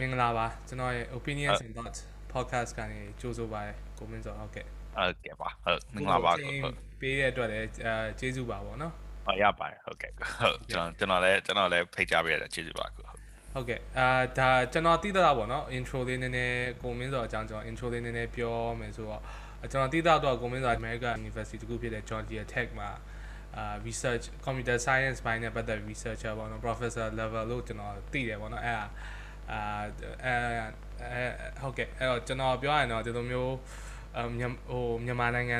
မင်္ဂလာပါကျွန်တော်ရဲ့ opinions and thoughts podcast ကနေကြိုးဆိုပါတယ်ကိုမင်းစောဟုတ်ကဲ့ဟုတ်ကဲ့ပါဟုတ်မင်္ဂလာပါကိုဟုတ်ပေးတဲ့အတွက်လည်းအဲကျေးဇူးပါဗောနော်ဟုတ်ရပါတယ်ဟုတ်ကဲ့ဟုတ်ကျွန်တော်ကျွန်တော်လည်းကျွန်တော်လည်းဖိတ်ကြားပေးရတဲ့ကျေးဇူးပါကိုဟုတ်ဟုတ်ကဲ့အာဒါကျွန်တော်သိတာပေါ့နော် intro လေးနည်းနည်းကိုမင်းစောအကြောင်းကျွန်တော် intro လေးနည်းနည်းပြောမယ်ဆိုတော့ကျွန်တော်သိတာတော့ကိုမင်းစော America University တခုဖြစ်တဲ့ Georgia Tech မှာ အာ research computer science ဘိုင်းနဲ့ပတ်သက် researcher ပေါ့နော် professor level လို့ကျွန်တော်သိတယ်ပေါ့နော်အဲ့ဒါအာအဲအဲဟုတ်ကဲ့အဲ့တော့ကျွန်တော်ပြောရရင်တော့ဒီလိုမျိုးအမ်ဟိုမြန်မာနိုင်ငံ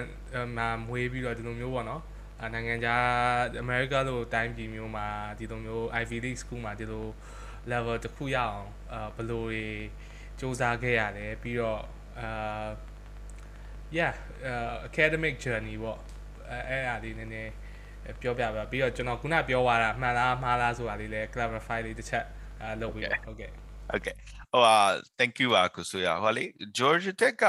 မှာမွေးပြီးတော့ဒီလိုမျိုးပေါ့နော်အာနိုင်ငံခြားအမေရိကလိုတိုင်းပြည်မျိုးမှာဒီလိုမျိုး Ivy League school မှာဒီလို level တစ်ခုရအောင်အာဘယ်လိုတွေစူးစမ်းခဲ့ရတယ်ပြီးတော့အာ yeah uh, academic journey ပေါ့အဲအဲ့အရာလေးနည်းနည်း ပြောပြပါပြီးတော့ကျွန်တော်ခုနပြောသွားတာမှန်လားမှားလားဆိုတာလေးလည်း clarify လေးတစ်ချက်အဲလုပ်ပြီးပါဟုတ်ကဲ့ဟုတ်ကဲ့ဟိုအာ thank you ပါကိုဆိုရဟိုလေ Georgia Tech က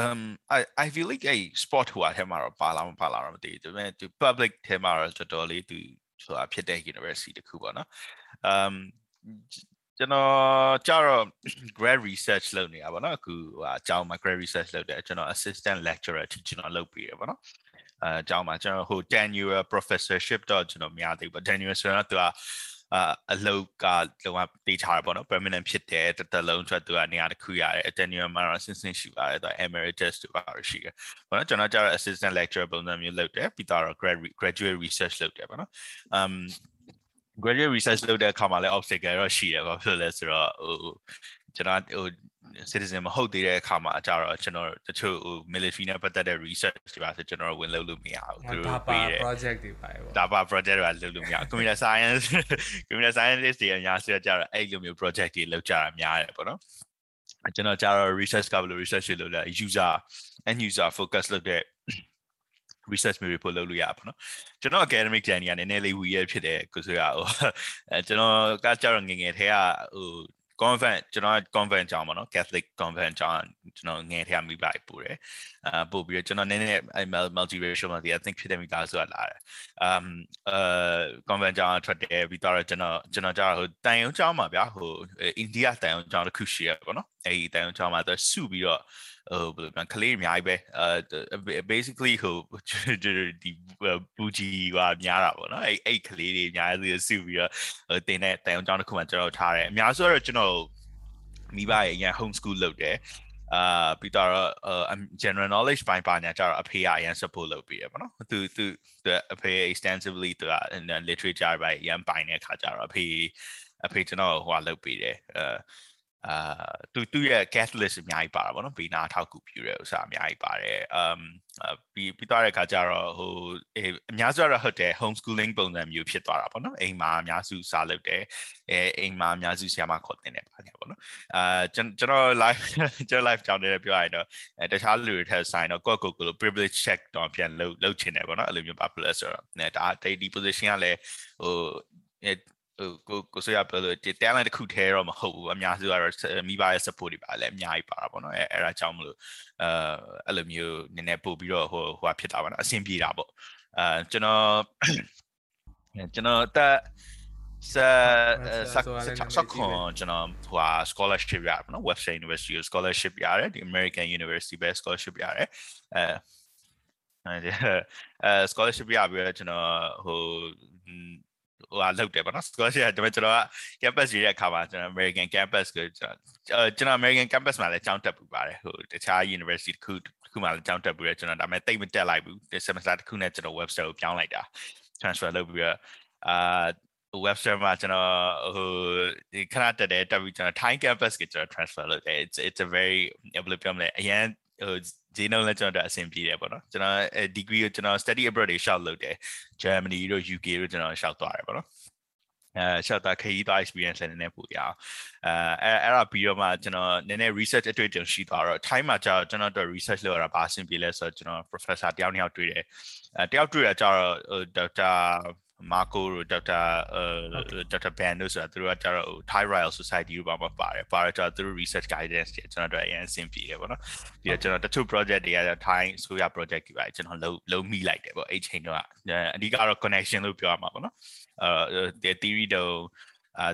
um I I feel like a sport ဟိုအထဲမှာတော့ပါလာမပါလာတော့မသိဘူးဒါပေမဲ့သူ public ထဲမှာတော့တော်တော်လေးသူဆိုတာဖြစ်တဲ့ university တခုပေါ့နော် um ကျွန်တော်ကြတော့ grad research လုပ်နေတာပေါ့နော်အခုဟိုအကြောင်းမှာ grad research လုပ်တယ်ကျွန်တော် assistant lecturer အထိကျွန်တော်လုပ်ပြီးရပေါ့နော် အဲအကြောင်းမှာကျွန်တော်ဟို tenure professorship တော့ကျွန်တော်မရသေးဘူး tenure ဆိုတော့သူကအာအလောက်ကလောကတေးထားတာပေါ့နော် permanent ဖြစ်တယ်တတလုံးအတွက်သူကနေရာတစ်ခုရတယ် tenure မှာတော့ since ရှိပါတယ်သူ emeritus တူပါရှိတယ်ပေါ့နော်ကျွန်တော်ကျတော့ assistant lecturer ပုံစံမျိုးလုပ်တယ်ပြီးတော့ grad graduate research လုပ်တယ်ပေါ့နော် um graduate research လုပ်တဲ့အခါမှာလည်း obstacle တော့ရှိတယ်ဘာဖြစ်လဲဆိုတော့ဟို ကျွန်တော်ဟို citizen မဟုတ်သေးတဲ့အခါမှာကြတော့ကျွန်တော်တချို့ဟို military နဲ့ပတ်သက်တဲ့ research တွေပါဆိုကျွန်တော်ဝင်လုပ်လို့မရဘူးသူတို့ပေးတယ် project တွေပါပေါ့ data project တွေလုပ်လို့မရ computer science computer scientist တွေအများစုကြတော့အဲ့လိုမျိုး project တွေလုပ်ကြတာများတယ်ပေါ့နော်ကျွန်တော်ကြတော့ research ကဘယ်လို research တွေလုပ်လဲ user end user focus လုပ်တဲ့ research မျိုးတွေပို့လုပ်လို့ရပါတော့ကျွန်တော် academic journey ကနည်းနည်းလေး weird ဖြစ်တယ်ကိုဆိုရဟိုအဲကျွန်တော်ကကြတော့ငငယ်ထဲကဟို convent ကျွန်တော် convent ကျောင်းပါနော် Catholic convent ကျောင်းကျွန်တော်ငယ်ထဲကမိလိုက်ပို့တယ်အာပို့ပြီးတော့ကျွန်တော်နည်းနည်းအဲ multiracial multi ethnic ဖြစ်တဲ့မိသားစုကလာတယ် um အဲ convent ကျောင်းထွက်တယ်ပြီးတော့ကျွန်တော်ကျွန်တော်ကြာဟိုတန်ယုံကျောင်းမှာဗျာဟိုအိန္ဒိယတန်ယုံကျောင်းတစ်ခုရှိရပါတော့အဲဒီတန်ယုံကျောင်းမှာသူစုပြီးတော့ ဟိုဘယ်လိုပြောကလေးအများကြီးပဲအဲ basically ဟိုဒီဘူဂျီကများတာပေါ့နော်အဲ့အဲ့ကလေးတွေအများကြီးစုပြီးတော့ဟိုတင်တဲ့တိုင်အောင်ကျောင်းတစ်ခုမှကျွန်တော်ထားတယ်အများစုကတော့ကျွန်တော်မိဘရဲ့အရင် home school လုပ်တယ်အာပြီးတော့ general knowledge ပိုင်းပါညာကျတော့အဖေကအရင် support လုပ်ပြီးရပါတော့သူသူအဖေ extensively သူက literature ပိုင်းအရင်ပိုင်းတဲ့ခါကျတော့အဖေအဖေကျွန်တော်ဟိုကလုပ်ပြီးတယ်အဲ အာသူသူရဲ့ catalyst အများကြီးပါတာဗောနော်ဘေးနာထောက်ကူပြုတဲ့ဥစ္စာအများကြီးပါတယ် um ပြီးပြီးသွားတဲ့ခါကျတော့ဟိုအများစုကတော့ဟုတ်တယ် homeschooling ပုံစံမျိုးဖြစ်သွားတာဗောနော်အိမ်မှာအများစုစားလုပ်တယ်အဲအိမ်မှာအများစုဆရာမခေါ်တင်တယ်ပါတယ်ဗောနော်အာကျွန်တော် live ကျွန်တော် live ကြောင်းတယ်ပြောရရင်တော့အဲတခြားလူတွေထက်ဆိုင်တော့ကိုယ့်ကိုယ်ကို privilege check တော့ပြန်လုပ်လုပ်ချင်တယ်ဗောနော်အဲ့လိုမျိုးပါ plus ဆိုတော့အဲဒါ daily position ကလည်းဟို ဟိုကိုကိုဆိုရပြောလို့ဒီ talent တစ်ခုထဲတော့မဟုတ်ဘူးအများစုကတော့မိဘရဲ့ support တွေပါလည်းအများကြီးပါတာပေါ့နော်အဲအဲ့ဒါကြောင့်မလို့အဲအဲ့လိုမျိုးနည်းနည်းပို့ပြီးတော့ဟိုဟိုဖြစ်တာပါနော်အဆင်ပြေတာပေါ့အဲကျွန်တော်ကျွန်တော်တက်ဆက်ဆက်ခွန်ကျွန်တော်ဟို scholarship ရပါနော် Webster University scholarship ရတယ်ဒီ American University ပဲ scholarship ရတယ်အဲအဲ scholarship ရပြီးတော့ကျွန်တော်ဟို ဟိုဟာလောက်တယ်ပေါ့နော် scholarship ဒါပေမဲ့ကျွန်တော်က campus ရေးတဲ့အခါမှာကျွန်တော် American campus ကိုကျွန်တော်ကျွန်တော် American campus မှာလည်းကျောင်းတက်ပူပါတယ်ဟိုတခြား university တစ်ခုတစ်ခုမှာလည်းကျောင်းတက်ပူရဲကျွန်တော်ဒါပေမဲ့တိတ်မတက်လိုက်ဘူးဒီ semester တစ်ခုနဲ့ကျွန်တော် website ကိုပြောင်းလိုက်တာ transfer လုပ်ပြီးတော့အာ webster မှာကျွန်တော်ဟိုဒီခဏတက်တယ်တက်ပြီးကျွန်တော် Thai campus ကိုကျွန်တော် transfer လုပ်တယ် it's it's a very ဘယ်လိုပြောမလဲအရင် ဟိုဂျင်းလုံးလည်းကျွန်တော်အဆင်ပြေတယ်ပေါ့နော်ကျွန်တော် degree ကိုကျွန်တော် study abroad တွေရှောက်လုပ်တယ် Germany တို့ UK တို့ကျွန်တော်ရှောက်သွားတယ်ပေါ့နော်အဲရှောက်တာခရီးသွား experience လည်းနည်းနည်းပိုရအောင်အဲအဲ့အဲ့ဒါပြီးတော့မှကျွန်တော်နည်းနည်း research အတွေ့အကြုံရှိသွားတော့ time မှာကျတော့ကျွန်တော်တို့ research လုပ်ရတာဘာအဆင်ပြေလဲဆိုတော့ကျွန်တော် professor တယောက်နှစ်ယောက်တွေ့တယ်အဲတယောက်တွေ့ရကြတော့ဒေါက်တာ မာကိုတို့ဒေါက်တာအဲဒေါက်တာဘန်တို့ဆိုတာသူတို့ကကျတော့ Thai Royal Society တို့ဘာမှပါတယ်ပါတယ်ကျတော့သူတို့ research guidance တွေကျွန်တော်တို့အရင်အဆင်ပြေတယ်ပေါ့နော်ပြီးတော့ကျွန်တော်တချို့ project တွေက Thai ဆိုရ project တွေပါကျွန်တော်လုံးလုံးမိလိုက်တယ်ပေါ့အဲ့ချိန်တော့အဓိကတော့ connection လို့ပြောရမှာပေါ့နော်အဲ theory တော့အာ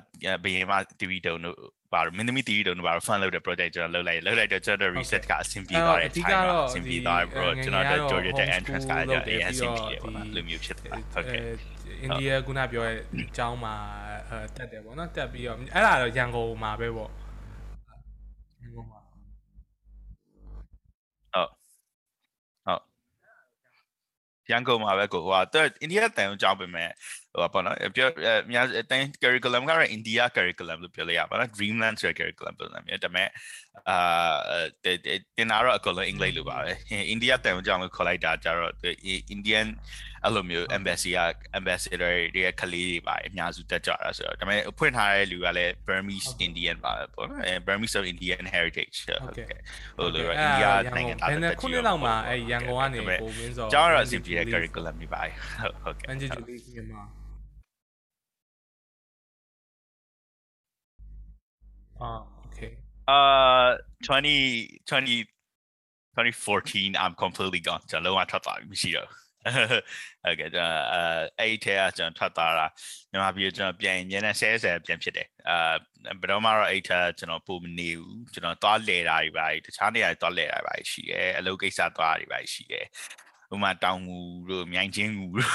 ဘယင်မ TV တုံတို့ဘာလို့မင်းသမီး TV တုံတို့ဘာလို့ fun လုပ်တဲ့ project ကျွန်တော်လုပ်လိုက်လုပ်လိုက်တော့ကျွန်တော် research ကအဆင်ပြေသွားတယ်အဓိကတော့အဆင်ပြေသွားတယ် bro ကျွန်တော်တို့ Georgia Tech entrance ကလည်းအရင်အဆင်ပြေတယ်ပေါ့နော်ဒီလိုမျိုးဖြစ်သွားဟုတ်ကဲ့ အိန္ဒိယခုနပြောရဲ့အကြောင်းမှာအဲတက်တယ်ပေါ့နော်တက်ပြီးတော့အဲ့ဒါတော့ရန်ကုန်မှာပဲပေါ့ရန်ကုန်မှာရန်ကုန်မှာပဲကိုဟိုဟာတော့အိန္ဒိယတန်ကိုကြောင်းပြင်မဲ့ဟိုဟာပေါ့နော်ပြောအများတန် curriculum ကတော့ India curriculum လို့ပြောလို့ရပါတော့ Dreamland ဆိုတဲ့ curriculum ပုံစံမျိုးဒါပေမဲ့ အာတင်တာတော့အကုန်လုံးအင်္ဂလိပ်လိုပါပဲအိန္ဒိယတန်ကိုကြောင်းလို့ခေါ်လိုက်တာကြတော့ Indian အဲ့လိုမျိုး embassy က ambassador တွေရဲ့ကလေးတွေပါအများစုတက်ကြတာဆိုတော့ဒါပေမဲ့ဖွင့်ထားတဲ့လူကလည်း Burmese Indian ပါပဲပေါ့နော်အဲ Burmese of Indian heritage ဟုတ်ကဲ့ဟိုလိုအိန္ဒိယနိုင်ငံသားဘယ်နှစ်ခုနှစ်လောက်မှာအဲရန်ကုန်ကနေပုံမင်းစောကျောင်းတော့အဆင်ပြေတဲ့ curriculum တွေပါဟုတ်ကဲ့အန်ဂျီဂျူလီမြန်မာအာ okay uh 20 20 2014 I'm completely gone ကျွန်တော်လုံးဝထွက်သွားပြီမရှိတော့ဟုတ်ကဲ့ကျွန်တော်အဲအဲ့ထဲကကျွန်တော်ထွက်သွားတာမြန်မာပြည်ကျွန်တော်ပြန်ညနေဆဲဆဲပြန်ဖြစ်တယ်အာဘယ်တော့မှတော့အဲ့ထဲကျွန်တော်ပုံမနေဘူးကျွန်တော်သွားလဲတာတွေပါတခြားနေရာတွေသွားလဲတာပါရှိတယ်အလုပ်ကိစ္စသွားတွေပါရှိတယ် ဥမာတောင်ငူတို့မြိုင်ချင်းငူတို့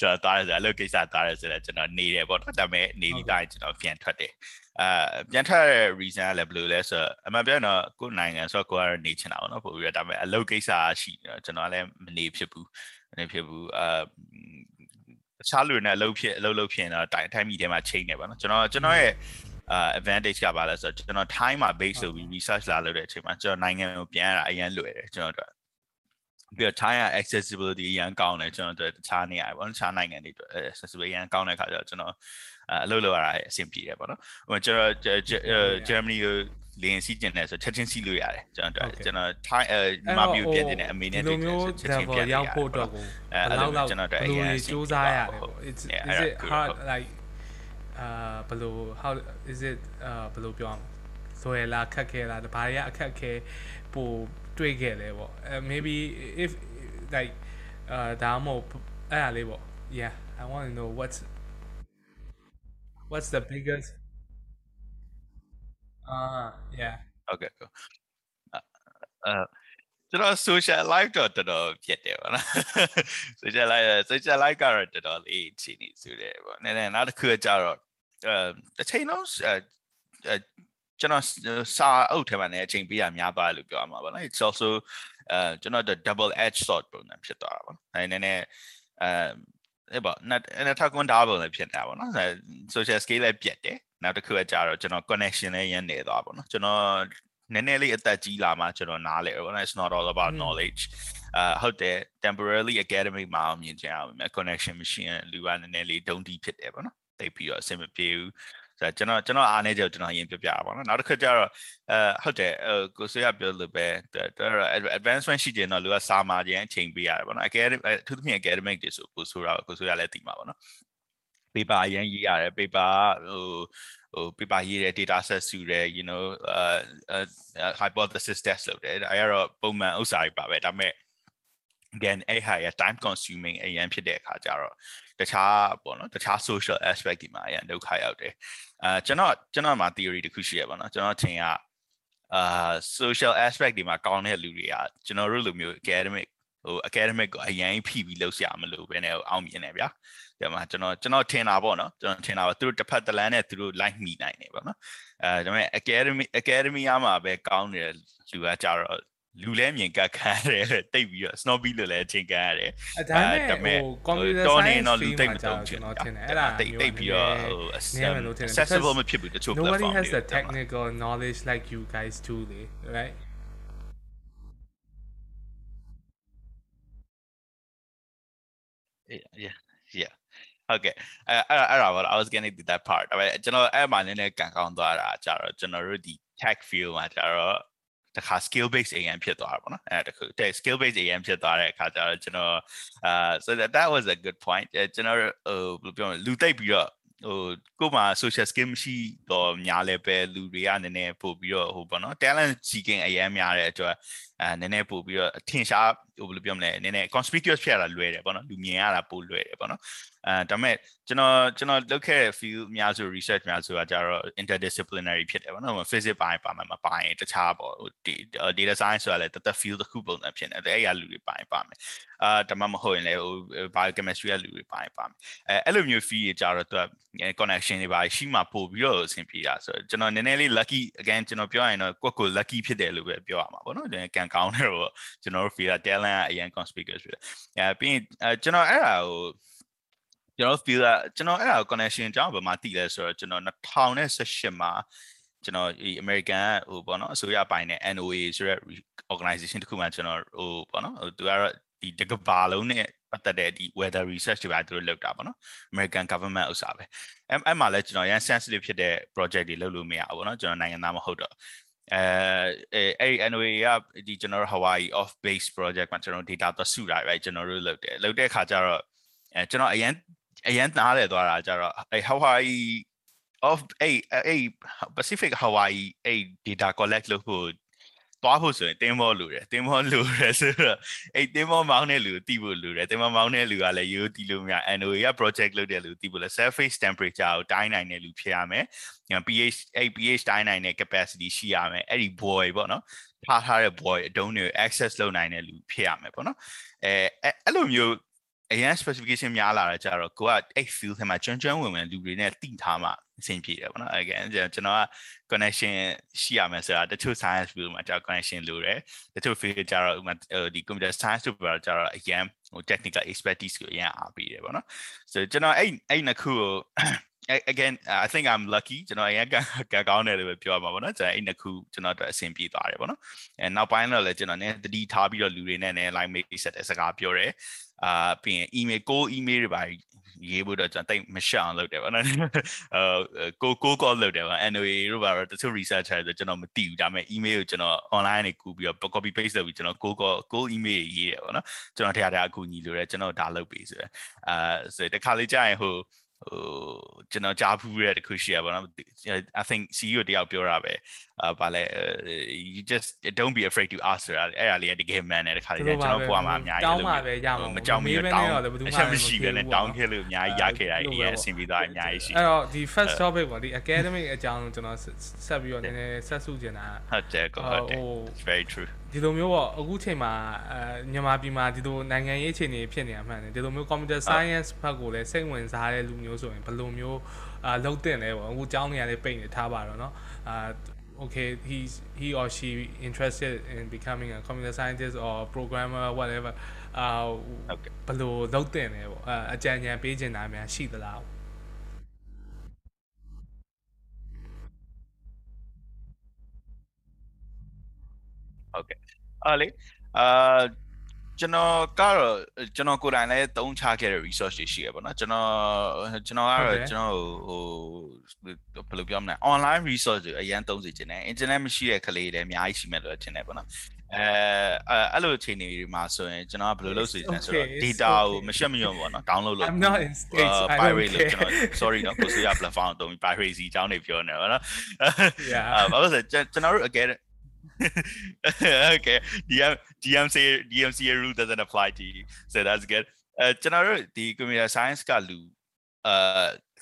ကျွန်တော်သွားရဆိုအလုပ်ကိစ္စသွားရဆိုတော့ကျွန်တော်နေတယ်ပေါ့နော်ဒါပေမဲ့နေပြီးသားကျွန်တော်ပြန်ထွက်တယ်အာပြန်ထွက်တဲ့ reason ကလည်းဘယ်လိုလဲဆိုတော့အမှန်ပြောရင်တော့ကိုယ်နိုင်ငံဆိုတော့ကိုယ်ကနေချင်တာပေါ့နော်ပို့ပြီးတော့ဒါပေမဲ့အလုပ်ကိစ္စရှိတယ်ကျွန်တော်လည်းမနေဖြစ်ဘူးမနေဖြစ်ဘူးအာတခြားလူတွေနဲ့အလုပ်ဖြစ်အလုပ်လုပ်ဖြစ်ရင်တော့တိုင်းတိုင်းမိထဲမှာချိန်နေပါနော်ကျွန်တော်ကျွန်တော်ရဲ့အာ advantage ကပါလဲဆိုတော့ကျွန်တော် time မှာ base ဆိုပြီး research လာလုပ်တဲ့အချိန်မှာကျွန်တော်နိုင်ငံကိုပြန်ရတာအရင်လွယ်တယ်ကျွန်တော်တို့ ပြီးတော့ China accessibility အရင်ကောင်းတယ်ကျွန်တော်တို့တခြားနေရာပေါ့နော်တခြားနိုင်ငံတွေအတွက် accessibility အရင်ကောင်းတဲ့ခါကျတော့ကျွန်တော်အလုပ်လုပ်ရတာအဆင်ပြေတယ်ပေါ့နော်ဟိုကျွန်တော် Germany ကိုလင်းစီးကျင်တယ်ဆိုချက်ချင်းစီးလို့ရတယ်ကျွန်တော်ကျွန်တော် Thai အဲမမျိုးပြင်နေတဲ့အမေနဲ့ဒီလိုမျိုး level ရောက်ဖို့အတွက်ကိုဘယ်လောက်လောက်ကျွန်တော်တို့အရင်စူးစမ်းရတယ်ပေါ့ it's is it hard like အာဘယ်လို how is it အာဘယ်လိုပြောအောင်ဆိုရလားခက်ခဲလားဘာတွေကအခက်ခဲပို တွေ့ခဲ့လဲပေါ့အဲ maybe if like အာဒါမှမဟုတ်အဲ့ဒါလေးပေါ့ yeah i want to know what's what's the biggest ah yeah okay cool အဲကျွန်တော် social life တော့တော်တော်ဖြစ်တယ်ပေါ့နော် social life social life ကတော့တော်တော်လေးချိန်နေစုတယ်ပေါ့နည်းနည်းနောက်တစ်ခုကျတော့အဲတစ်ချိန်လုံးအဲ ကျွန်တော်စာအုပ်ထဲမှာလည်းအချိန်ပေးရများပါတယ်လို့ပြောရမှာပါနော် it's also အဲကျွန်တော် the double edge sword ပုံစံဖြစ်သွားတာပေါ့အဲနည်းနည်းအဲအဲ့ပေါ့နဲ့ထကွန်ဒါပုံလည်းဖြစ်နေတာပေါ့နော် social scale လည်းပြတ်တယ်နောက်တစ်ခုကကြတော့ကျွန်တော် connection လည်းရန်နေသွားပေါ့နော်ကျွန်တော်နည်းနည်းလေးအသက်ကြီးလာမှကျွန်တော်နားလဲပေါ့နော် it's not all about knowledge အာဟုတ်တယ် temporarily academic မှာအောင်မြင်ကြအောင် connection မရှိရင်လူကနည်းနည်းလေးဒုံတီဖြစ်တယ်ပေါ့နော်တိတ်ပြီးတော့အဆင်မပြေဘူး ဆိုတော့ကျွန်တော်ကျွန်တော်အားနေကြကျွန်တော်ရင်ပြပြပါတော့နောက်တစ်ခါကျတော့အဲဟုတ်တယ်ကိုဆွေးရပြောလို့ပဲတော်တော် advancement ရှိတယ်တော့လူကစာမာခြင်းအချိန်ပေးရတယ်ပေါ့နော် academic အထူးသဖြင့် academic တွေဆိုကိုဆိုတော့ကိုဆွေးရလည်းသိမှာပေါ့နော် paper အရင်ရေးရတယ် paper ဟိုဟို paper ရေးတယ် data set စုတယ် you know uh, uh hypothesis test လုပ်တယ်အဲကတော့ပုံမှန်ဥစ္စာတွေပါပဲဒါပေမဲ့ again အဲ့ဟာရ time consuming အရင်ဖြစ်တဲ့အခါကျတော့တခြားပေါ့နော်တခြား social aspect ဒီမှာအရင်ဒုက္ခရောက်တယ်အဲကျွန်တော်ကျွန်တော်မှာ theory တစ်ခုရှိရပါတော့ကျွန်တော်ထင်ကအာ social aspect ဒီမှာကောင်းတဲ့လူတွေကကျွန်တော်တို့လိုမျိုး academic ဟို academic ကိုအရင်ဖိပြီးလုပ်ရမလို့ပဲနဲ့အောင်မြင်တယ်ဗျာဒီမှာကျွန်တော်ကျွန်တော်ထင်တာပေါ့နော်ကျွန်တော်ထင်တာပါသူတို့တစ်ဖက်တစ်လမ်းနဲ့သူတို့ like မိနိုင်တယ်ပေါ့နော်အဲဒါပေမဲ့ academy academy အားမှာပဲကောင်းတယ်လူကကြတော့ လူလဲမြင်ကတ်ခံရတယ်တိတ်ပြီးတော့ snobby လို့လည်းအချိန်ခံရတယ်အဲဒါမဲ့ဟို computer science တော့လူတိတ်မတုံချင်ကျွန်တော်ထင်တယ်အဲ့ဒါတိတ်တိတ်ပြီးတော့ဟို accessible မဖြစ်ဘူးတချို့ nobody has the technical knowledge like you guys do right yeah yeah ဟုတ်ကဲ့အဲအဲ့အဲ့ဒါပါ I was getting to that part ဒါပေမဲ့ကျွန်တော်အဲ့မှာနည်းနည်းကန်ကောင်းသွားတာကြတော့ကျွန်တော်တို့ဒီ tech field မှာကြတော့ တခါ skill base AM ဖြစ်သွားတာပေါ့နော်အဲ့တခုတဲ့ skill base AM ဖြစ်သွားတဲ့အခါကျတော့ကျွန်တော်အာ so that that was a good point ကျွန်တော်ဟိုဘယ်လိုပြောမလဲလူသိပ်ပြီးတော့ဟို ကိုမှ social skill မရှိတော့များလဲပဲလူတွေကနည်းနည်းပို့ပြီးတော့ဟိုပေါ့နော် talent seeking အရင်များတဲ့အတွက်အဲနည်းနည်းပို့ပြီးတော့အထင်ရှားဟိုဘယ်လိုပြောမလဲနည်းနည်း conspicuous ဖြစ်ရတာလွယ်တယ်ပေါ့နော်လူမြင်ရတာပိုလွယ်တယ်ပေါ့နော်အဲဒါပေမဲ့ကျွန်တော်ကျွန်တော်လုပ်ခဲ့တဲ့ field အများစု research များစုကကြတော့ interdisciplinary ဖြစ်တယ်ပေါ့နော် physics ပိုင်းပါမှာမပါရင်တခြားပေါ့ဟို data science ဆိုတာလည်းတသက် field တစ်ခုပုံစံဖြစ်နေတယ်အဲ့ရလူတွေပိုင်းပါမယ်အာဒါမှမဟုတ်ရင်လည်းဟို biochemistry ကလူတွေပိုင်းပါမယ်အဲအဲ့လိုမျိုး field ကြတော့သူက connection တွေပါရှိမှပို့ပြီးတော့အဆင်ပြေတာဆိုတော့ကျွန်တော်နည်းနည်းလေး lucky again ကျွန်တော်ပြောရရင်တော့ကိုယ့်ကို lucky ဖြစ်တယ်လို့ပဲပြောရမှာပေါ့နော်ကံကောင်းတယ်တော့ကျွန်တော်တို့ field talent ကအရင် conspicuous ဖြစ်တယ်အဲပြီးရင်ကျွန်တော်အဲ့ဒါကိုကျွန်တော် feel ကကျွန်တော်အဲ့ဒါ connection အကြောင်းဘာမှသိလဲဆိုတော့ကျွန်တော်2018မှာကျွန်တော်ဒီ American ဟိုပေါ့နော်အစိုးရပိုင်းနဲ့ NOA ဆိုတဲ့ organization တခုမှကျွန်တော်ဟိုပေါ့နော်ဟိုသူကတော့ဒီတကဘာလုံးနဲ့ ပတ်သက်တဲ့ဒီ weather research တွေပါသူတို့လုပ်တာပေါ့နော် American government ဥစ္စာပဲအဲ့အဲ့မှာလဲကျွန်တော်ရန် sensitive ဖြစ်တဲ့ project တွေလုပ်လို့မရဘူးပေါ့နော်ကျွန်တော်နိုင်ငံသားမဟုတ်တော့အဲအဲ့ NOA ကဒီကျွန်တော် Hawaii off base project မှာကျွန်တော် data သွားစုတာပဲကျွန်တော်တို့လုပ်တယ်လုပ်တဲ့အခါကျတော့အဲကျွန်တော်အရင်အရင်နားလည်သွားတာကျတော့အဲ Hawaii of အဲ့အဲ့ Pacific Hawaii အဲ့ data collect လုပ်ဖို့ သွားဖို့ဆိုရင်တင်းမောလိုတယ်တင်းမောလိုတယ်ဆိုတော့အဲ့တင်းမောမောင်းတဲ့လူတီးဖို့လိုတယ်တင်းမောမောင်းတဲ့လူကလည်းရိုးတီးလို့မရ NOA က project လုပ်တဲ့လူတီးဖို့လဲ surface temperature ကိုတိုင်းနိုင်တဲ့လူဖြစ်ရမယ် pH အဲ့ pH တိုင်းနိုင်တဲ့ capacity ရှိရမယ်အဲ့ဒီ boy ပေါ့နော်ထားထားတဲ့ boy အတုံးတွေ access လုပ်နိုင်တဲ့လူဖြစ်ရမယ်ပေါ့နော်အဲအဲ့လိုမျိုး အရင် specification များလာတော့ကြတော့ကိုကအဲ့ field ထဲမှာကျွမ်းကျွမ်းဝင်ဝင်လူတွေနဲ့တည်ထားမှအဆင်ပြေတယ်ပေါ့နော် again ကျွန်တော်က connection ရှိရမယ်ဆိုတာတချို့ science field မှာကျတော့ connection လိုတယ်တချို့ field ကျတော့ဥမာဒီ computer science တို့ပြောကျတော့အရင်ဟို technical expertise ကိုအရင်အားပေးတယ်ပေါ့နော် so ကျွန်တော်အဲ့အဲ့နှစ်ခုကို again I think I'm lucky ကျွန်တော်အရင်ကကောင်းတယ်လို့ပဲပြောရမှာပေါ့နော်ကျွန်တော်အဲ့နှစ်ခုကျွန်တော်အတွက်အဆင်ပြေသွားတယ်ပေါ့နော်အဲနောက်ပိုင်းတော့လည်းကျွန်တော်နည်းတတိထားပြီးတော့လူတွေနဲ့နည်း line mate ဆက်တဲ့စကားပြောတယ် အာပြီးရင် email ကို email တွေပါရေးဖို့တော့ကျွန်တော်တိတ်မရှောင်လုပ်တယ်ဗောနော်အဲကိုကို call လုပ်တယ်ဗော NOA တို့ပါတော့တချို့ researcher ဆိုကျွန်တော်မသိဘူးဒါပေမဲ့ email ကိုကျွန်တော် online နေကူပြီးတော့ copy paste လုပ်ပြီးကျွန်တော်ကိုကိုကို email ရေးတယ်ဗောနော်ကျွန်တော်တရားတရားအကူညီလိုတယ်ကျွန်တော်ဒါလုပ်ပေးဆိုရယ်အာဆိုတခါလေးကြာရင်ဟိုဟိုကျွန်တော်ကြားဖူးရတဲ့တခုရှိရပါတော့ I think CEO တယောက်ပြောတာပဲ အာဗာလဲ you just don't be afraid to ask ဆိုတာအဲ့ဒါလေးကတကယ်မှန်တယ်တခါလေးကျွန်တော်ပွားမှာအများကြီးတောင်းမှာပဲရမှာမကြောက်မီတောင်းအချက်မရှိပဲနဲ့တောင်းခဲ့လို့အများကြီးရခဲ့တာအရင်အဆင်ပြေသွားအများကြီးရှိအဲ့တော့ဒီ first topic ပေါ့ဒီ academic အကြောင်းကျွန်တော်ဆက်ပြီးတော့နည်းနည်းဆက်စုချင်တာဟုတ်တယ်ဟုတ်တယ် very true ဒီလိုမျိုးပေါ့အခုချိန်မှာအဲမြန်မာပြည်မှာဒီလိုနိုင်ငံရေးအခြေအနေဖြစ်နေတာမှန်တယ်ဒီလိုမျိုး computer science ဘက်ကိုလည်းစိတ်ဝင်စားတဲ့လူမျိုးဆိုရင်ဘယ်လိုမျိုးအာလုံးတင်လဲပေါ့အခုကျောင်းနေရာလေးပိတ်နေထားပါတော့เนาะအာ okay he's he or she interested in becoming a computer scientist or programmer whatever အာဘယ်လိုလုံးတင်လဲပေါ့အကြံဉာဏ်ပေးချင်တာများရှိသလားဟုတ်ကဲ့အားလေအာ ကျွန်တော်ကတော့ကျွန်တော်ကိုယ်တိုင်လည်းသုံးချခဲ့တဲ့ resource တွေရှိရပါတော့ကျွန်တော်ကျွန်တော်ကတော့ကျွန်တော်ဟိုဘယ်လိုပြောမလဲ online resource တွေအရင်သုံးစီခြင်းနဲ့ internet မရှိတဲ့ကလေးတွေအများကြီးရှိမယ်လို့ထင်တယ်ပေါ့နော်အဲအဲ့လိုအချိန်တွေမှာဆိုရင်ကျွန်တော်ကဘယ်လိုလုပ်စီခြင်းဆိုတော့ data ကိုမရှက်မညွန့်ပေါ့နော် download လုပ် I'm not in states I don't pirate လို့ကျွန်တော် sorry နော်ကိုစီရ platform တုံးပြီး piracy အကြောင်းတွေပြောနေပါတော့ yeah ဘာလို့လဲကျွန်တော်တို့ again okay DM DMC DMCA rule doesn't apply to you so that's good အဲကျွန်တော်တို့ဒီ computer science ကလူအဲ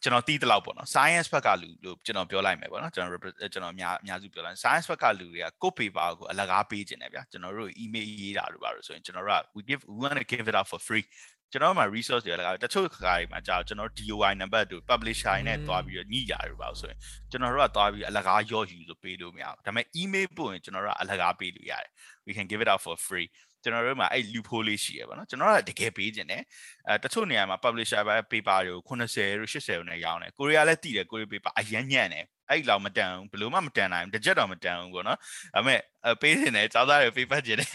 ကျွန်တော်တီးတလောက်ပေါ့နော် science ဘက်ကလူလို့ကျွန်တော်ပြောလိုက်မယ်ပေါ့နော်ကျွန်တော်ကျွန်တော်အများအများစုပြောလိုက် science ဘက်ကလူတွေကကို paper ကိုအလကားပေးခြင်းတယ်ဗျာကျွန်တော်တို့ email ရေးတာတို့ပါလို့ဆိုရင်ကျွန်တော်တို့က we give we want to give it out for free ကျွန်တော်မှာ resource တွေလည်းတချို့ခါတွေမှာကြာကျွန်တော် DOI number တို့ publisher နဲ့တွားပြီးတော့ညှိကြရပါဆိုရင်ကျွန်တော်တို့ကတွားပြီးအလကားရော့ယူလို့ပေးလို့မရဘူးဒါပေမဲ့ email ပို့ရင်ကျွန်တော်တို့ကအလကားပေးလို့ရတယ် we can give it out for free ကျွန်တော်တို့မှာအဲ့ loophole လေးရှိရပါတော့ကျွန်တော်ကတကယ်ပေးခြင်းတယ်အဲတချို့နေရာမှာ publisher ပဲ paper တွေကို80တို့80တို့နဲ့ရောင်းတယ်ကိုရီးယားလည်းတည်တယ်ကိုရီး paper အရန်ညံ့တယ် အဲ့လောက်မတန်ဘူးဘလို့မှမတန်နိုင်ဘူးတစ်ချက်တော့မတန်ဘူးပေါ့နော်ဒါပေမဲ့ပေးနေတယ်ကျောင်းသားတွေဖေးဖက်ကျင်တယ်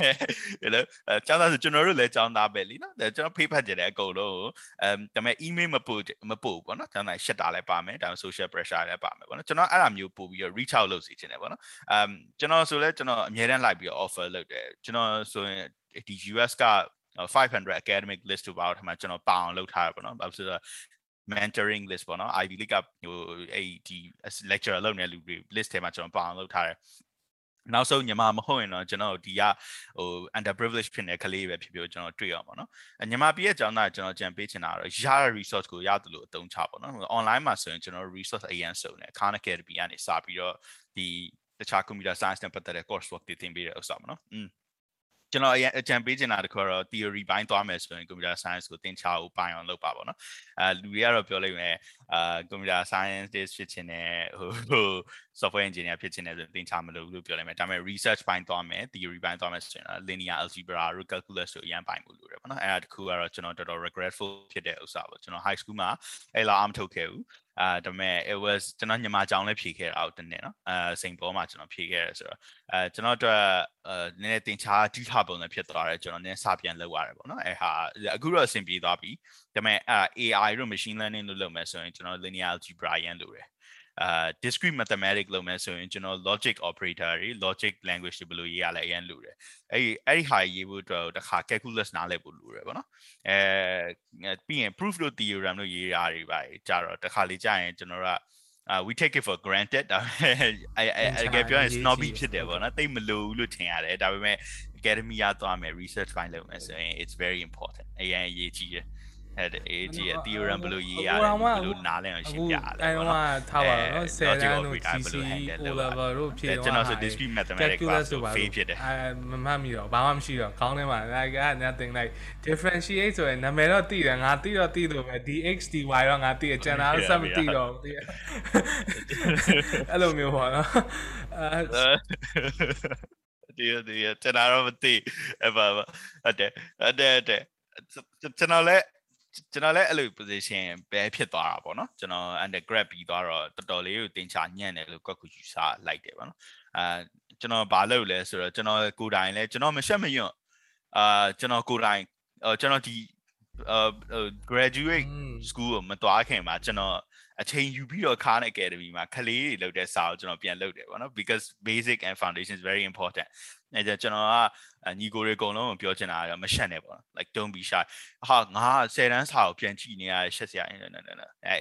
ဒီလိုကျောင်းသားဆိုကျွန်တော်တို့လည်းကျောင်းသားပဲလीနော်ကျွန်တော်ဖေးဖက်ကျင်တယ်အကုန်လုံးအဲဒါပေမဲ့ email မပို့မပို့ပေါ့နော်ကျောင်းသားရှက်တာလည်းပါမယ်ဒါပေမဲ့ social pressure လည်းပါမယ်ပေါ့နော်ကျွန်တော်အဲ့ဒါမျိုးပို့ပြီးတော့ reach out လုပ်စီခြင်းတယ်ပေါ့နော်အမ်ကျွန်တော်ဆိုလဲကျွန်တော်အမြဲတမ်းလိုက်ပြီးတော့ offer လုပ်တယ်ကျွန်တော်ဆိုရင်ဒီ US က500 academic list တို့ပါတော့ထမကျွန်တော်ပါအောင်လုပ်ထားရပါတော့။ဘာဖြစ်လို့ mentoring list ပေါ့နော် Ivy League ကဟိုအဲ့ဒီ lecturer လုပ်နေတဲ့လူတွေ list ထဲမှာကျွန်တော်ပါအောင်လုပ်ထားတယ်နောက်ဆုံးညီမမဟုတ်ရင်တော့ကျွန်တော်ဒီကဟို underprivileged ဖြစ်နေကလေးပဲဖြစ်ဖြစ်ကျွန်တော်တွေ့ရပါတော့။ညီမပြည့်ရဲ့ကျောင်းသားကျွန်တော်ကြံပေးချင်တာကတော့ရတဲ့ resource ကိုရတယ်လို့အသုံးချပါတော့။ online မှာဆိုရင်ကျွန်တော် resource အရင်စုံတယ်။ Khan Academy ကနေစပြီးတော့ဒီတခြား computer science နဲ့ပတ်သက်တဲ့ coursework တွေသင်ပေးတဲ့ဥစ္စာပါနော်။ ကျွန်တော်အကြံပေးချင်တာတခုကတော့ theory ဘိုင်းသွားမယ်ဆိုရင် computer science ကိုသင်ချဖို့ပိုင်းအောင်လုပ်ပါပေါ့နော်အဲလူတွေကတော့ပြောလိုက်မယ်အာ computer science ဖြစ်ချင်တယ်ဟိုဟို software engineer ဖြစ်ချင်တယ်ဆိုရင်သင်ချမလို့လို့ပြောလိုက်မယ်ဒါပေမဲ့ research ဘိုင်းသွားမယ် theory ဘိုင်းသွားမယ်ဆိုရင် linear algebra တို့ calculus တို့အရင်ပိုင်းဖို့လိုတယ်ပေါ့နော်အဲဒါတခုကတော့ကျွန်တော်တော်တော် regretful ဖြစ်တဲ့ဥစ္စာပေါ့ကျွန်တော် high school မှာအဲ့လောက်အမထုတ်ခဲ့ဘူးအာဒါပေမဲ့ it was ကျွန်တော်ညီမကြောင်လည်းဖြေခဲ့တာအောက်တနေ့နော်အဲစိန်ပေါ်မှာကျွန်တော်ဖြေခဲ့တယ်ဆိုတော့အဲကျွန်တော်တို့အဲနည်းနည်းတင်ချာတီးထပုံနဲ့ဖြစ်သွားတယ်ကျွန်တော်နည်းစပြန်လောက်ရတယ်ပေါ့နော်အဲဟာအခုတော့အဆင်ပြေသွားပြီဒါပေမဲ့အဲ AI တို့ machine learning လို့လုပ်မယ်ဆိုရင်ကျွန်တော် linear algebra ရန်လို့ရတယ် အာ discrete mathematics လုပ်မယ်ဆိုရင်ကျွန်တော် logic operator တွေ logic language တွေဘယ်လိုရေးရလဲအရင်လို့တယ်အဲ့ဒီအဲ့ဒီဟာရေးဖို့အတွက်တခါ calculus နားလည်ဖို့လိုတယ်ပေါ့နော်အဲပြီးရင် proof လို့ theorem လို့ရေးရာတွေပါကြတော့တခါလေကြာရင်ကျွန်တော်တို့က uh we take it for granted ဒါပေမဲ့အဲအဲကပြောရင် snobby ဖြစ်တယ်ပေါ့နော်တိတ်မလို့လို့ထင်ရတယ်ဒါပေမဲ့ academy ရသွားမယ် research file လုပ်မယ်ဆိုရင် it's very important အရင်အရေးကြီးတယ် အဲ့ဒါ AG အ theorem ဘယ်လိုရေးရတယ်ဘယ်လိုနားလည်အောင်ရှင်းပြရတယ်အဲ့တော့ထားပါတော့နော်10တန်းတို့ GC O level တို့ဖြည့်တော့ကျွန်တော်ဆို discrete mathematics class ကို fail ဖြစ်တယ်အဲမမှတ်မိတော့ဘာမှမရှိတော့ခေါင်းထဲမှာ like nothing like differentiate ဆိုရင်နာမည်တော့သိတယ်ငါသိတော့သိလို့ပဲ dx dy တော့ငါသိတယ်ကျန်တာတော့စမသိတော့ဘူးအဲ့လိုမျိုးပေါ့နော်အဲဒီဒီကျန်တာတော့မသိအဲ့ပါဟုတ်တယ်ဟုတ်တယ်ဟုတ်တယ်ကျွန်တော်လည်း ကျွန်တော်လည်းအဲ့လို position ပဲဖြစ်သွားတာပေါ့နော်ကျွန်တော် undergrad ပြီးသွားတော့တော်တော်လေးကိုတင်ချညံ့တယ်လို့ကွက်ကူယူဆလိုက်တယ်ပေါ့နော်အာကျွန်တော်ဘာလုပ်လဲဆိုတော့ကျွန်တော်ကိုယ်တိုင်လဲကျွန်တော်မရှက်မယွန့်အာကျွန်တော်ကိုယ်တိုင်ကျွန်တော်ဒီအာ graduate school ကိုမသွားခင်မှာကျွန်တော်အချိန်ယူပြီးတော့ Khan Academy မှာကလေးတွေလုပ်တဲ့စာကိုကျွန်တော်ပြန်လုပ်တယ်ပေါ့နော် because basic and foundation is very important အဲကြကျွန်တော်က ညီကိုတွေအကုန်လုံးကိုပြောချင်တာကမရှက်နဲ့ပေါ့ like don't be shy ဟာငါ10တန်းစာကိုပြန်ကြည့်နေရရှက်စရာအဲ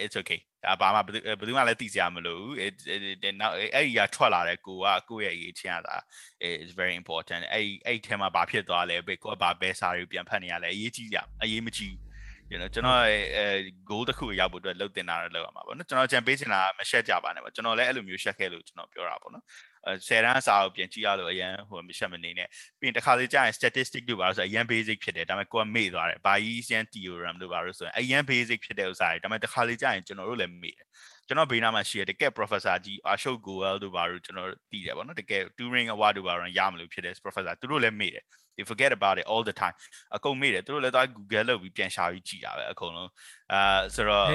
it's okay ဒါဘာမှဘယ်သူမှလည်းသိစရာမလိုဘူးနောက်အဲ့ဒီကထွက်လာတဲ့ကိုကကိုယ့်ရဲ့အရေးချင်းရတာ is very important အဲ့အဲ့ထဲမှာဘာဖြစ်သွားလဲဘယ်ကိုကဘာဘဲစာတွေပြန်ဖတ်နေရလဲအရေးကြီးကြအရေးမကြီး you know ကျွန်တော်အဲ goal တစ်ခုရောက်ဖို့အတွက်လှုပ်တင်တာလည်းလုပ်ရမှာပေါ့နော်ကျွန်တော်ကြံပေးချင်တာမရှက်ကြပါနဲ့ပေါ့ကျွန်တော်လည်းအဲ့လိုမျိုးရှက်ခဲ့လို့ကျွန်တော်ပြောတာပေါ့နော်အဲ 10တန်းအစာကိုပြန်ကြည့်ရလို့အရန်ဟိုမရှက်မနေနဲ့ပြီးရင်တစ်ခါလေးကြာရင် statistic တို့ပါလို့ဆိုအရန် basic ဖြစ်တယ်ဒါပေမဲ့ကိုကမေ့သွားတယ် Bayesian theorem တို့ပါလို့ဆိုရင်အရန် basic ဖြစ်တဲ့ဥစ္စာတွေဒါပေမဲ့တစ်ခါလေးကြာရင်ကျွန်တော်တို့လည်းမေ့တယ် ကျွန်တော်ဘေးနားမှာရှိရတကယ် professor ကြီးအာရှုပ်ကိုဝဲတို့ပါလို့ကျွန်တော်သိတယ်ပေါ့နော်တကယ် Turing Award တို့ပါတော့ရမလို့ဖြစ်တဲ့ professor သူတို့လည်းမေ့တယ် they forget about it all the time အကုန်မေ့တယ်သူတို့လည်းသွား Google လုပ်ပြီးပြန်ရှာပြီးကြည့်တာပဲအကုန်လုံးအာဆိုတော့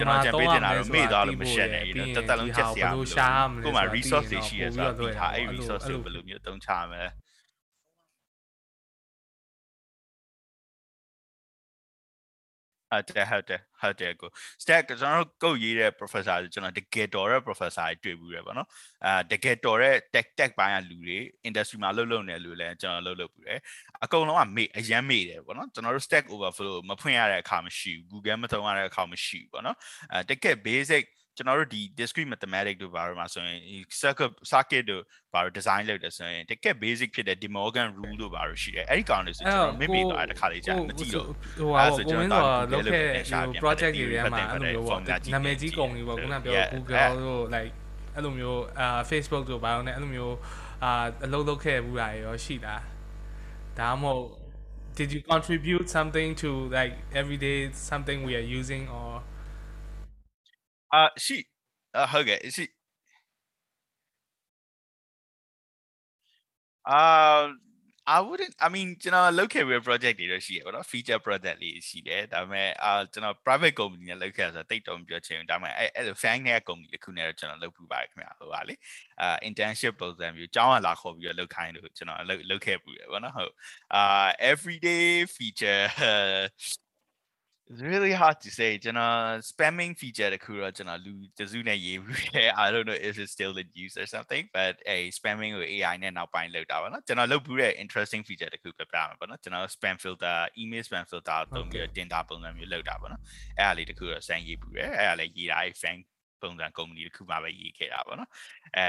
ကျွန်တော်ကြံပေးတင်တာတော့မေ့သွားလို့မရှက်နဲ့တက်တက်လုံးချက်စရာမလိုကိုမှ resource တွေရှိရဆိုတော့ဒီဟာအဲ့ resource တွေဘယ်လိုမျိုးအသုံးချမလဲဟုတ်တယ်ဟုတ်တယ် ဟုတ်တယ်ကို stack ကျွန်တော်တို့ကုတ်ရေးတဲ့ professor ကျွန်တော်တကယ်တော်တဲ့ professor တွေတွေ့ဘူးတယ်ဗောနော်အာတကယ်တော်တဲ့ tech tech ဘိုင်းကလူတွေ industry မှာလှုပ်လှုပ်နေလူလည်းကျွန်တော်လှုပ်လှုပ်ဘူးတယ်အကုန်လုံးကမေ့အရန်မေ့တယ်ဗောနော်ကျွန်တော်တို့ stack overflow မဖွင့်ရတဲ့အခါမရှိဘူး Google မသုံးရတဲ့အခါမရှိဘူးဗောနော်အဲတကယ် basic ကျွန်တော်တို့ဒီ discrete mathematics တို့ဘာလို့မှာဆိုရင် circuit circuit တို့ဘာလို့ design လုပ်တယ်ဆိုရင်တကယ် basic ဖြစ်တဲ့ De Morgan rule တို့ဘာလို့ရှိတယ်အဲ့ဒီကောင်တွေဆိုကျွန်တော်မမေ့သွားတဲ့ခါလေးကြာမကြည့်တော့ဟိုဟာကိုမင်းတို့လုပ်ခဲ့ project တွေထဲမှာအဲ့လိုမျိုးပေါ့နာမည်ကြီးကုန်ပြီပေါ့ခုနပြော Google တို့ like အဲ့လိုမျိုးအာ Facebook တို့ဘာလို့လဲအဲ့လိုမျိုးအာအလုပ်လုပ်ခဲ့ဘူးတာရောရှိလားဒါမှမဟုတ် did you contribute something to like everyday something we are using or အာရှိအဟုတ်ကဲ့ရှိအာ I wouldn't I mean ကျွန်တော် လုပ်ခဲ့ပြီး project တွေတော့ရှိရပါတော့ feature project လေးရှိတယ်ဒါပေမဲ့အာကျွန်တော် private company နဲ့လုပ်ခဲ့ဆိုတော့တိတ်တော့မပြောချင်ဘူးဒါပေမဲ့အဲ့အဲ့လို fan နဲ့ company တစ်ခုနဲ့တော့ကျွန်တော်လုပ်ပြပါတယ်ခင်ဗျာဟိုပါလေအာ internship ပုံစံမျိုးကျောင်းကလာခေါ်ပြီးတော့လုပ်ခိုင်းလို့ကျွန်တော်လုပ်လုပ်ခဲ့ပြီးရပါတော့ဟုတ်အာ everyday feature It's really hard to say ကျွန်တော် spamming feature တခုတော့ကျွန်တော်လူတစုနဲ့ရေးပြီးတယ် I don't know if it's still in use or something but a spamming ကို AI နဲ့နောက်ပိုင်းလုပ်တာပါနော်ကျွန်တော်လုပ်ပြီးတဲ့ interesting feature တခုပြပြမှာပေါ့နော်ကျွန်တော် spam filter email spam filter သုံးပြီးတော့တင်တာပုံစံမျိုးလုပ်တာပေါ့နော်အဲ့ဒါလေးတခုတော့စမ်းရေးပြီးတယ်အဲ့ဒါလည်းရေးတာ fan ပုံစံ company တစ်ခုမှပဲရေးခဲ့တာပေါ့နော်အဲ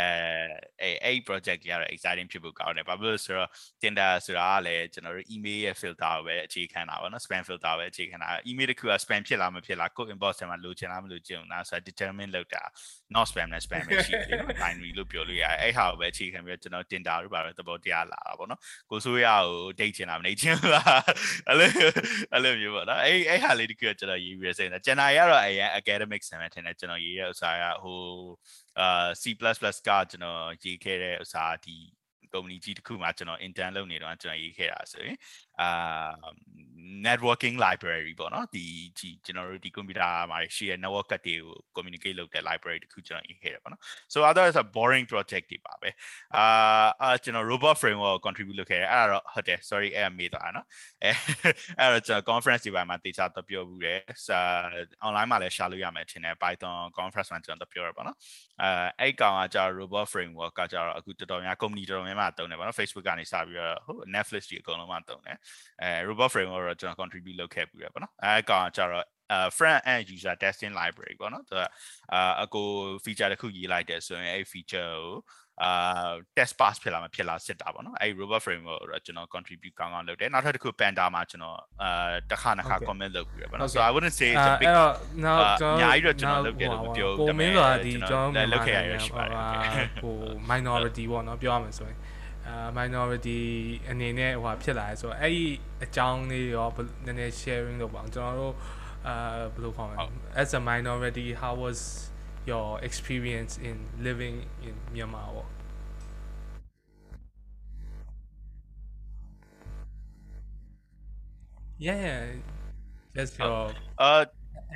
အဲအဲ့ project ကြီးကတော့ exciting ဖြစ်ဖို့ကောင်းတယ်ဘာဖြစ်လို့ဆိုတော့ Tinder ဆိုတာကလည်းကျွန်တော်တို့ email ရဲ့ filter ကိုပဲအခြေခံတာပေါ့နော် spam filter ပဲအခြေခံတာ email တစ်ခုက spam ဖြစ်လားမဖြစ်လားကို inbox ထဲမှာလိုချင်လားမလိုချင်ဘူးလားဆိုတာ determine လုပ်တာ not spam နဲ့ spam ပဲရှိတယ် binary လို့ပြောလို့ရတယ်အဲ့ဟာကိုပဲအခြေခံပြီးတော့ကျွန်တော် Tinder တို့ပါပဲသဘောတရားလာတာပေါ့နော်ကိုဆိုးရကို date ချင်တာမနေချင်ဘူးလားအဲ့လိုအဲ့လိုမျိုးပေါ့နော်အဲ့အဲ့ဟာလေးတခုကကျွန်တော်ရေးပြီးရစိတ်နေတာကျွန်တော်ရတော့အရင် academic ဆန်မယ်ထင်တယ်ကျွန်တော်ရေးရဥစားရဟိုအာ C++ ကကျွန်တော်ရေးခဲ့တဲ့ဥစားဒီ company ကြီးတစ်ခုမှာကျွန်တော် intern လုပ်နေတော့ကျွန်တော်ရေးခဲ့တာဆိုရင် အာ networking library ပေါ့နော်ဒီဒီကျွန်တော်တို့ဒီ computer မှာရှိတဲ့ network ကတ်တွေကို communicate လုပ်တဲ့ library တစ်ခုကျွန်တော်ရေးခဲ့တယ်ပေါ့နော် so other is a boring project တွေပါပဲအာအာကျွန်တော် robot framework ကို contribute လုပ်ခဲ့တယ်အဲ့ဒါတော့ဟုတ်တယ် sorry အဲ့မေးသွားတာနော်အဲအဲ့တော့ကျွန်တော် conference တွေပါမှာတေချာတော့ပြောဘူးတယ်စာ online မှာလည်းရှာလို့ရမယ်ထင်တယ် Python conference မှာကျွန်တော်ပြောရပါတော့အဲအဲ့ကောင်ကကြာ robot framework ကကြာတော့အခုတော်တော်များ company တော်တော်များများတုံးတယ်ပေါ့နော် Facebook ကနေစပြီးတော့ဟို Netflix ကြီးအကုန်လုံးမှတုံးတယ်အဲ robot framework တော့ကျွန်တော် contribute လုပ်ခဲ့ပြီးရပါတော့အဲကောင်ကကြာတော့ uh front end user testing library ပေါ့နော်သူကအာအကို feature တစ်ခုရေးလိုက်တယ်ဆိုရင်အဲ့ feature ကိုအာ test pass ဖြစ်လာမဖြစ်လာစစ်တာပေါ့နော်အဲ့ robot framework တော့ကျွန်တော် contribute ကောင်းကောင်းလုပ်တယ်နောက်ထပ်တစ်ခု panda မှာကျွန်တော်အာတစ်ခါနှစ်ခါ comment လုပ်ပြီးရပါတော့ so i wouldn't say it's a big အဲ့တော့နောက်ကျွန်တော်အများကြီးတော့ကျွန်တော်လုပ်တယ်လို့မပြောဘူးကိုမင်းဆိုတာဒီကျွန်တော်လုပ်ခဲ့ရရရှိပါတယ်ဟို minority ပေါ့နော်ပြောရမယ်ဆိုရင်အာ minority အနေနဲ့ဟိုဖြစ်လာရဲဆိုတော့အဲ့ဒီအကြောင်းလေးရောနည်းနည်း sharing လုပ်ပါအောင်ကျွန်တော်တို့အာဘယ်လိုခေါ်မလဲ as a minority how was your experience in living in Myanmar ပေါ့ Yeah just your အာ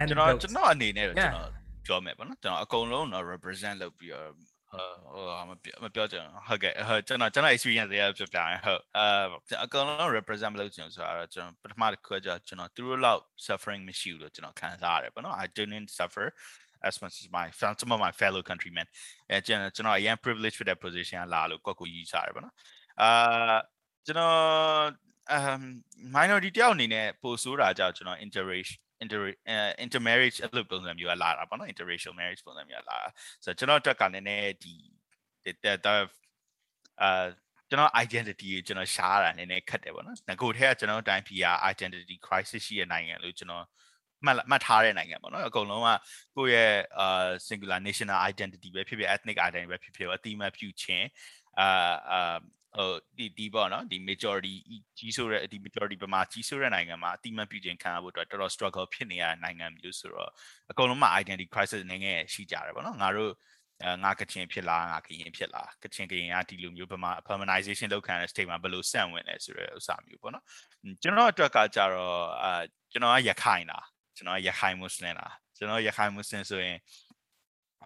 ကျွန်တော် anecdotes ကျွန်တော်အနေနဲ့တော့ကျွန်တော်ပြောမယ်ပေါ့နော်ကျွန်တော်အကုန်လုံးတော့ represent လုပ်ပြီးတော့ ဟိုမပြောမပြောချင်ဟုတ်ကဲ့ဟုတ်ကျွန်တော်ကျွန်တော် experience တွေပြပြရင်ဟုတ်အာအကုန်လုံး represent မလုပ်ချင်ဆိုတော့ကျွန်တော်ပထမတစ်ခုကကျွန်တော်သူတို့လောက် suffering မရှိဘူးလို့ကျွန်တော်ခံစားရတယ်ပေါ့နော် I didn't suffer as much as my some of my fellow countrymen အဲကျွန်တော်ကျွန်တော်အရင် privilege ဖြစ်တဲ့ position ကလာလို့ကိုယ့်ကိုယူဆရတယ်ပေါ့နော်အာကျွန်တော် um minority တယောက်အနေနဲ့ပို့ဆိုးတာကြောင့်ကျွန်တော် interracial inter intermarriage အဲ့လိုပုံစံမျိုးကလာတာပေါ့နော် interracial marriage ပုံစံမျိုးလာတာဆိုတော့ကျွန်တော်အတွက်ကလည်းနည်းဒီတဲ့အာကျွန်တော် identity ကိုကျွန်တော်ရှားတာနည်းနည်းခက်တယ်ပေါ့နော်ငကိုထဲကကျွန်တော်တိုင်းပြည်က identity crisis ရှိတဲ့နိုင်ငံလို့ကျွန်တော်မှတ်မှတ်ထားတဲ့နိုင်ငံပေါ့နော်အကုန်လုံးကကိုယ့်ရဲ့အာ singular national identity ပဲဖြစ်ဖြစ် ethnic identity ပဲဖြစ်ဖြစ်အတိအမှတ်ပြုခြင်းအာအာ ဟိုဒီဒီပေါ့နော်ဒီ majority ကြီးဆိုတဲ့ဒီ majority ပမာကြီးဆိုတဲ့နိုင်ငံမှာအတိမတ်ပြုခြင်းခံရဖို့အတွက်တော်တော် struggle ဖြစ်နေရတဲ့နိုင်ငံမျိုးဆိုတော့အကုန်လုံးမှာ identity crisis နေငယ်ရှိကြတယ်ပေါ့နော်ငါတို့အဲငါကချင်ဖြစ်လားငါကရင်ဖြစ်လားကချင်ကရင်ကဒီလိုမျိုးပမာ permanization လောက်ခံတဲ့ state မှာဘယ်လိုဆန့်ဝင်လဲဆိုတဲ့ဥစ္စာမျိုးပေါ့နော်ကျွန်တော်အတွက်ကကြတော့အာကျွန်တော်ကရခိုင်လားကျွန်တော်ရခိုင်မွတ်စလင်လားကျွန်တော်ရခိုင်မွတ်စလင်ဆိုရင်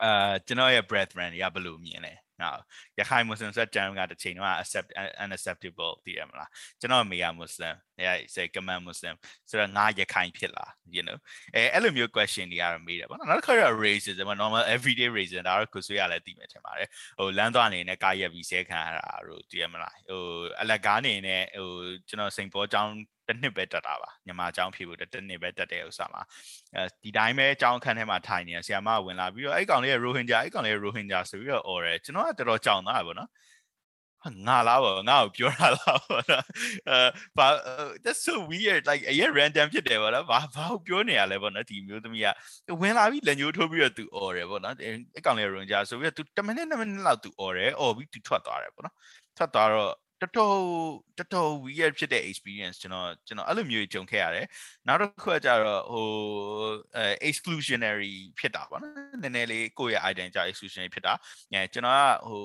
အာကျွန်တော်ရဲ့ brethren တွေကဘယ်လိုမြင်လဲ နော်ရခိုင်မွတ်စလင်ဆက်တမ်းကတစ်ချိန်တော့ accept unacceptable တည်ရမလားကျွန်တော်မေယာမွတ်စလင် yeah say command muslim ဆိုတော့ငါရခိုင်ဖြစ်လား you know အဲအဲ့လိုမျိုး question တွေကတော့မေးတယ်ပေါ့နော်နောက်တစ်ခါတော့ racism normal everyday racism ဒါတော့ကိုဆွေးရလဲတည်မယ်ထင်ပါတယ်ဟိုလမ်းသွားနေနဲ့ကာရက်ပြီးဆဲခံရတာတို့တည်ရမလားဟိုအလက်ကားနေနဲ့ဟိုကျွန်တော်စိန်ပေါ်အကြောင်း တစ်နှစ်ပဲတက်တာပါညီမအကြောင်းဖြေဖို့တစ်နှစ်ပဲတက်တဲ့ဥစ္စာမှာအဲဒီတိုင်းပဲအကြောင်းခန်းထဲမှာထိုင်နေဆရာမဝင်လာပြီးတော့အဲ့ကောင်လေးရဲ့ Rohingya အဲ့ကောင်လေးရဲ့ Rohingya ဆိုပြီးတော့ អော်တယ်ကျွန်တော်ကတော်တော်ကြောင်သားပါနော်ငါလားပေါ့ငါ့ကိုပြောတာလားပေါ့နော်အဲဘာ that's so weird like အရင် random ဖြစ်တယ်ပေါ့နော်ဘာဘာကိုပြောနေရလဲပေါ့နော်ဒီမျိုးသမီးကဝင်လာပြီးလက်ညှိုးထိုးပြီးတော့ तू អော်တယ်ပေါ့နော်အကောင်လေး Rohingya ဆိုပြီးတော့ तू 10မိနစ်2မိနစ်လောက် तू អော်တယ်អော်ပြီး तू ထွက်သွားတယ်ပေါ့နော်ထွက်သွားတော့ တော်တော်တော်တော် weird ဖြစ်တဲ့ experience ကျွန်တော်ကျွန်တော်အဲ့လိုမျိုးကြုံခဲ့ရတယ်နောက်တစ်ခုကကြတော့ဟိုအဲ exclusionary ဖြစ်တာပေါ့နော်နည်းနည်းလေးကိုယ့်ရဲ့ identity ကြောင့် exclusionary ဖြစ်တာအဲကျွန်တော်ကဟို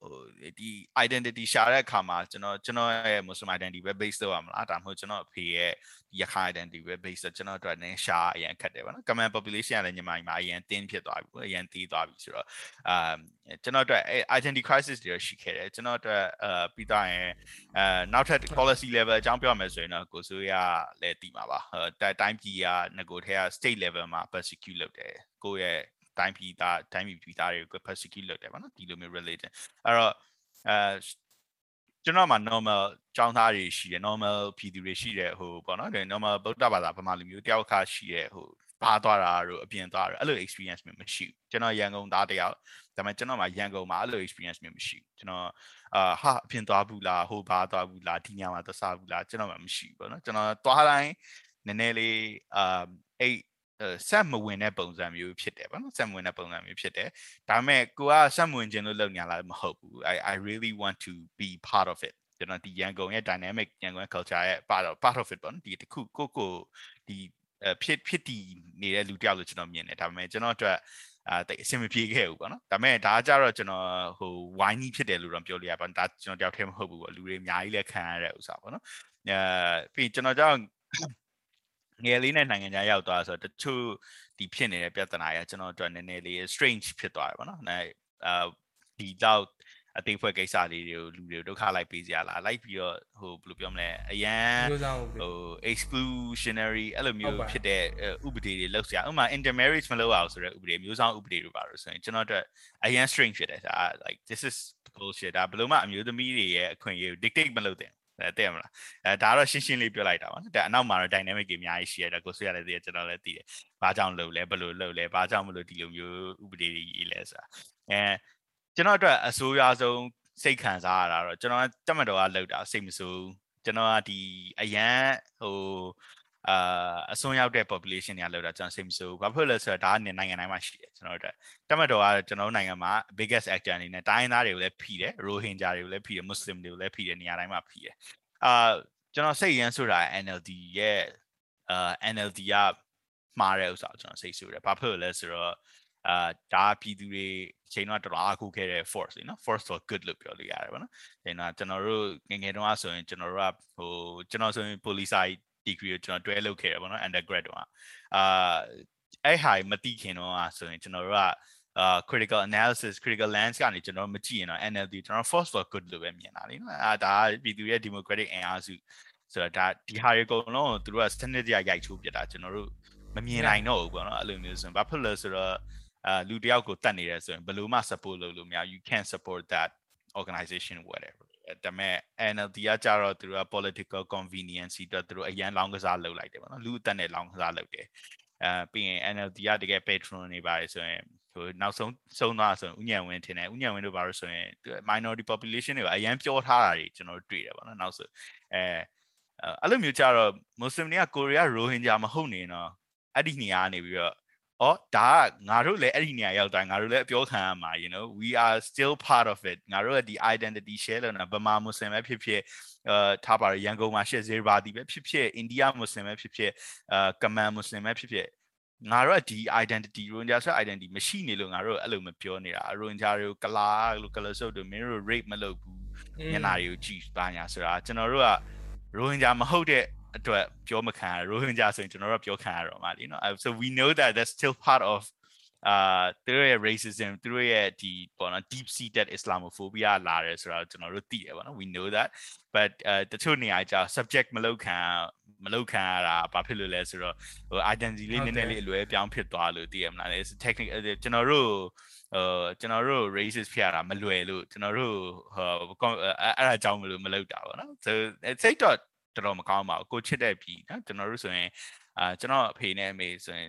ဟိုဒီ identity ရှာတဲ့အခါမှာကျွန်တော်ကျွန်တော်ရဲ့ muslim identity ပဲ base လုပ်ရမလားဒါမှမဟုတ်ကျွန်တော်အဖေရဲ့ ရခိုင် identity ပဲ base ကျွန်တော်တို့လည်းရှာအရင်ခက်တယ်ပေါ့နော် common population ကလည်းညီမညီမအရင်တင်းဖြစ်သွားပြီအရင်တီးသွားပြီဆိုတော့အာကျွန်တော်တို့ identity crisis တွေရှိခဲ့တယ်ကျွန်တော်တို့အာပြီးတော့ရယ်အဲနောက်ထပ် policy level အကြောင်းပြောမယ်ဆိုရင်တော့ကိုစိုးရလည်းတည်မှာပါအဲတိုင်းပြည်ကငကိုထဲက state level မှာ persecute လုပ်တယ်ကိုယ့်ရဲ့တိုင်းပြည်သားတိုင်းပြည်ပြည်သားတွေကို persecute လုပ်တယ်ပေါ့နော်ဒီလိုမျိုး religion အဲ့တော့အဲ ကျွန်တော်မှာ normal ចောင်းသားတွေရှိတယ် normal ပြည်သူတွေရှိတယ်ဟိုပေါ့နော် normal ဗုဒ္ဓဘာသာဗမာလူမျိုးတယောက်ခါရှိတယ်ဟိုဘာသွားတာတို့အပြင်သွားတာအဲ့လို experience မျိုးမရှိဘူးကျွန်တော်ရန်ကုန်သားတယောက်ဒါပေမဲ့ကျွန်တော်မှာရန်ကုန်မှာအဲ့လို experience မျိုးမရှိဘူးကျွန်တော်အာဟာအပြင်သွားဘူးလားဟိုဘာသွားဘူးလားဒီညမှာသွားစားဘူးလားကျွန်တော်မှမရှိဘူးပေါ့နော်ကျွန်တော်သွားတိုင်းနည်းနည်းလေးအာအဲ့ ဆက်မဝင်တဲ့ပုံစံမျိုးဖြစ်တယ်ဗောနော်ဆက်မဝင်တဲ့ပုံစံမျိုးဖြစ်တယ်ဒါပေမဲ့ကိုကဆက်မဝင်ခြင်းလို့လုပ်ညာလားမဟုတ်ဘူး I I really want to be part of it ကျွန်တော်ဒီရန်ကုန်ရဲ့ dynamic ရန်ကုန် culture ရဲ့ part of part of it ပေါ့နော်ဒီတခုကိုကိုဒီဖြစ်ဖြစ်တည်နေတဲ့လူတယောက်လို့ကျွန်တော်မြင်တယ်ဒါပေမဲ့ကျွန်တော်အတွက်အာတိတ်အဆင်မပြေခဲ့ဘူးပေါ့နော်ဒါပေမဲ့ဒါကြတော့ကျွန်တော်ဟိုဝိုင်းကြီးဖြစ်တယ်လို့တော့ပြောလို့ရပါဒါကျွန်တော်တယောက်တည်းမဟုတ်ဘူးပေါ့လူတွေအများကြီးလည်းခံရတဲ့ဥစ္စာပေါ့နော်အဲပြီးကျွန်တော်ကြောင့် ငယ်လေးနဲ့နိုင်ငံခြားရောက်သွားဆိုတော့တချို့ဒီဖြစ်နေတဲ့ပြဿနာရကျွန်တော်အတွက်နည်းနည်းလေး strange ဖြစ်သွားတယ်ပေါ့နော်အဲအာဒီတော့အသေးဖွဲ့ကိစ္စလေးတွေကိုလူတွေဒုက္ခလိုက်ပေးစရာလားလိုက်ပြီးတော့ဟိုဘယ်လိုပြောမလဲအရန်ဟို exclusionary အဲ့လိုမျိုးဖြစ်တဲ့ဥပဒေတွေလောက်စရာဥပမာ intermarriage မလုပ်အောင်ဆိုတဲ့ဥပဒေမျိုးဆောင်ဥပဒေတွေပါလို့ဆိုရင်ကျွန်တော်တို့အရန် strange ဖြစ်တယ်ဒါ like this is bullshit ဒါဘယ်လိုမှအမျိုးသမီးတွေရဲ့အခွင့်အရေးကို dictate မလုပ်သင့် အဲတဲ့မလားအဲဒါတော့ရှင်းရှင်းလေးပြောလိုက်တာပါနော်ဒါအနောက်မှာတော့ dynamic တွေအများကြီးရှိရတယ်ကိုဆွေးရတယ်သိရကျွန်တော်လည်းသိတယ်ဘာကြောင့်လုပ်လဲဘယ်လိုလုပ်လဲဘာကြောင့်မလို့ဒီလိုမျိုးဥပဒေတွေရေးလဲဆိုတာအဲကျွန်တော်အတွက်အဆိုးရွားဆုံးစိတ်ခံစားရတာတော့ကျွန်တော်တက်မတော်ကလောက်တာစိတ်မဆိုးကျွန်တော်ကဒီအရန်ဟို အာအစွန်းရောက်တဲ့ population တွေလောက်တာကျွန်တော်စိတ်မဆိုးဘာဖြစ်လဲဆိုတော့ဒါကနိုင်ငံတိုင်းမှာရှိတယ်ကျွန်တော်တို့တက်မတော်ကကျွန်တော်နိုင်ငံမှာ biggest actor အနေနဲ့တိုင်းသားတွေကိုလည်းဖိတယ် rohingya တွေကိုလည်းဖိတယ် muslim တွေကိုလည်းဖိတယ်နေရာတိုင်းမှာဖိတယ်အာကျွန်တော်စိတ်ရမ်းဆိုတာ NLD ရဲ့အာ NLD ကမှားတဲ့ဥစ္စာကျွန်တော်စိတ်ဆိုးတယ်ဘာဖြစ်လဲဆိုတော့အာဒါပြည်သူတွေချိန်တော့တော်တော်အားကိုးခဲ့တဲ့ force လေနော် force for good လို့ပြောလို့ရတယ်ဗောနော်ချိန်တော့ကျွန်တော်တို့ငငယ်တုန်းကဆိုရင်ကျွန်တော်တို့ကဟိုကျွန်တော်ဆိုရင် police degree ကိုကျွန်တော်တွဲလုပ်ခဲ့တယ်ဗောနော် undergrad တုန်းကအာအဲ့ဟာမသိခင်တော့ဆိုရင်ကျွန်တော်တို့က uh critical analysis critical lens ကနေကျွန်တော်မကြည့်ရင်တော့ NLD ကျွန်တော် force for good လို့ပဲမြင်တာလေနော်အာဒါပြည်သူရဲ့ democratic အင်အားစုဆိုတော့ဒါဒီဟာတွေအကုန်လုံးသူတို့ကစနစ်တကျရိုက်ချိုးပြတာကျွန်တော်တို့မမြင်နိုင်တော့ဘူးပေါ့နော်အဲ့လိုမျိုးဆိုရင်ဘာဖြစ်လဲဆိုတော့အာလူတယောက်ကိုတတ်နေတယ်ဆိုရင်ဘယ်လိုမှ support လုပ်လို့မရ you can't support that organization whatever ဒါပေမဲ့ NLD ကကြတော့သူတို့က political convenience တော့သူတို့အရန်လောင်းကစားလုပ်လိုက်တယ်ပေါ့နော်လူအသက်နဲ့လောင်းကစားလုပ်တယ်အဲပြီးရင် NLD ကတကယ် patron နေပါတယ်ဆိုရင်ဟိုနောက်ဆုံးဆုံးသွားဆိုရင်ဥညံဝင်းထင်တယ်ဥညံဝင်းတို့ဘာလို့ဆိုရင် minority population တွေကအရန်ပြောထားတာတွေကျွန်တော်တို့တွေ့တယ်ပေါ့နော်နောက်ဆိုအဲအဲ့လိုမျိုးကြတော့ Muslim တွေကကိုရီးယား Rohingya မဟုတ်နေတော့အဲ့ဒီနေရာနေပြီးတော့ ဩဒါကငါတို့လည်းအဲ့ဒီနေရာရောက်တိုင်းငါတို့လည်းအပြောခံရမှာ you know we are still part of it ငါတို့ရဲ့ဒီ identity share လို့နော်ဗမာမွတ်စလင်ပဲဖြစ်ဖြစ်အဲထားပါရရန်ကုန်မှာရှစ်ဇေဘာတီပဲဖြစ်ဖြစ်အိန္ဒိယမွတ်စလင်ပဲဖြစ်ဖြစ်အဲကမန်မွတ်စလင်ပဲဖြစ်ဖြစ်ငါတို့ကဒီ identity ရိုဟင်ဂျာဆို identity မရှိနေလို့ငါတို့အဲ့လိုမပြောနေတာရိုဟင်ဂျာတွေကိုကလာလို့ကလဆုပ်တို့မင်းတို့ rape မလုပ်ဘူးညနာတွေကိုကြည့်ပါညာဆိုတာကျွန်တော်တို့ကရိုဟင်ဂျာမဟုတ်တဲ့ အတွက်ပြောမခံရရိုဟင်ဂျာဆိုရင်ကျွန်တော်တို့ပြောခံရတော့မှာလीเนาะ so we know that that's still part of uh သူတို့ရဲ့ racism သူတို့ရဲ့ဒီပေါ့နော် deep seated islamophobia လာတယ်ဆိုတော့ကျွန်တော်တို့သိရပါတော့ we know that but အဲတချို့နေရာကျ subject မလောက်ခံမလောက်ခံရတာဘာဖြစ်လို့လဲဆိုတော့ဟို identity လေးနည်းနည်းလေးအလွဲပြောင်းဖြစ်သွားလို့သိရမလား technique ကျွန်တော်တို့ဟိုကျွန်တော်တို့ racist ဖြစ်ရတာမလွယ်လို့ကျွန်တော်တို့ဟိုအဲ့ဒါကြောင့်မလို့မလုပ်တာပေါ့နော် so စိတ် တော့တော်တော်မကောင်းပါဘူးကိုချစ်တဲ့ပြီနော်ကျွန်တော်တို့ဆိုရင်အာကျွန်တော်အဖေနဲ့အမေဆိုရင်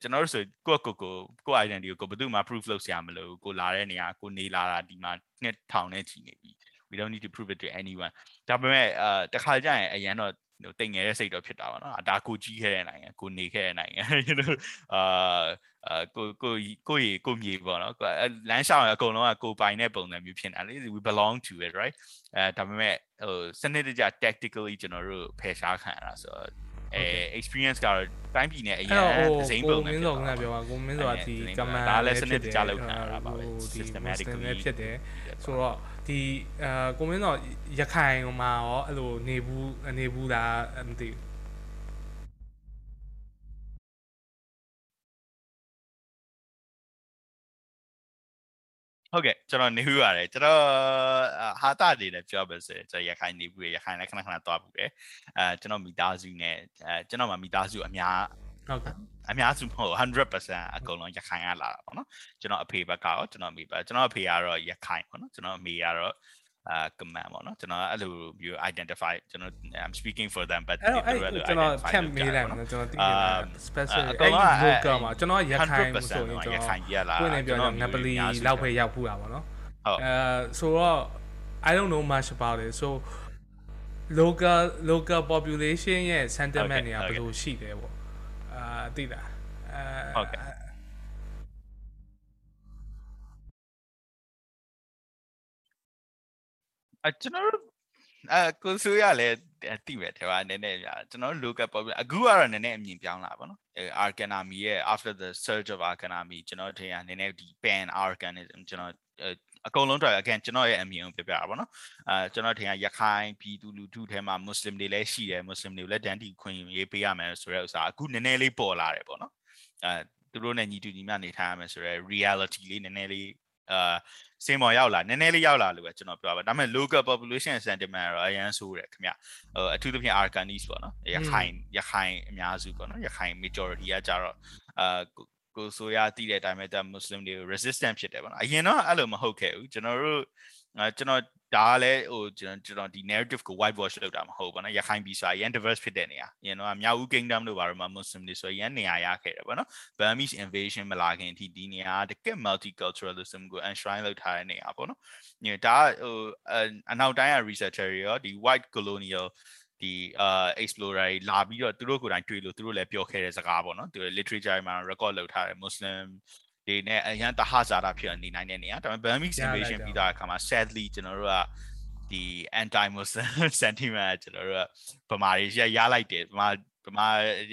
ကျွန်တော်တို့ဆိုကိုယ့်ကိုကိုကိုယ့် identity ကိုဘယ်သူမှ proof လုပ်စရာမလိုဘူးကိုလာတဲ့နေရာကိုနေလာတာဒီမှာနှစ်ထောင်နဲ့ချီနေပြီ we don't need to prove it to anyone ဒါပေမဲ့အာတခါကျရင်အရန်တော့ဟိုတိမ်ငယ်တဲ့စိတ်တော့ဖြစ်တာပါနော်အဒါကိုကြီးခဲ့တဲ့နိုင်ငံကိုနေခဲ့တဲ့နိုင်ငံ you know အာ အာကိုကိုကိုရီကိုမြေပေါ့နော်လမ်းလျှောက်ရင်အကုန်လုံးကကိုပိုင်တဲ့ပုံစံမျိုးဖြစ်နေတာလေ we belong to it right အဲဒါပေမဲ့ဟိုစနစ်တကျ tactically ကျွန်တော်တို့ဖယ်ရှားခံရတာဆိုတော့အဲ experience ကတော့တိုင်းပြည်နဲ့အရင်အစိမ့်ပုံနဲ့ပြောတာပြောပါကိုမင်းဆိုတာဒီကမန်ဒါလည်းစနစ်တကျလောက်ခံရတာပါပဲ systematically ဖြစ်တယ်ဆိုတော့ဒီအာကိုမင်းတော့ရခိုင်မှာရောအဲ့လိုနေဘူးနေဘူးလားမသိဘူး ဟုတ်ကဲ့ကျွန်တော်နေပြီးပါတယ်ကျွန်တော်ဟာတာနေလည်းပြောပါစေကျွန်တော်ရခိုင်နေပြီးရခိုင်လည်းခဏခဏသွားပြီးတယ်အဲကျွန်တော်မိသားစုနဲ့အဲကျွန်တော်မှမိသားစုအများဟုတ်ကဲ့အများစုမဟုတ်100%အကုန်လုံးရခိုင်ကလာတာပေါ့နော်ကျွန်တော်အဖေဘက်ကရောကျွန်တော်မိဘကျွန်တော်အဖေကတော့ရခိုင်ပေါ့နော်ကျွန်တော်အမေကတော့ အာ command ပေါ့နော်ကျွန်တော်အဲ့လိုမျိုး identify ကျွန်တော် I'm speaking for them but အဲ့တော့ကျွန်တော် camp မေးလိုက်မှာကျွန်တော်သိနေတာ special အဲ့ဒီ local မှာကျွန်တော်ရခိုင်ဆိုရင်ကျွန်တော်ရခိုင်ကြီးလာကျွန်တော်ငပလီလောက်ပဲရောက်ဖူးတာပေါ့နော်ဟုတ်အဲဆိုတော့ I don't know much about it so local local population ရဲ့ sentiment တွေကဘယ်လိုရှိတယ်ပေါ့အာသိလားအဲ အကျွန်တော်တို့အဲကိုဆိုရလည်းတိပဲထဲပါနည်းနည်းပြကျွန်တော်တို့ local problem အခုကတော့နည်းနည်းအမြင်ပြောင်းလာပါတော့အဲ Arcanami ရဲ့ after the surge of Arcanami ကျွန်တော်ထင်ရနည်းနည်းဒီ pan Arcanism ကျွန်တော်အကုန်လုံးတော့ again ကျွန်တော်ရဲ့အမြင်ကိုပြပြတာပေါ့နော်အဲကျွန်တော်ထင်ရရခိုင်ပြည်သူလူထုထဲမှာ Muslim တွေလည်းရှိတယ် Muslim တွေလည်းတန်တီခွင့်ရေးပေးရမယ်ဆိုတဲ့ဥစ္စာအခုနည်းနည်းလေးပေါ်လာတယ်ပေါ့နော်အဲသူတို့နဲ့ညီတူညီမျှနေထိုင်ရမယ်ဆိုတဲ့ reality လေးနည်းနည်းလေး အာစင်မော်ရောက်လာနည်းနည်းလေးရောက်လာလို့ပဲကျွန်တော်ပြောပါဒါပေမဲ့ local population sentiment တော့အရန်ဆိုးတယ်ခင်ဗျဟိုအထူးသဖြင့် Arkanis ပေါ့နော်ရခိုင်ရခိုင်အများစုပေါ့နော်ရခိုင် majority ကကြတော့အာကိုဆိုရတည်တဲ့အတိုင်းပဲဒါ Muslim တွေ resistant ဖြစ်တယ်ပေါ့နော်အရင်တော့အဲ့လိုမဟုတ်ခဲ့ဘူးကျွန်တော်တို့ကျွန်တော် ဒါကလည်းဟိုကျွန်တော်ကျွန်တော်ဒီ narrative ကို white wash လုပ်တာမဟုတ်ဘူးဗောနော်ရခိုင်ပြည်ဆိုရင် diverse ဖြစ်တဲ့နေရာရင်တော့မြောက်ဦး kingdom တို့ဘာလို့မှ muslim တွေဆိုရင်နေရာရခဲ့တယ်ဗောနော် Burmese invasion မလာခင်အထိဒီနေရာတကက် multiculturalism ကို enshrine လုပ်ထားတဲ့နေရာဗောနော်ညဒါဟိုအနောက်တိုင်းက researcher တွေရောဒီ white colonial ဒီ uh explorer တွေလာပြီးတော့သူတို့ကိုယ်တိုင်တွေ့လို့သူတို့လည်းပြောခဲ့တဲ့စကားပေါ့နော်သူ literature မှာ record လုပ်ထားတယ် muslim တွေနဲ့အရန်တဟဇာတာဖြစ်နေနိုင်တဲ့နေရာဒါပေမဲ့ Burmese invasion ပြီးတော့အခါမှာ sadly ကျွန်တော်တို့ကဒီ anti muslim sentiment ကျွန်တော်တို့ကဗမာတွေရရလိုက်တယ်ဗမာဗမာ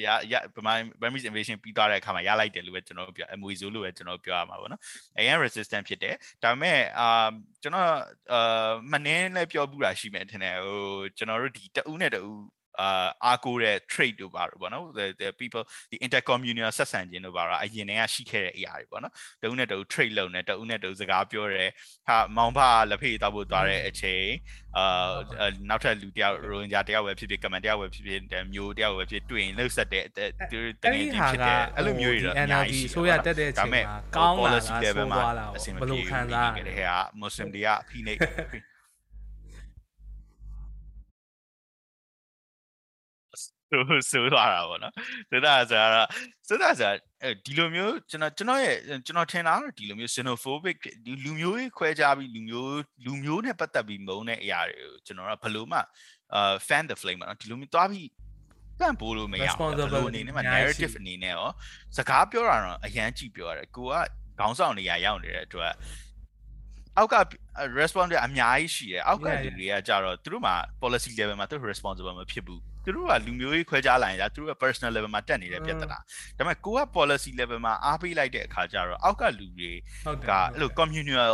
ရရဗမာ Burmese invasion ပြီးသွားတဲ့အခါမှာရလိုက်တယ်လို့ပဲကျွန်တော်ပြောအမွေဆိုးလို့ပဲကျွန်တော်ပြောရမှာပေါ့နော်အရင် resistant ဖြစ်တယ်ဒါပေမဲ့အာကျွန်တော်အာမနှင်းလည်းပြောပူတာရှိမယ်ထင်တယ်ဟိုကျွန်တော်တို့ဒီတဦးနဲ့တဦး အာအားကိုးတဲ့ trade တို့ပါတော့ဗောနော် the people ဒီ intercommunal ဆက်ဆံခြင်းတို့ပါတော့အရင်တည်းကရှိခဲ့တဲ့အရာတွေဗောနော်တဦးနဲ့တဦး trade လုပ်နေတဦးနဲ့တဦးစကားပြောတယ်ဟာမောင်ဖလက်ဖေးတောက်ဖို့သွားတဲ့အချိန်အာနောက်ထပ်လူတယောက်ရိုဟင်ဂျာတယောက်ပဲဖြစ်ဖြစ်ကမန်တယောက်ပဲဖြစ်ဖြစ်မျိုးတယောက်ပဲဖြစ်တွေ့ရင်လှုပ်ဆက်တဲ့သူတကယ်ကြီးဖြစ်တဲ့အဲ့လိုမျိုးတွေတော့အများကြီးဆိုရတက်တဲ့အချိန်မှာကောင်းလာတာဆိုသွားလာဘယ်လိုခံစားရလဲဟာမွတ်စလင်တွေကဖိနှိပ် ဆိုဆိုသွားတာပေါ့နော်ဆိုတော့ဆိုတော့ဆိုတော့ဆိုဒီလိုမျိုးကျွန်တော်ကျွန်တော်ရဲ့ကျွန်တော်ထင်တာတော့ဒီလိုမျိုး xenophobic ဒီလူမျိုးရေးခွဲခြားပြီးလူမျိုးလူမျိုးနဲ့ပတ်သက်ပြီးမုန်းတဲ့အရာတွေကိုကျွန်တော်ကဘယ်လိုမှအာ fan the flame ပေါ့နော်ဒီလိုမျိုးသွားပြီးကန့်ပိုးလို့မရဘူးဘယ်လိုအနေနဲ့မှ narrative အနေနဲ့ရောစကားပြောတာတော့အရန်ကြည့်ပြောရတယ်ကိုကခေါင်းဆောင်နေရရောက်နေတဲ့အတွက်အောက်က response တွေအများကြီးရှိတယ်အောက်ကလူတွေကကြတော့သူတို့မှာ policy level မှာသူတို့ responsible မဖြစ်ဘူး သူတို့ကလူမျိုးရေးခွဲခြားလာရင်ဒါသူတို့က personal level မှာတက်နေတဲ့ပြဿနာဒါပေမဲ့ကိုက policy level မှာအားပေးလိုက်တဲ့အခါကျတော့အောက်ကလူတွေကအဲ့လို communal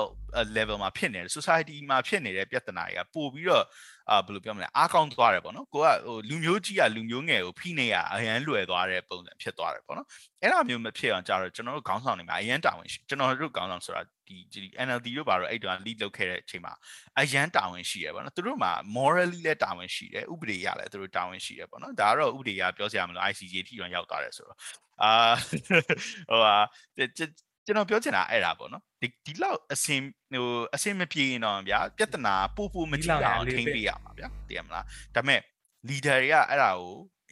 level မှာဖြစ်နေတယ် society မှာဖြစ်နေတဲ့ပြဿနာတွေကပို့ပြီးတော့အာဘယ်လိုပြောမလဲအားကောင်းသွားတယ်ပေါ့နော်ကိုကဟိုလူမျိုးကြီးကလူမျိုးငယ်ကိုဖိနေရအရန်လွယ်သွားတဲ့ပုံစံဖြစ်သွားတယ်ပေါ့နော်အဲ့လိုမျိုးမဖြစ်အောင်ကြတော့ကျွန်တော်တို့ခေါင်းဆောင်တွေမှာအရန်တာဝန်ရှိကျွန်တော်တို့ခေါင်းဆောင်ဆိုတာ ဒီဒီ NLD တို့ဘာလို့အဲ့တုန်းက lead လုပ်ခဲ့တဲ့အချိန်မှာအရန်တာဝန်ရှိရပေါ့နော်သူတို့မှာ morally လည်းတာဝန်ရှိတယ်ဥပဒေရလည်းသူတို့တာဝန်ရှိရပေါ့နော်ဒါကတော့ဥပဒေရပြောစရာမလို ICJ ထိတော့ရောက်သွားတယ်ဆိုတော့အာဟိုဟာကျွန်တော်ပြောချင်တာအဲ့ဒါပေါ့နော်ဒီဒီလောက်အစင်ဟိုအစင်မပြေရင်တော့ဗျာပြဿနာပို့ပို့မကြည့်အောင်ထိမ့်ပေးရမှာဗျာတည်ရမလားဒါပေမဲ့ leader တွေကအဲ့ဒါကို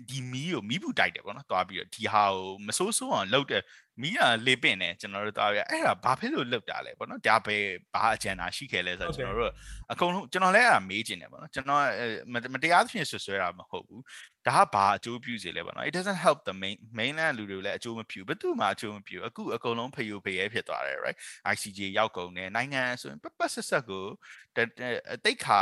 ဒီမီးကိုမီးဘူးတိုက်တယ်ပေါ့နော်သွားပြီးတော့ဒီဟာကိုမစိုးစိုးအောင်လုပ်တယ် မီးကလေပင့်တယ်ကျွန်တော်တို့သွားပြီးအဲ့ဒါဘာဖြစ်လို့လုပ်တာလဲပေါ့နော်ဒါပဲဘာအကြံတာရှိခဲ့လဲဆိုတော့ကျွန်တော်တို့အကုန်လုံးကျွန်တော်လည်းအဲ့ဒါမေးချင်တယ်ပေါ့နော်ကျွန်တော်မတရားသဖြင့်ဆွဆွဲတာမဟုတ်ဘူးဒါကဘာအကျိုးပြုစေလဲပေါ့နော် it doesn't help the main mainland လူတွေလည်းအကျိုးမပြုဘယ်သူမှအကျိုးမပြုအခုအကုန်လုံးဖျို့ဖျဲဖြစ်သွားတယ် right ICJ ရောက်ကုန်တယ်နိုင်ငံဆိုရင်ပပဆက်ဆက်ကိုတိတ်ခါ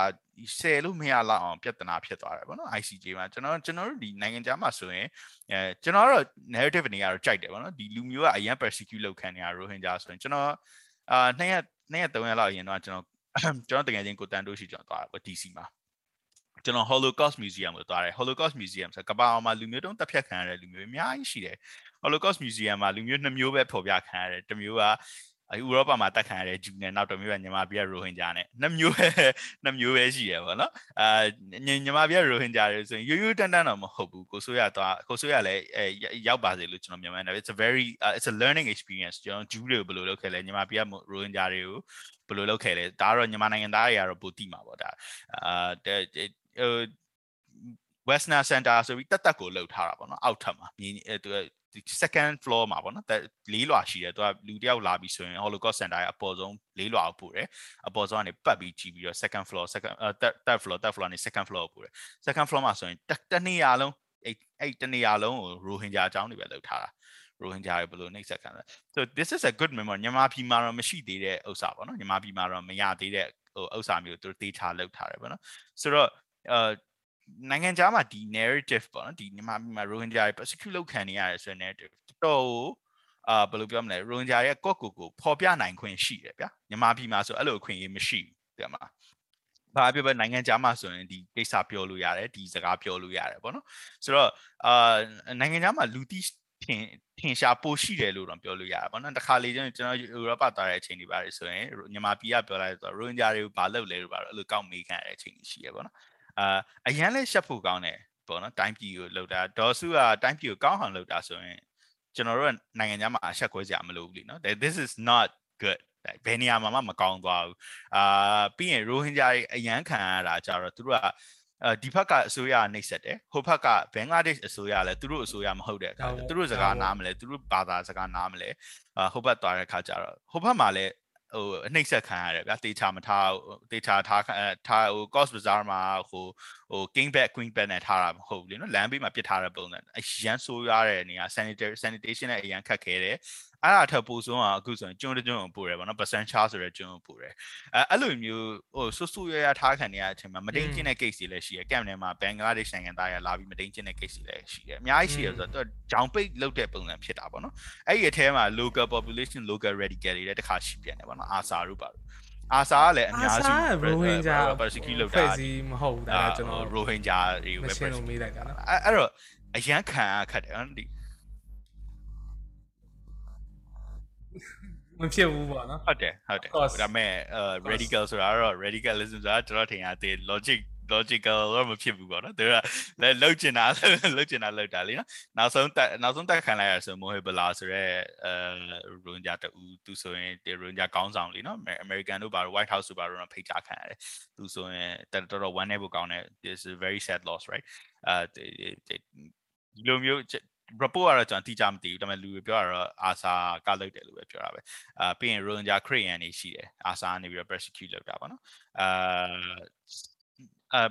ဆယ်လို့မရလောက်အောင်ပြဿနာဖြစ်သွားတယ်ပေါ့နော် ICJ မှာကျွန်တော်ကျွန်တော်တို့ဒီနိုင်ငံခြားမှာဆိုရင်အဲကျွန်တော်တော့ narrative အနေကတော့ကြိုက်တယ်ပေါ့နော်ဒီလူမျိုးကအရင် persecute လုပ်ခံနေရ Rohingya ဆိုရင်ကျွန်တော်အာနှစ်ရက်နှစ်ရက်သုံးရက်လောက်အရင်တော့ကျွန်တော်ကျွန်တော်တကယ်ချင်းကိုတန်တိုးရှိကျွန်တော်သွားတာပေါ့ DC မှာ ကျွန်တော် Holocaust Museum ကိုသွားတယ် Holocaust Museum ဆိုကဘာအောင်မှာလူမျိုးတုံးတပ်ဖြတ်ခံရတဲ့လူမျိုးအများကြီးရှိတယ် Holocaust Museum မှာလူမျိုးနှစ်မျိုးပဲဖော်ပြခံရတယ်တစ်မျိုးကဥရောပမှာတက်ခံရတဲ့ဂျူနဲ့နောက်တစ်မျိုးကညီမပြည်ရိုဟင်ဂျာနဲ့နှစ်မျိုးပဲနှစ်မျိုးပဲရှိရပါတော့အာညီမပြည်ရိုဟင်ဂျာတွေဆိုရင်ရိုးရိုးတန်းတန်းတော့မဟုတ်ဘူးကိုဆိုရတော့ကိုဆိုရလည်းအဲရောက်ပါစေလို့ကျွန်တော်မြန်မာနေ it's a very uh, it's a learning experience ကျွန်တော်ဂျူးတွေကိုဘယ်လိုလုပ်ခဲ့လဲညီမပြည်ရိုဟင်ဂျာတွေကိုဘယ်လိုလုပ်ခဲ့လဲဒါကတော့ညီမနိုင်ငံသားတွေကတော့ပိုတိမှာပေါ့ဒါအာ ဟို Western Center ဆိုပြီးတက်တက်ကိုလှုပ်ထားတာပေါ့နော်အောက်ထပ်မှာမြင်းအဲသူ second floor မှာပေါ့နော်လေးလွှာရှိတယ်သူကလူတယောက်လာပြီးဆိုရင် Holocaust Center ရဲ့အပေါ်ဆုံးလေးလွှာကိုပို့တယ်အပေါ်ဆုံးကနေပတ်ပြီးကြည့်ပြီးတော့ second floor second third third floor third floor နေ second floor ကိုပို့တယ် second floor မှာဆိုရင်တနေရာလုံးအဲ့အဲ့တနေရာလုံးကိုရိုဟင်ဂျာအကြောင်းတွေပဲလုပ်ထားတာရိုဟင်ဂျာတွေဘယ်လိုနှိပ်စက်ခံလဲ so this is a good memory မြန်မာပြည်မှာတော့မရှိသေးတဲ့ဥစ္စာပေါ့နော်မြန်မာပြည်မှာတော့မရသေးတဲ့ဟိုဥစ္စာမျိုးသူတေးချလုပ်ထားတယ်ပေါ့နော်ဆိုတော့ အာနိုင်ငံခြားမှာဒီ narrative ပေါ့နော်ဒီမြန်မာပြည်မှာ Rohingya တွေ persecute လုပ်ခံနေရတယ်ဆိုတဲ့ narrative တော်တော်အာဘယ်လိုပြောမလဲ Rohingya ရဲ့ကော့ကိုကိုပေါ်ပြနိုင်ခွင့်ရှိတယ်ဗျာမြန်မာပြည်မှာဆိုအဲ့လိုအခွင့်အရေးမရှိဘူးတဲ့မှာဘာပြောပဲနိုင်ငံခြားမှာဆိုရင်ဒီကိစ္စပြောလို့ရတယ်ဒီစကားပြောလို့ရတယ်ပေါ့နော်ဆိုတော့အာနိုင်ငံခြားမှာလူတိထင်ထင်ရှားပိုရှိတယ်လို့တော့ပြောလို့ရတာပေါ့နော်တခါလေကျွန်တော်ကျွန်တော်ဥရောပသွားတဲ့အချိန်တွေပါတယ်ဆိုရင်မြန်မာပြည်ကပြောလိုက်ဆိုတော့ရိုဟင်ဂျာတွေကိုဘာလုပ်လဲလို့ပါတော့အဲ့လိုကောက်မေးခံရတဲ့အချိန်တွေရှိရပေါ့နော် အာအရန်လဲရှက်ဖို့ကောင်းတယ်ပေါ့နော်တိုင်းပြည်ကိုလှုပ်တာဒေါ်စုကတိုင်းပြည်ကိုကောင်းအောင်လှုပ်တာဆိုရင်ကျွန်တော်တို့နိုင်ငံခြားမှာအဆက်ခွဲစရာမလိုဘူးလीနော် this is not good ဘယ်နေရာမှာမှမကောင်းသွားဘူးအာပြီးရင်ရိုဟင်ဂျာတွေအရန်ခံရတာကြတော့သူတို့ကအဲဒီဘက်ကအစိုးရနှိပ်စက်တယ်ဟိုဘက်ကဘင်္ဂလားဒေ့ရှ်အစိုးရလည်းသူတို့အစိုးရမဟုတ်တဲ့အခါသူတို့စကားနားမလဲသူတို့ဘာသာစကားနားမလဲအာဟိုဘက်သွားတဲ့အခါကျတော့ဟိုဘက်မှာလည်း ဟိုအနှိမ့်ဆက်ခံရတယ်ဗျာတေချာမထားတေချာထားထားဟို cost bazaar မှာဟိုဟို king bag queen bag နဲ့ထားတာမဟုတ်ဘူးလေနော်လမ်းဘေးမှာပစ်ထားတဲ့ပုံစံအရန်ဆိုးရတဲ့နေရာ sanitary sanitation နဲ့အရန်ခက်ခဲတယ် အဲ့ဒါထပ်ပို့ဆုံးအောင်အခုဆိုရင်ကျွန်းတကျွန်းကိုပို့တယ်ဗောနော် percent charge ဆိုတဲ့ကျွန်းကိုပို့တယ်အဲအဲ့လိုမျိုးဟိုဆူဆူရရထားခံနေရတဲ့အချိန်မှာမတိန်ကျင်းတဲ့ case တွေလည်းရှိရ camp ထဲမှာဘင်္ဂလားဒေ့ရှ်နိုင်ငံသားရလာပြီးမတိန်ကျင်းတဲ့ case တွေလည်းရှိတယ်အများကြီးရှိရဆိုတော့သူဂျောင်ပိတ်လုပ်တဲ့ပုံစံဖြစ်တာဗောနော်အဲ့ဒီအထဲမှာ local population local radical တွေလည်းတစ်ခါရှိပြန်တယ်ဗောနော်အာစာတို့ပါအာစာကလည်းအများစုရိုဟင်ဂျာ persecute လုပ်တာဖွဲ့စည်းမဟုတ်ဒါကျွန်တော်ရိုဟင်ဂျာတွေကိုမပဲရှင်းလို့မေးလိုက်တာနော်အဲ့အဲ့တော့အရန်ခံရခက်တယ်နော်ဒီ မဖြစ်ဘူးပေါ့နော်ဟုတ်တယ်ဟုတ်တယ် Of course. ဒါပေမဲ့အဲ radical ဆိုတာကတော့ radicalism ဆိုတာကျွန်တော်ထင်ရသေး logic logical တော့မဖြစ်ဘူးပေါ့နော်သူကလည်းလှုပ်ချင်တာလှုပ်ချင်တာလှုပ်တာလေနော်နောက်ဆုံးတက်နောက်ဆုံးတက်ခံလိုက်ရဆိုမိုဟေဘလာဆိုရဲအဲရိုဟင်ဂျာတူသူဆိုရင်ဒီရိုဟင်ဂျာကောင်းဆောင်လေနော် American တို့ဘာလို့ White House တို့ဘာလို့ဖိတ်ကြားခံရတယ်သူဆိုရင်တော်တော် one နဲ့ဖို့ကောင်းတယ် this is a very sad loss right အဲဒီလိုမျိုး report ကတော့ကျွန်တော်တိကျမသိဘူးဒါပေမဲ့လူတွေပြောတာတော့အာဆာကလုပ်တယ်လို့ပဲပြောတာပဲအာပြီးရင် Rohingya Korean တွေရှိတယ်အာဆာကနေပြီးတော့ persecute လုပ်တာပေါ့နော်အာအာ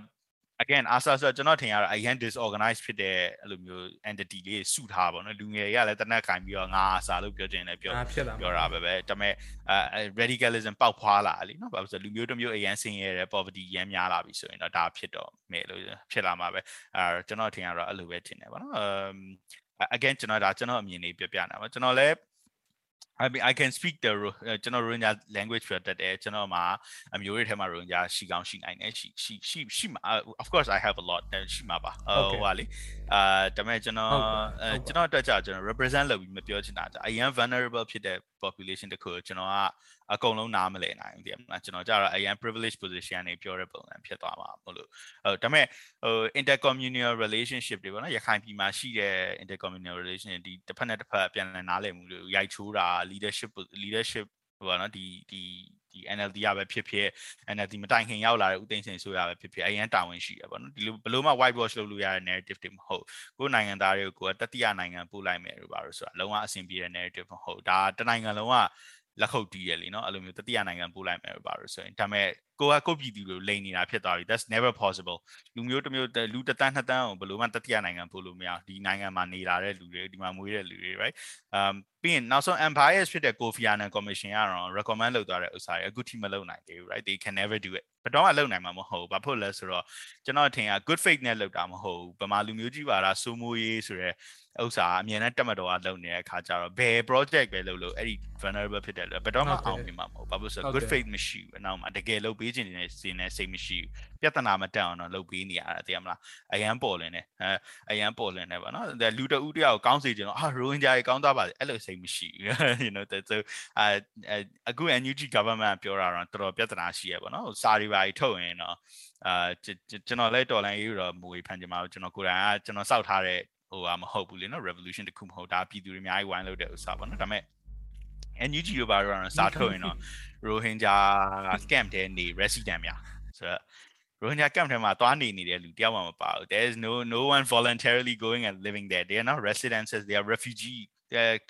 again အာဆာဆိုကျွန်တော်ထင်ရတာအရင် disorganized ဖြစ်တဲ့အဲ့လိုမျိုး entity လေးစုထားပါတော့လူငယ်တွေကလည်းတနက်ခိုင်ပြီးတော့ငါအာဆာလို့ပြောခြင်းလည်းပြော အာဖြစ်လာ ပြောတာပဲပဲဒါပေမဲ့အဲ radicalism ပေါက်ဖွာလာလीเนาะဘာလို့ဆိုလူမျိုးတစ်မျိုးအရန်ဆင်းရဲတဲ့ poverty ရမ်းများလာပြီဆိုရင်တော့ဒါဖြစ်တော့မယ်လို့ဖြစ်လာမှာပဲအဲကျွန်တော်ထင်ရတော့အဲ့လိုပဲထင်တယ်ဗောနော် um again ကျွန်တော်ဒါကျွန်တော်အမြင်လေးပြပြနေတာပါကျွန်တော်လည်း I mean I can speak the ကျွန်တော် Rohingya language ပြတတ်တယ်ကျွန်တော်မှာအမျိုးတွေထဲမှာ Rohingya ရှိကောင်းရှိနိုင်တယ်ရှိရှိရှိရှိမှာ of course I have a lot ရှိမှာပါဟိုဟာလေအာဒါပေမဲ့ကျွန်တော်ကျွန်တော်အတွက်ကြကျွန်တော် represent လုပ်ပြီးမပြောချင်တာအရင် vulnerable ဖြစ်တဲ့ population တခုကိုကျွန်တော်ကအကုန်လုံးနားမလည်နိုင်ဘူးတည်မလားကျွန်တော်ကြတော့အရင် privilege position နေပြောတဲ့ပုံစံဖြစ်သွားမှာမလို့ဟိုဒါပေမဲ့ဟို intercommunal relationship တွေပေါ့နော်ရခိုင်ပြည်မှာရှိတဲ့ intercommunal relation ဒီတစ်ဖက်နဲ့တစ်ဖက်ပြန်လည်နားလည်မှုတွေရိုက်ချိုးတာ leadership leadership ဟိုပါနော်ဒီဒီ ဒီ NLD ရပဲဖြစ်ဖြစ် NLD မတိုင်ခင်ရောက်လာတဲ့ဦးသိန်းစိန်ဆိုရပဲဖြစ်ဖြစ်အရင်တာဝန်ရှိရပါတော့ဒီလိုဘလို့မှ white wash လုပ်လို့ရတဲ့ narrative တွေမဟုတ်ကိုယ်နိုင်ငံသားတွေကိုကိုယ်တတိယနိုင်ငံပို့လိုက်မယ်လို့ပါလို့ဆိုတာလုံးဝအဆင်ပြေတဲ့ narrative မဟုတ်ဒါတနိုင်ငံလုံးက လက်ခုပ်တီးရလေနော်အဲ့လိုမျိုးတတိယနိုင်ငံပို့လိုက်မယ်ပါလို့ဆိုရင်ဒါမဲ့ကိုကကိုပြည်သူတွေကိုလိန်နေတာဖြစ်သွားပြီ that's never possible လူမျိုးတစ်မျိုးလူတစ်တန်းနှစ်တန်းအောင်ဘယ်လိုမှတတိယနိုင်ငံပို့လို့မရဒီနိုင်ငံမှာနေလာတဲ့လူတွေဒီမှာမွေးတဲ့လူတွေ right um ပြီးရင်နောက်ဆုံး empire ဖြစ်တဲ့ Kofi Annan commission ကတော့ recommend လုပ်ထားတဲ့ဥစ္စာတွေအခုထိမလုပ်နိုင်သေးဘူး right they can never do it ဘယ်တော့မှလုပ်နိုင်မှာမဟုတ်ဘူးဘာဖြစ်လဲဆိုတော့ကျွန်တော်ထင်က good faith နဲ့လုပ်တာမဟုတ်ဘူးဗမာလူမျိုးကြီးပါတာစိုးမိုးရေးဆိုရဲ ဥစ္စာအမြင်နဲ့တက်မတော်ကလုပ်နေတဲ့အခါကျတော့ဘယ် project ပဲလုပ်လို့အဲ့ဒီ vulnerable ဖြစ်တဲ့ဘယ်တော့မှအောင်မြင်မှာမဟုတ်ဘာဖြစ်လို့ဆိုတော့ good faith မရှိဘူးအနောက်မှာတကယ်လုပ်ပေးပေးခြင်းနေစင်းနေစိတ်မရှိဘူးပြဿနာမတက်အောင်တော့လုပ်ပေးနေရတာသိရမလားအရန်ပေါ်လင်းနေအဲအရန်ပေါ်လင်းနေပါနော်လူတဦးတယောက်ကောင်းစေချင်တော့အာရိုဟင်ဂျာကြီးကောင်းသွားပါလေအဲ့လိုစိတ်မရှိဘူး you know that so အဲအခု NUG government ပြောတာတော့တော်တော်ပြဿနာရှိရပါနော်စာရီပါကြီးထုတ်ရင်တော့အာကျွန်တော်လည်းတော်လိုင်းရေးတော့မူဝေဖန်ကြမှာကျွန်တော်ကိုယ်တိုင်ကကျွန်တော်စောက်ထားတဲ့ ဟိုဟာမဟုတ်ဘူးလေနော် revolution တခုမဟုတ်ဒါပြည်သူတွေအများကြီးဝိုင်းလို့တဲ့ဥစ္စာပေါ့နော်ဒါပေမဲ့ NUG ရောပါတော့စားထုတ်ရင်တော့ Rohingya က camp ထဲနေ resident များဆိုတော့ Rohingya camp ထဲမှာသွားနေနေတဲ့လူတယောက်မှမပါဘူး there is no no one voluntarily going and living there they are not residents they are refugee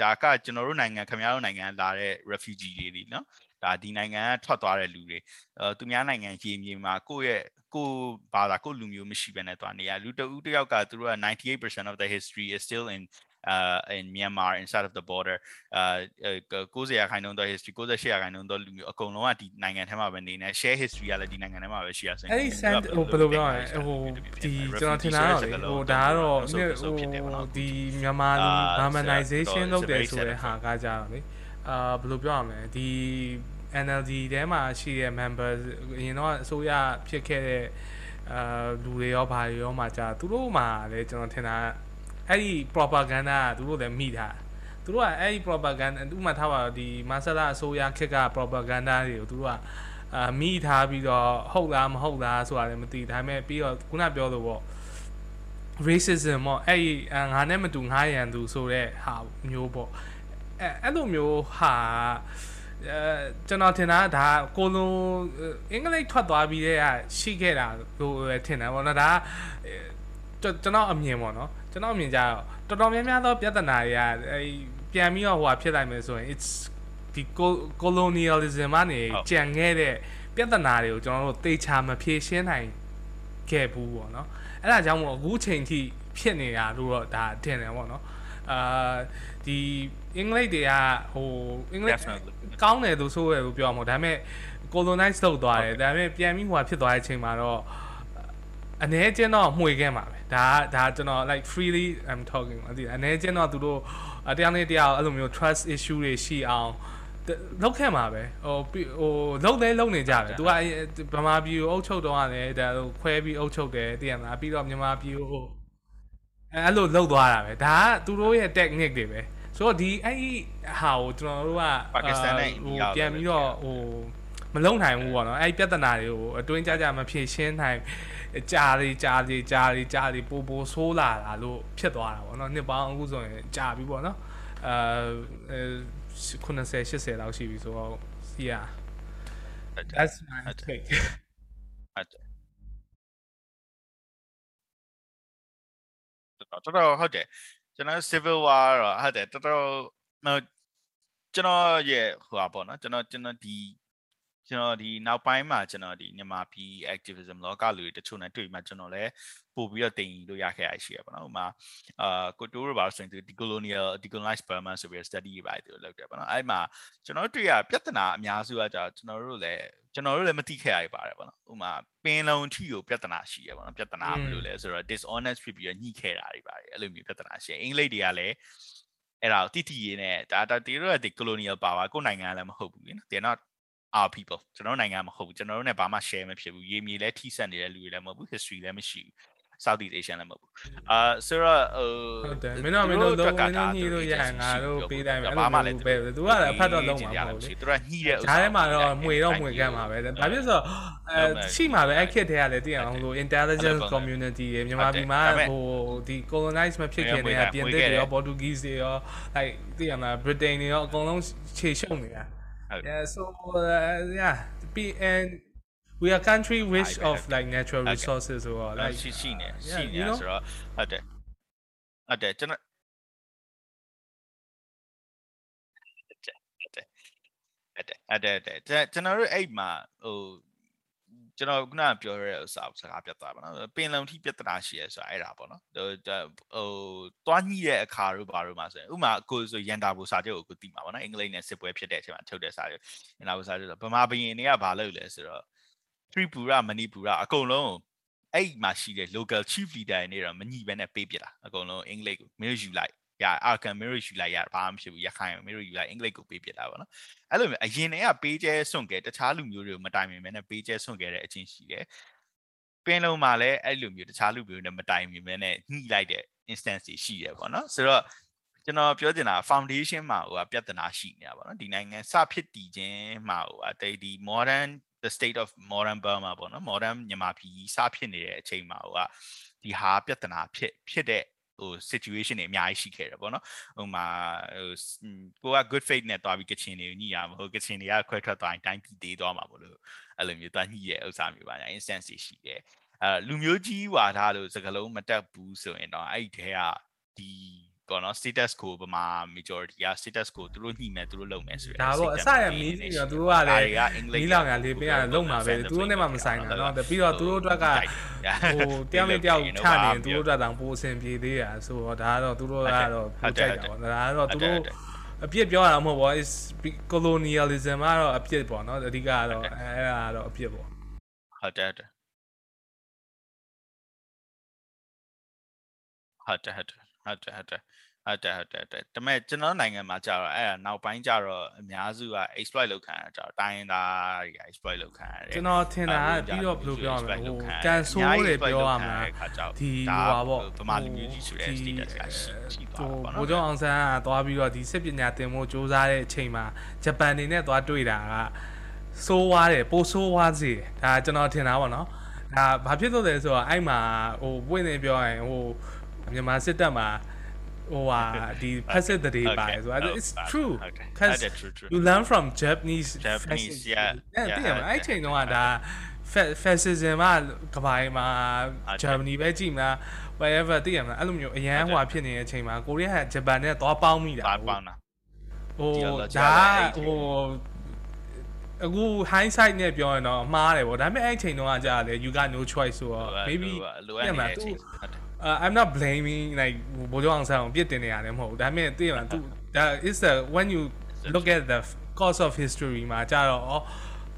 ဒါကကျွန်တော်တို့နိုင်ငံခင်ဗျားတို့နိုင်ငံလာတဲ့ refugee တွေလीနော် ဒါဒီနိုင်ငံကထွက်သွားတဲ့လူတွေအဲသူများနိုင်ငံကြီးမြေမှာကိုယ့်ရဲ့ကိုဘာသာကိုလူမျိုးမရှိဘဲနဲ့သွားနေရလူတဦးတယောက်ကသူတို့က98% of the history is still in uh in Myanmar inside of the border uh 90ရာခိုင်နှုန်းသော history 98ရာခိုင်နှုန်းသောလူမျိုးအကုန်လုံးကဒီနိုင်ငံထဲမှာပဲနေနေ share history ကလည်းဒီနိုင်ငံထဲမှာပဲရှိရဆိုရင်အဲ့ဒီ send ဟိုဘယ်လိုပြောရလဲဟိုဒီကျွန်တော်ထင်တာတော့လေဟိုဒါကတော့ဟိုဒီမြန်မာလူ Burmanization လုပ်တယ်ဆိုတဲ့ဟာကကြတော့လေ အာဘယ်လိုပြောရမလဲဒီ NLD ထဲမှာရှိတဲ့ members အရင်တော့အစိုးရဖြစ်ခဲ့တဲ့အာလူတွေရောဘာတွေရောမှကြာသူတို့မှလည်းကျွန်တော်ထင်တာအဲ့ဒီ propaganda ကသူတို့လည်းမိထားသူတို့ကအဲ့ဒီ propaganda ဥမာထားပါတော့ဒီမဆလာအစိုးရခက်က propaganda တွေကိုသူတို့ကအာမိထားပြီးတော့ဟုတ်လားမဟုတ်လားဆိုတာလည်းမသိဒါပေမဲ့ပြီးတော့ခုနပြောလို့ပေါ့ racism ပေါ့အဲ့ဒီငါနဲ့မတူငါရန်သူဆိုတဲ့ဟာမျိုးပေါ့ အဲအဲ့လိုမျိုးဟာအဲကျွန်တော်ထင်တာဒါကိုလုံးအင်္ဂလိပ်ထွက်သွားပြီးတဲ့ကရှိခဲ့တာလို့ပဲထင်တယ်ပေါ့နော်ဒါကျွန်တော်အမြင်ပေါ့နော်ကျွန်တော်အမြင်ကြတော့တော်တော်များများသောပြဿနာတွေကအဲပြန်ပြီးတော့ဟိုဟာဖြစ်လိုက်မယ်ဆိုရင် it's ဒီ colonialism ကနေကြံခဲ့တဲ့ပြဿနာတွေကိုကျွန်တော်တို့တေချာမဖြေရှင်းနိုင်ခဲ့ဘူးပေါ့နော်အဲ့ဒါကြောင့်မို့အခုချိန်ထိဖြစ်နေတာလို့တော့ဒါထင်တယ်ပေါ့နော် အာဒီအင်္ဂလိပ်တွေကဟိုအင်္ဂလိပ်ကောင်းတယ်လို့ဆိုရလို့ပြောမှာဒါပေမဲ့ colonize လုပ်သွားတယ်ဒါပေမဲ့ပြန်ပြီးဟိုဖြစ်သွားတဲ့အချိန်မှာတော့အ ਨੇ ကျင်းတော့မှွေခဲ့မှာပဲဒါဒါကျွန်တော် like freely i'm talking အဒီအ ਨੇ ကျင်းတော့သူတို့တရားနဲ့တရားအဲ့လိုမျိုး trust issue တွေရှိအောင်လောက်ခဲ့မှာပဲဟိုဟိုလုံးလဲလုံးနေကြတယ်သူကဗမာပြည်ကိုအုပ်ချုပ်တော့ရတယ်ဒါခွဲပြီးအုပ်ချုပ်တယ်တည်ရမလားပြီးတော့မြန်မာပြည်ကို အဲ့လိုလှုပ်သွားတာပဲဒါကသူတို့ရဲ့ technique တွေပဲဆိုတော့ဒီအဲ့ဒီဟာကိုကျွန်တော်တို့ကပါကစ္စတန်နဲ့ဟိုပြန်ပြီးတော့ဟိုမလုံနိုင်ဘူးပေါ့နော်အဲ့ဒီပြဿနာတွေကိုအတွင်းကြကြမဖြေရှင်းနိုင်ကြာလေကြာလေကြာလေကြာလေပိုပိုဆိုးလာတာလို့ဖြစ်သွားတာပေါ့နော်နှစ်ပေါင်းအခုဆိုရင်ကြာပြီပေါ့နော်အဲ90 80လောက်ရှိပြီဆိုတော့ yeah that's my take တော်တော်ဟုတ်တယ်ကျွန်တော် civil war တော့ဟုတ်တယ်တော်တော်ကျွန်တော်ရဲ့ဟိုပါပေါ့နော်ကျွန်တော်ကျွန်တော်ဒီ ကျွန်တော်ဒီနောက်ပိုင်းမှာကျွန်တော်ဒီမြန်မာပြည် activism လောကလူတွေတချို့နဲ့တွေ့မှကျွန်တော်လည်းပို့ပြီးတော့တင်ယူလို့ရခဲ့ရရှိရပါတော့။ဥမာအာကိုတိုးရပါဆိုရင်ဒီ colonial decolonize Burma ဆိုပြီး study တွေပါတယ်သူလုပ်တယ်ပေါ့နော်။အဲ့မှာကျွန်တော်တွေ့ရပြဿနာအများစုကကြာကျွန်တော်တို့လည်းကျွန်တော်တို့လည်းမသိခဲ့ရပါတယ်ပေါ့နော်။ဥမာပင်လုံထီကိုပြဿနာရှိရပေါ့နော်။ပြဿနာဘယ်လိုလဲဆိုတော့ dishonest ဖြစ်ပြီးတော့ညှိခဲ့တာတွေပါတယ်။အဲ့လိုမျိုးပြဿနာရှိ။အင်္ဂလိပ်တွေကလည်းအဲ့ဒါတိတိရေးနဲ့ဒါဒါတီတို့ကဒီ colonial power ကိုနိုင်ငံလည်းမဟုတ်ဘူးလေနော် they're not our people ကျွန်တော်နိုင်ငံမဟုတ်ဘူးကျွန်တော်တို့ ਨੇ ဘာမှ share မဖြစ်ဘူးရေမြေလည်းထိစပ်နေတဲ့လူတွေလည်းမဟုတ်ဘူး history လည်းမရှိဘူး Southeast Asian လည်းမဟုတ်ဘူးအာဆိုတော့ဟိုဟုတ်တယ်မင်းတို့မင်းတို့လုံးဝညှိလို့ရငါတို့ပေးတိုင်းပဲဘာမှလည်းပဲသူကလည်းအဖတ်တော့လုံးမှာမဟုတ်ဘူးသူကညှိတဲ့ဥစ္စာဒါထဲမှာတော့မှွေတော့မှွေကမ်းမှာပဲဘာဖြစ်ဆိုအဲရှိမှာပဲအဲ့ခက်တဲ့ကလည်းတည်အောင်လို့ intelligence community တွေမြန်မာပြည်မှာဟိုဒီ colonize မဖြစ်ခင်တည်းကပြင်သစ်တွေရော Portuguese တွေရော like တည်ရမှာ Britain တွေရောအကုန်လုံးခြေရှုံနေတာ Yeah, so uh, yeah, be and we are country rich of like natural resources or like ရှိရှိနေရှိနေဆိုတော့ဟုတ်တယ်ဟုတ်တယ်ကျွန်တော်အဲ့ဒါအဲ့ဒါကျွန်တော်တို့အဲ့မှာဟို ကျွန်တော်ခုနပြောရတဲ့ဥစ္စာစကားပြတ်သွားပါနော်ပင်လုံထိပြဿနာရှိရဲဆိုတာအဲ့ဒါပေါ့နော်ဟိုဟိုတွားညှိတဲ့အခါတို့ဘာတို့မှာဆိုရင်ဥမာကိုဆိုရန်တာဘူစာချုပ်ကိုကိုသိမှာပေါ့နော်အင်္ဂလိပ်နဲ့စစ်ပွဲဖြစ်တဲ့အချိန်မှာထုတ်တဲ့စာချုပ်ရန်တာဘူစာချုပ်ဆိုဗမာဘရင်တွေကဘာလုပ်လဲဆိုတော့ Tripura Manipura အကုန်လုံးအဲ့မှာရှိတဲ့ local chief leader တွေနေတော့မညီဘဲနဲ့ပေးပြတာအကုန်လုံးအင်္ဂလိပ်ကိုမင်းယူလိုက် ရအာကန်မင်းတို့ယူလိုက်ရဘာမှမဖြစ်ဘူးရခိုင်မင်းတို့ယူလိုက်အင်္ဂလိပ်ကိုပေးပြတာပေါ့နော်အဲ့လိုမျိုးအရင်တည်းကပေးကျဲစွန့်ခဲ့တခြားလူမျိုးတွေကိုမတိုင်ပင်မဲနဲ့ပေးကျဲစွန့်ခဲ့တဲ့အချင်းရှိတယ်ပင်လုံးမှာလည်းအဲ့လိုမျိုးတခြားလူမျိုးတွေနဲ့မတိုင်ပင်မဲနဲ့ညှိလိုက်တဲ့ instance တွေရှိတယ်ပေါ့နော်ဆိုတော့ကျွန်တော်ပြောချင်တာ foundation မှာဟိုကပြဿနာရှိနေတာပေါ့နော်ဒီနိုင်ငံစဖြစ်တည်ခြင်းမှာဟိုအတေးဒီ modern the state of modern Burma ပေါ့နော် modern မြန်မာပြည်စဖြစ်နေတဲ့အချိန်မှာဟိုကဒီဟာပြဿနာဖြစ်ဖြစ်တဲ့ ဟို situation တွေအများကြီးရှိခဲ့တယ်ပေါ့နော်ဟိုမှာဟိုကိုက good faith နဲ့တွားပြီးကချင်တွေကိုညှိရမှာဟိုကချင်တွေကခွဲထွက်သွားရင်တိုင်းပြည်သေးသွားမှာပေါ့လို့အဲ့လိုမျိုးတွားညှိရဲ့ဥစ္စာမျိုးပါညာ instance တွေရှိတယ်အဲလူမျိုးကြီးဝါထားလို့စကလုံးမတက်ဘူးဆိုရင်တော့အဲ့ဒီထဲကဒီ ပေါ့နော် status ကိုဗမာ majority က status ကိုသူတို့ညှိမယ်သူတို့လုပ်မယ်ဆိုရယ်ဒါပေါ့အစရမီးစီတော့သူတို့ကလည်းနီးလောင်ကလေးပေးရလုံမှာပဲသူတို့နဲ့မှမဆိုင်တာနော်ပြီးတော့သူတို့အတွက်ကဟိုတယောက်နဲ့တယောက်ချနေသူတို့အတွက်တောင်ပိုအဆင်ပြေသေးတာဆိုတော့ဒါကတော့သူတို့ကတော့ပိုကြိုက်တာပေါ့ဒါကတော့သူတို့အပြစ်ပြောရတာမဟုတ်ပေါ့ is colonialism ကတော့အပြစ်ပေါ့နော်အဓိကကတော့အဲဒါကတော့အပြစ်ပေါ့ဟုတ်တယ်ဟုတ်တယ်ဟုတ်တယ်ဟုတ်တယ်ဟုတ်တယ်ဟုတ်တယ် ဟုတ်တယ်ဟုတ်တယ်ဟုတ်တယ်ဒါပေမဲ့ကျွန်တော်နိုင်ငံမှာကြာတော့အဲ့ဒါနောက်ပိုင်းကြာတော့အများစုက exploit လုပ်ခံရကြတော့တိုင်းသားတွေက exploit လုပ်ခံရတယ်ကျွန်တော်ထင်တာကပြီးတော့ဘယ်လိုပြောရမလဲဟိုကန်ဆိုးတွေပြောရမှာဒီဟိုပါပေါ့ဗမာလူမျိုးကြီးဆိုတဲ့ status ကရှိရှိသွားပါတော့ဘိုးကျောင်းအောင်ဆန်းကသွားပြီးတော့ဒီစစ်ပညာသင်ဖို့စ조사တဲ့အချိန်မှာဂျပန်နေနဲ့သွားတွေ့တာကဆိုးွားတယ်ပိုဆိုးွားစေတယ်ဒါကျွန်တော်ထင်တာပေါ့နော်ဒါဘာဖြစ်လို့လဲဆိုတော့အဲ့မှာဟိုပွင့်နေပြောရင်ဟိုမြန်မာစစ်တပ်မှာ ဟိုဟာဒီ passive တည်းပါတယ်ဆိုတော့ it's true cuz you learn from Japanese Japanese yeah အဲ့တည်းအဲ့ချိန်တုန်းကဒါ fascism ကကပိုင်းမှာ Germany ပဲကြည့်မလား whatever တည်ရမလားအဲ့လိုမျိုးအရန်ဟွာဖြစ်နေတဲ့အချိန်မှာကိုရီးယားကဂျပန်နဲ့သွားပေါင်းမိတာပေါင်းတာဟိုဒါဟိုအခု hindsight နဲ့ပြောရင်တော့မှားတယ်ဗောဒါပေမဲ့အဲ့အချိန်တုန်းကကြာတယ် you got no choice ဆိုတော့ maybe လိုအပ်နေတဲ့အချိန် uh, I'm not blaming like ဘိုးကျောင်းအောင်ဆန်းကိုပြစ်တင်နေရတယ်မဟုတ်ဘူးဒါပေမဲ့သိရမှာ तू that is the when you look at the course of history မှာကြာတော့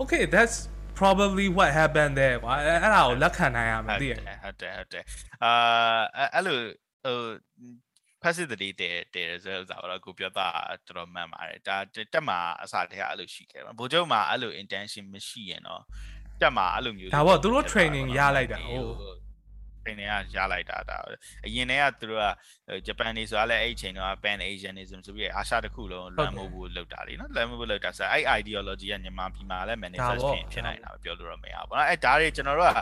okay that's probably what happened there ကွာအဲ့ဒါကိုလက်ခံနိုင်ရမှာသိရဟုတ်တယ်ဟုတ်တယ်အာအဲ့လိုဟို passive တည်းတဲတဲဆိုတော့ကိုပြောတာတော်တော်မှန်ပါတယ်ဒါတက်မှာအစားတည်းအဲ့လိုရှိခဲ့ပါဘိုးချုပ်မှာအဲ့လို intention မရှိရင်တော့တက်မှာအဲ့လိုမျိုးဒါပေါ့သူတို့ training ရလိုက်တာဟိုချိ Spain တွေကရလိုက်တာဒါအရင်တည်းကသူတို့ကဂျပန်တွေဆိုတာလည်းအဲ့အချိန်တော့ Pan Asianism ဆိုပြီးအာရှတစ်ခုလုံးလွှမ်းမိုးဖို့လုပ်တာလေနော်လွှမ်းမိုးဖို့လုပ်တာဆိုအဲ့ ideology ကမြန်မာပြည်မှာလည်း manifest ဖြစ်နိုင်တာပြောလို့တော့မရဘူးနော်အဲ့ဒါတွေကျွန်တော်တို့က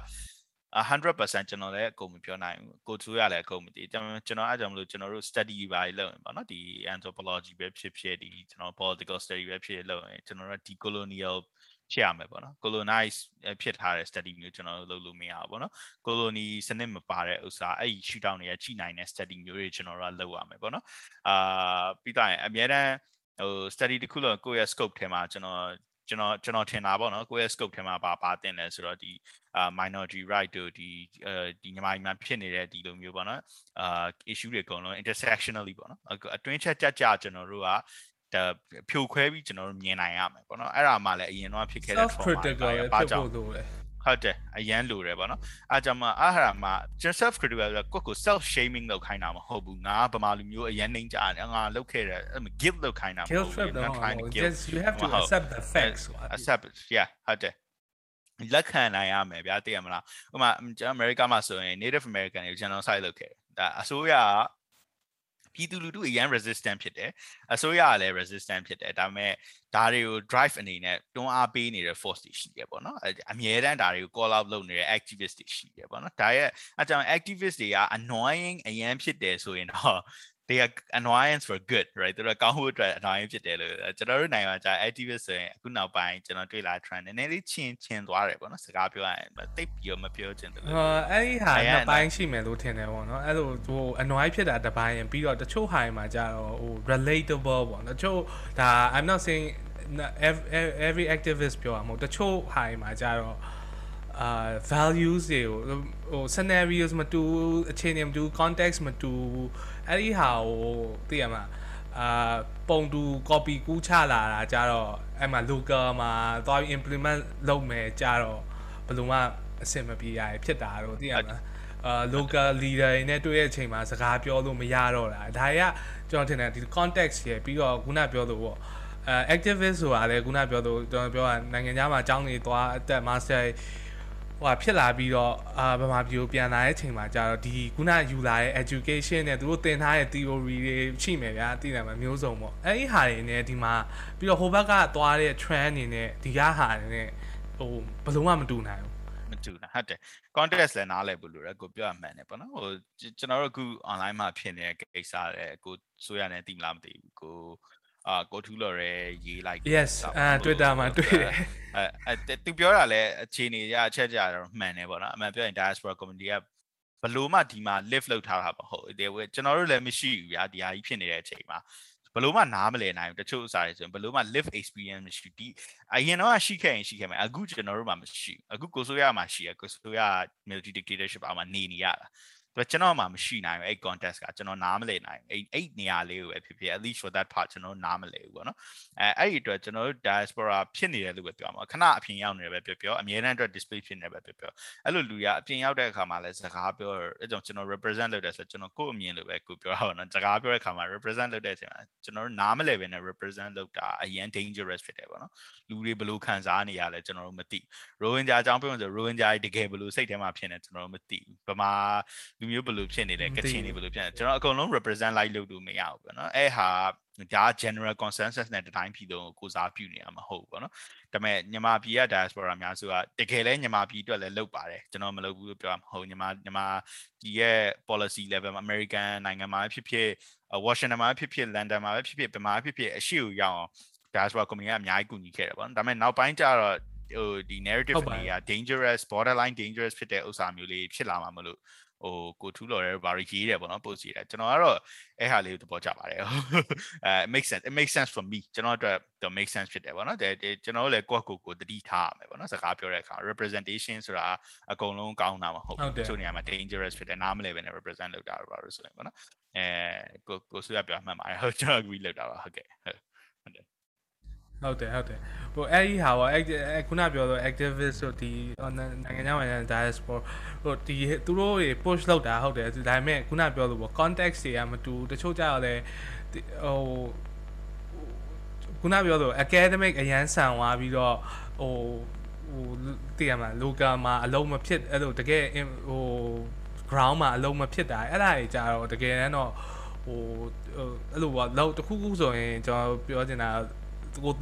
100%ကျွန်တော်လည်းအကုန်မပြောနိုင်ဘူးကိုသူရလည်းအကုန်မသိကျွန်တော်အားကြောင့်မလို့ကျွန်တော်တို့ study ပါလုပ်ရင်ပေါ့နော်ဒီ anthropology ပဲဖြစ်ဖြစ်ဒီကျွန်တော် political study ပဲဖြစ်ဖြစ်လုပ်ရင်ကျွန်တော်တို့ decolonial ဖြစ်ရမယ်ပေါ့နော် colonize ဖြစ်ထားတဲ့ study မျိုးကျွန်တော်တို့လုပ်လို့မရဘူးပေါ့နော် colony စနစ်မပါတဲ့ဥစ္စာအဲ့ဒီ shoot down တွေကကြီးနိုင်တဲ့ study မျိုးတွေကျွန်တော်တို့ကလုပ်ရမယ်ပေါ့နော်အာပြီးတော့အများတန်းဟို study တစ်ခုလုံးကိုယ့်ရဲ့ scope ထဲမှာကျွန်တော်ကျွန်တော်ကျွန်တော်ထင်တာပေါ့နော်ကိုယ့်ရဲ့ scope ထဲမှာပါပါတင်လဲဆိုတော့ဒီအာ minority right တို့ဒီအဲဒီညီမကြီးများဖြစ်နေတဲ့ဒီလိုမျိုးပေါ့နော်အာ issue တွေအကုန်လုံး intersectionally ပေါ့နော်အတွင်းချက်ကြကြကျွန်တော်တို့က ဒါဖြိုခွဲပြီးကျွန်တော်တို့မြင်နိုင်ရမယ်ပေါ့နော်အဲ့ဒါမှလည်းအရင်တော့ဖြစ်ခဲ့တဲ့ trauma တွေပါကြောင့်လို့လေဟုတ်တယ်အရန်လိုတယ်ပေါ့နော်အားကြောင့်မှအားဟာမှာ self critical ဆိုကိုကို self shaming လုပ်ခိုင်းတာမဟုတ်ဘူးငါဗမာလူမျိုးအရန်နှိမ့်ကြတယ်ငါလုပ်ခဲ့တယ် guilt လုပ်ခိုင်းတာမဟုတ်ဘူး not trying to guilt you have to accept the facts accept yeah ဟုတ်တယ်လက်ခံနိုင်ရမယ်ဗျာသိရမလားဥပမာကျွန်တော်အမေရိကမှာဆိုရင် native american တွေ genocide လုပ်ခဲ့တယ်ဒါအစိုးရက ပြည်သူလူထုအရန် resistant ဖြစ်တယ်အစိုးရကလည်း resistant ဖြစ်တယ်ဒါပေမဲ့ဒါတွေကို drive အနေနဲ့တွန်းအားပေးနေတဲ့ force တွေရှိတယ်ပေါ့နော်အမြဲတမ်းဒါတွေကို call out လုပ်နေတဲ့ activist တွေရှိတယ်ပေါ့နော်ဒါရဲ့အကြောင်း activist တွေက annoying အရန်ဖြစ်တယ်ဆိုရင်တော့ they are annoyance for good right သူတို့ကောင်းဖို့အတွက် annoying ဖြစ်တယ်လို့ကျွန်တော်တို့နိုင်ငံမှာကြာ activist ဆိုရင်အခုနောက်ပိုင်းကျွန်တော်တွေ့လာ trend နည်းနည်းလေးချင်းချင်းသွားတယ်ပေါ့နော်စကားပြောရရင်တိတ်ပြီးတော့မပြောချင်တယ်လို့ဟောအဲ့ဒီဟာနောက်ပိုင်းရှိမယ်လို့ထင်တယ်ပေါ့နော်အဲ့လိုဟို annoy ဖြစ်တာတစ်ပိုင်းပြီးတော့တချို့ဟာတွေမှာကြာတော့ဟို relatable ပေါ့နော်တချို့ဒါ I'm not saying every, every activist ပြောရမှာတချို့ဟာတွေမှာကြာတော့အာ values တွေကိုဟို scenarios မတူအခြေအနေမတူ context မတူ အဲ့ဒီဟာကိုသိရမှာအာပုံတူ copy ကူးချလာတာကြတော့အဲ့မှာ local မှာသွားပြီး implement လုပ်မယ်ကြတော့ဘယ်လိုမှအဆင်မပြေရဖြစ်တာတော့သိရမှာဟအာ local leader တွေနဲ့တွေ့တဲ့အချိန်မှာစကားပြောလို့မရတော့တာဒါတွေကကျွန်တော်ထင်တယ်ဒီ context ရပြီးတော့ခုနပြောလို့ပေါ့အဲ activist ဆိုတာလည်းခုနပြောလို့ကျွန်တော်ပြောတာနိုင်ငံခြားမှာအကြောင်းတွေသွားအသက် master ဟိုဖြစ်လာပြီးတော့အာဗမာပြည်ကိုပြန်လာတဲ့အချိန်မှာကျတော့ဒီခုနယူလာတဲ့ education နဲ့သူတို့သင်ထားတဲ့ theory တွေရှိမယ်ဗျာသိတယ်မမျိုးစုံပေါ့အဲ့ဒီဟာတွေနဲ့ဒီမှာပြီးတော့ဟိုဘက်ကသွားတဲ့ trend အနေနဲ့ဒီကဟာတွေနဲ့ဟိုဘယ်လုံးဝမတူနိုင်ဘူးမတူတာဟုတ်တယ် context လည်းနားလည်ဖို့လိုတယ်ကိုပြောရမှန်တယ်ပေါ့နော်ဟိုကျွန်တော်တို့အခု online မှာဖြစ်နေတဲ့ကိစ္စတဲ့ကိုဆိုရနေသိမလားမသိဘူးကို အာကိုထူးလော်ရဲရေးလိုက် Yes အာ Twitter မှာတွေ့တယ်အဲအဲသူပြောတာလဲအခြေအနေရအချက်ကြတော့မှန်တယ်ပေါ့နော်အမှန်ပြောရင် diaspora community ကဘလို့မှဒီမှာ live လုပ်ထားတာမဟုတ်ဘူးကျွန်တော်တို့လည်းမရှိဘူးဗျာဒီဟာကြီးဖြစ်နေတဲ့အချိန်မှာဘလို့မှနားမလည်နိုင်ဘူးတချို့အစားတွေဆိုရင်ဘလို့မှ live experience မရှိဒီအရင်တော့ရှိခဲ့ရင်ရှိခဲ့မယ်အခုကျွန်တော်တို့မှမရှိအခုကိုဆိုရမှာရှိရကိုဆိုရ military dictatorship အောက်မှာနေနေရတာ သူကျွန်တော်မှမရှိနိုင်ဘူးအဲ့ contest ကကျွန်တော်နားမလည်နိုင်အဲ့အဲ့နေရာလေးကိုပဲဖြစ်ဖြစ် at least for that part ကျွန်တော်နားမလည်ဘူးပေါ့နော်အဲအဲ့ဒီအတွက်ကျွန်တော်တို့ diaspora ဖြစ်နေတယ်လို့ပဲပြောမှာခဏအပြင်ရောက်နေတယ်ပဲပြောပြောအမြဲတမ်းအတွက် display ဖြစ်နေတယ်ပဲပြောပြောအဲ့လိုလူရအပြင်ရောက်တဲ့အခါမှာလည်းစကားပြောအဲ့ကြောင့်ကျွန်တော် represent လုပ်တယ်ဆိုကျွန်တော်ကိုယ့်အမြင်လိုပဲကိုပြောရအောင်နော်စကားပြောတဲ့အခါမှာ represent လုပ်တဲ့အချိန်မှာကျွန်တော်တို့နားမလည်ပဲနဲ့ represent လုပ်တာအရင် dangerous ဖြစ်တယ်ပေါ့နော်လူတွေဘယ်လိုခံစားနေရလဲကျွန်တော်တို့မသိရိုဟင်ဂျာအကြောင်းပြောရင်ဆိုရိုဟင်ဂျာတကယ်ဘယ်လိုစိတ်ထဲမှာဖြစ်နေကျွန်တော်တို့မသိဘူးဗမာလူမျိုးဘယ်လိုဖြစ်နေလဲကချင်တွေဘယ်လိုဖြစ်နေကျွန်တော်အကုန်လုံး represent လိုက်လုပ်လို့မရဘူးပေါ့နော်အဲ့ဟာဒါ general consensus နဲ့တတိုင်းပြည်လုံးကိုကိုစားပြုနေရမှာဟုတ်ပေါ့နော်ဒါပေမဲ့ညီမပြည်က diaspora အများစုကတကယ်လဲညီမပြည်အတွက်လည်းလုပ်ပါတယ်ကျွန်တော်မလုပ်ဘူးလို့ပြောမှာဟုတ်ညီမညီမဒီရဲ့ policy level မှာ American နိုင်ငံမှာဖြစ်ဖြစ် Washington မှာဖြစ်ဖြစ် London မှာဖြစ်ဖြစ်ဗမာဖြစ်ဖြစ်အရှိကိုရောက်အောင် diaspora community ကအများကြီးကူညီခဲ့တယ်ပေါ့နော်ဒါပေမဲ့နောက်ပိုင်းကျတော့ဟိုဒီ narrative တွေက dangerous borderline dangerous ဖြစ်တဲ့ဥစ္စာမျိုးလေးဖြစ်လာမှာမလို့ ဟိုကိုထူးလော်ရဲဘာတွေရေးတယ်ပေါ့နော် post ရေးတယ်ကျွန်တော်ကတော့အဲ့ဟာလေးကိုသဘောကျပါတယ်အဲ make sense it makes sense for me ကျွန်တော်အတွက် the make sense ဖြစ်တယ်ပေါ့နော်တဲ့ကျွန်တော်တို့လည်းကိုယ့်ကိုယ်ကိုတတိထားရမယ်ပေါ့နော်စကားပြောတဲ့အခါ representation ဆိုတာအကုန်လုံးကောင်းတာမဟုတ်ဘူးချို့နေရာမှာ dangerous ဖြစ်တယ်နားမလည်ပဲနဲ့ represent လုပ်တာတော့ပါလို့ဆိုရင်ပေါ့နော်အဲကိုကိုဆွေးရပြောမှတ်ပါတယ်ဟုတ်ကျွန်တော် agree လုပ်တာပါဟုတ်ကဲ့ဟုတ်တယ် ဟုတ်တယ်ဟုတ်တယ်ဟိုအဲ့ဒီဟာပေါ့ခုနပြောတော့ activist ဆိုဒီနိုင်ငံခြားမှာ diaspora ဟိုဒီသူတို့တွေ push လုပ်တာဟုတ်တယ်ဒါပေမဲ့ခုနပြောလို့ပေါ့ context တွေကမတူတချို့ကြတော့လေဟိုခုနပြောလို့ academic အရန်ဆန်သွားပြီးတော့ဟိုဟိုတည်ရမှာ local မှာအလုံးမဖြစ်အဲ့လိုတကယ်ဟို ground မှာအလုံးမဖြစ်တာအဲ့ဒါတွေကြတော့တကယ်တမ်းတော့ဟိုအဲ့လိုပေါ့လောက်တခုခုဆိုရင်ကျွန်တော်ပြောချင်တာ ကို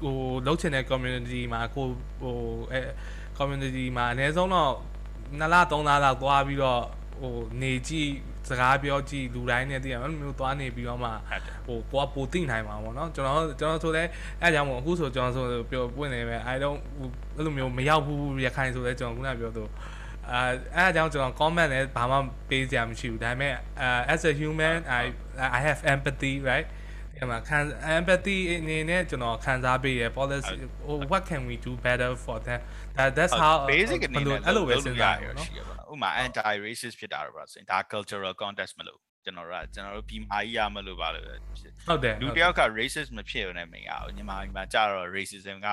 ဟိုလောက်ချင်တဲ့ community မှာကိုဟိုအဲ community မှာအနည်းဆုံးတော့2လ3လလောက်သွားပြီးတော့ဟိုနေကြည့်စကားပြောကြည့်လူတိုင်းနဲ့တည်ရမယ်မျိုးသွားနေပြီးတော့မှဟိုကိုကပိုသိနိုင်မှာပေါ့နော်ကျွန်တော်ကျွန်တော်ဆိုလဲအဲကြောင့်မို့အခုဆိုကျွန်တော်ဆိုပြောပွင့်နေပဲ I don't အဲ့လိုမျိုးမရောက်ဘူးရခိုင်ဆိုလဲကျွန်တော်ခုနပြောသူအဲအဲအကြောင်းကျွန်တော် comment လည်းဘာမှပေးစရာမရှိဘူးဒါပေမဲ့ as a human I I have empathy right ဒီမှာခံ empathy အနေနဲ့ကျွန်တော်ခံစားပေးရ policy what can we do better for them that that's how basic အနေနဲ့အဲ့လိုပဲစဉ်းစားရရှိရပါတော့ဥပမာ anti racist ဖြစ်တာတော့ပါဆိုရင်ဒါ cultural context မလို့ကျွန်တော်တို့ကကျွန်တော်တို့ပြည်မာကြီးရမလို့ပါလို့ဟုတ်တယ်လူတယောက်က racist မဖြစ်ရနဲ့မရဘူးညီမကြီးမှာကြတော့ racism က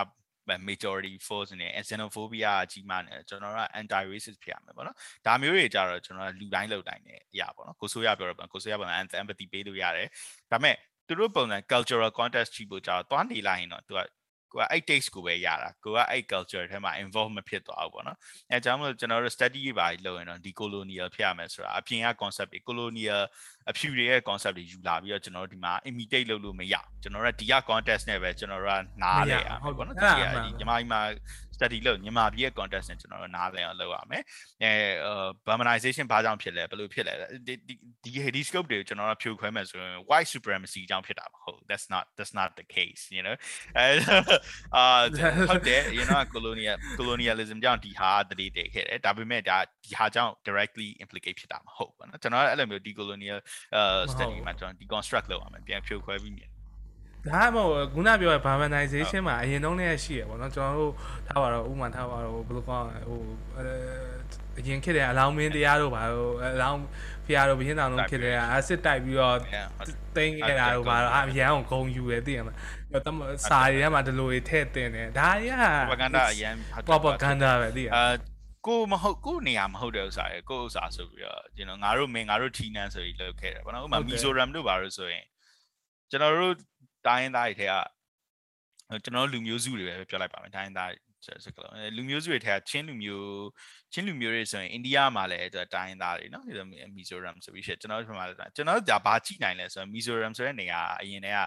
majority force နဲ့ xenophobia အကြီးမားနေကျွန်တော်တို့က anti racist ဖြစ်ရမယ်ပေါ့နော်ဒါမျိုးတွေကြတော့ကျွန်တော်ကလူတိုင်းလောက်တိုင်းနေအရာပေါ့နော်ကိုဆိုရပြောတော့ကိုဆိုရပေါ့ empathy ပေးလို့ရတယ်ဒါပေမဲ့ သူတို့ပုံစံ cultural context ကြည့်ဖို့ကြာတော့တွားနေလိုက်ရင်တော့သူကကိုကအဲ့ taste ကိုပဲရတာကိုကအဲ့ culture ထဲမှာ involve မဖြစ်သွားဘူးပေါ့နော်အဲကြောင့်မလို့ကျွန်တော်တို့ study တွေပါလုပ်ရင်တော့ဒီ colonial ဖြစ်ရမယ်ဆိုတာအပြင်က concept တွေ colonial အဖြူတွေရဲ့ concept တွေယူလာပြီးတော့ကျွန်တော်တို့ဒီမှာ imitate လုပ်လို့မရကျွန်တော်တို့ဒီက context နဲ့ပဲကျွန်တော်တို့ကနားလဲရဟုတ်ပေါ့နော်ဒီကညီမကြီးမှာ study လုပ်မြန်မာပြည်ရဲ့ context နဲ့ကျွန်တော်တို့နားလည်အောင်လုပ်ရမယ်အဲ burmanization ဘာကြောင့်ဖြစ်လဲဘယ်လိုဖြစ်လဲဒီဒီ Hades scope တွေကိုကျွန်တော်တို့ဖြိုခွဲမယ်ဆိုရင် white supremacy ကြောင့်ဖြစ်တာမဟုတ် that's not that's not the case you know အဲအာဟုတ်တယ် you know colonial colonialism ကြောင့်ဒီဟာတတိတိခဲ့တယ်ဒါပေမဲ့ဒါဒီဟာကြောင့် directly implicate ဖြစ်တာမဟုတ်ဘူးเนาะကျွန်တော်အဲ့လိုမျိုး decolonial study မှာကျွန်တော် deconstruct လုပ်ရမယ်ပြန်ဖြိုခွဲပြီးမြင်ဒါမှမဟုတ်ခုနပြောတဲ့ barmanization မှာအရင်တုန်းကရှိရပေါ့နော်ကျွန်တော်တို့ထားပါတော့ဥမာထားပါတော့ဘယ်လိုကောင်းဟိုအရင်ခေတ်တဲ့အလောင်းမင်းတရားတို့ဘာလို့အလောင်းဖျားတို့ဘင်းတောင်တို့ခေတ်တဲ့အအစစ်တိုက်ပြီးတော့တင်းခဲ့တာတို့ဘာလို့အရန်အောင်ဂုံယူတယ်သိရမလားတမစာတွေထဲမှာဒီလိုတွေထည့်တင်တယ်ဒါတွေက propaganda အရန် propaganda ပဲသိရအာ ကိုမဟုတ်ကိုနေရာမဟုတ်တဲ့ဥစ္စာရယ်ကိုဥစ္စာဆိုပြီးတော့ကျွန်တော်ငါတို့မင်းငါတို့ထီနန်းဆိုပြီးလုပ်ခဲ့တယ်ဗောနော်ဥပမာမီဇိုရမ်တို့ဘာလို့ဆိုရင်ကျွန်တော်တို့တိုင်းသားတွေထဲကကျွန်တော်လူမျိုးစုတွေပဲပြောလိုက်ပါမယ်တိုင်းသား စကလုံးလူမျိုးစုတွေထဲကချင်းလူမျိုးချင်းလူမျိုးတွေဆိုရင်အိန္ဒိယမှာလည်းတိုင်းသားတွေနော်ဒီမီဇိုရမ်ဆိုပြီးရှေ့ကျွန်တော်တို့မှာကျွန်တော်တို့ဒါဘာကြည့်နိုင်လဲဆိုတော့မီဇိုရမ်ဆိုတဲ့နေရာအရင်တည်းက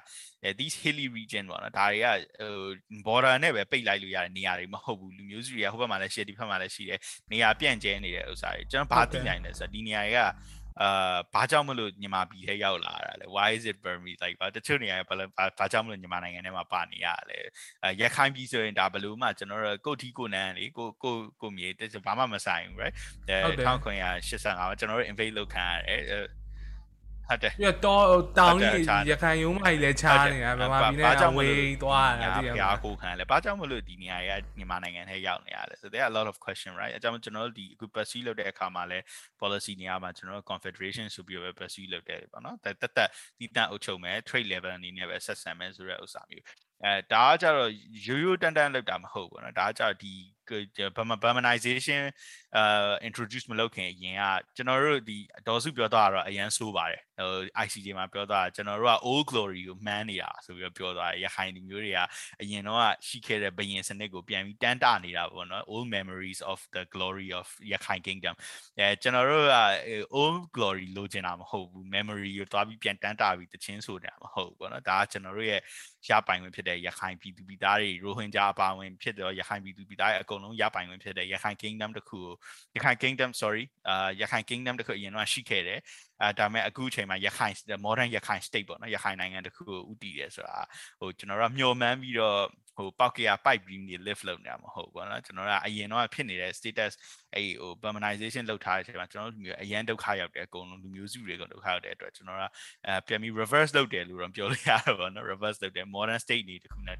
these hilly region ပေါ့နော်ဒါတွေကဟို border နဲ့ပဲပိတ်လိုက်လို့ရတဲ့နေရာတွေမဟုတ်ဘူးလူမျိုးစုတွေကဟိုဘက်မှာလည်းရှိဒီဘက်မှာလည်းရှိတယ်နေရာပြန့်ကျဲနေတဲ့ဥစ္စာတွေကျွန်တော်ဘာသိနိုင်လဲဆိုတော့ဒီနေရာတွေက အာဘာကြောင့်မလို့ညီမပြည်ထဲရောက်လာတာလဲ why is it Burmese like ဘာတချို့နေရာဘာဘာကြောင့်မလို့ညီမနိုင်ငံထဲမှာပါနေရလဲအဲရခိုင်ပြည်ဆိုရင်ဒါဘလို့မှကျွန်တော်တို့ကိုတီကိုနန်းလေကိုကိုကိုမြေဘာမှမဆိုင်ဘူး right အဲ1985ကျွန်တော်တို့ invade လုပ်ခံရတယ် ဟုတ်တယ်ပြီးတော့တောင်းကြီးရခိုင်ရုံးမကြီးလည်းချားနေတာဗမာပြည်နဲ့ဝေးသွားတာတည်ရပါကိုခံလဲဘာကြောင့်မလို့ဒီနေရာကမြန်မာနိုင်ငံထဲရောက်နေရလဲ so there are a lot of question right အကြောင်းကျွန်တော်တို့ဒီအခု pursue လုပ်တဲ့အခါမှာလဲ policy နေရာမှာကျွန်တော်တို့ confederation ဆိုပြီးတော့ pursue လုပ်တယ်ပေါ့နော်တက်တက်ဒီတန်အုပ်ချုပ်မယ် trade level အနေနဲ့ပဲဆက်ဆံမယ်ဆိုတဲ့ဥစ္စာမျိုးအဲဒါကကြတော့ရိုးရိုးတန်တန်လောက်တာမဟုတ်ဘူးเนาะဒါကကြတော့ဒီ Burmanization အာ introduce မလုပ်ခင်အရင်ကကျွန်တော်တို့ဒီဒေါ်စုပြောသွားတာတော့အရန်ဆိုးပါတယ်ဟို ICJ မှာပြောသွားတာကျွန်တော်တို့က old glory ကိုမှန်းနေတာဆိုပြီးတော့ပြောသွားတယ်ရခိုင်လူမျိုးတွေကအရင်တော့ရှိခဲ့တဲ့ဘယင်စနစ်ကိုပြန်ပြီးတန်းတနေတာပေါ့နော် old memories of the glory of ရခိုင် kingdom အဲကျွန်တော်တို့က old glory လိုချင်တာမဟုတ်ဘူး memory ကိုသွားပြီးပြန်တန်းတာပြီးတချင်းဆိုတာမဟုတ်ဘူးပေါ့နော်ဒါကကျွန်တော်တို့ရဲ့ရပိုင်ဝင်ဖြစ်တဲ့ရခိုင်ပြည်သူပြည်သားတွေရိုဟင်ဂျာအပါဝင်ဖြစ်တဲ့ရခိုင်ပြည်သူပြည်သားရဲ့အကုနလုံးရပိုင်ဝင်ဖြစ်တဲ့ရခိုင် kingdom တခုကိုရခိုင် kingdom sorry အာရခိုင် kingdom တခုအရင်တော့ရှိခဲ့တယ်အဲဒါမဲ့အခုအချိန်မှာရခိုင် modern ရခိုင် state ပေါ့နော်ရခိုင်နိုင်ငံတခုကိုဥတည်တယ်ဆိုတာဟိုကျွန်တော်တို့မျှော်မှန်းပြီးတော့ဟိုပေါက်ကရ pipe beam တွေ lift လုပ်နေတာမဟုတ်ဘူးเนาะကျွန်တော်တို့ကအရင်တော့ဖြစ်နေတဲ့ status အဲ့ဟို permanentization လုပ်ထားတဲ့အချိန်မှာကျွန်တော်တို့မျိုးအရန်ဒုက္ခရောက်တယ်အကုန်လုံးလူမျိုးစုတွေကဒုက္ခရောက်တဲ့အတွက်ကျွန်တော်တို့ကအဲပြန်ပြီး reverse လုပ်တယ်လို့တော့ပြောလို့ရတယ်ပေါ့နော် reverse လုပ်တယ် modern state နေတခုနဲ့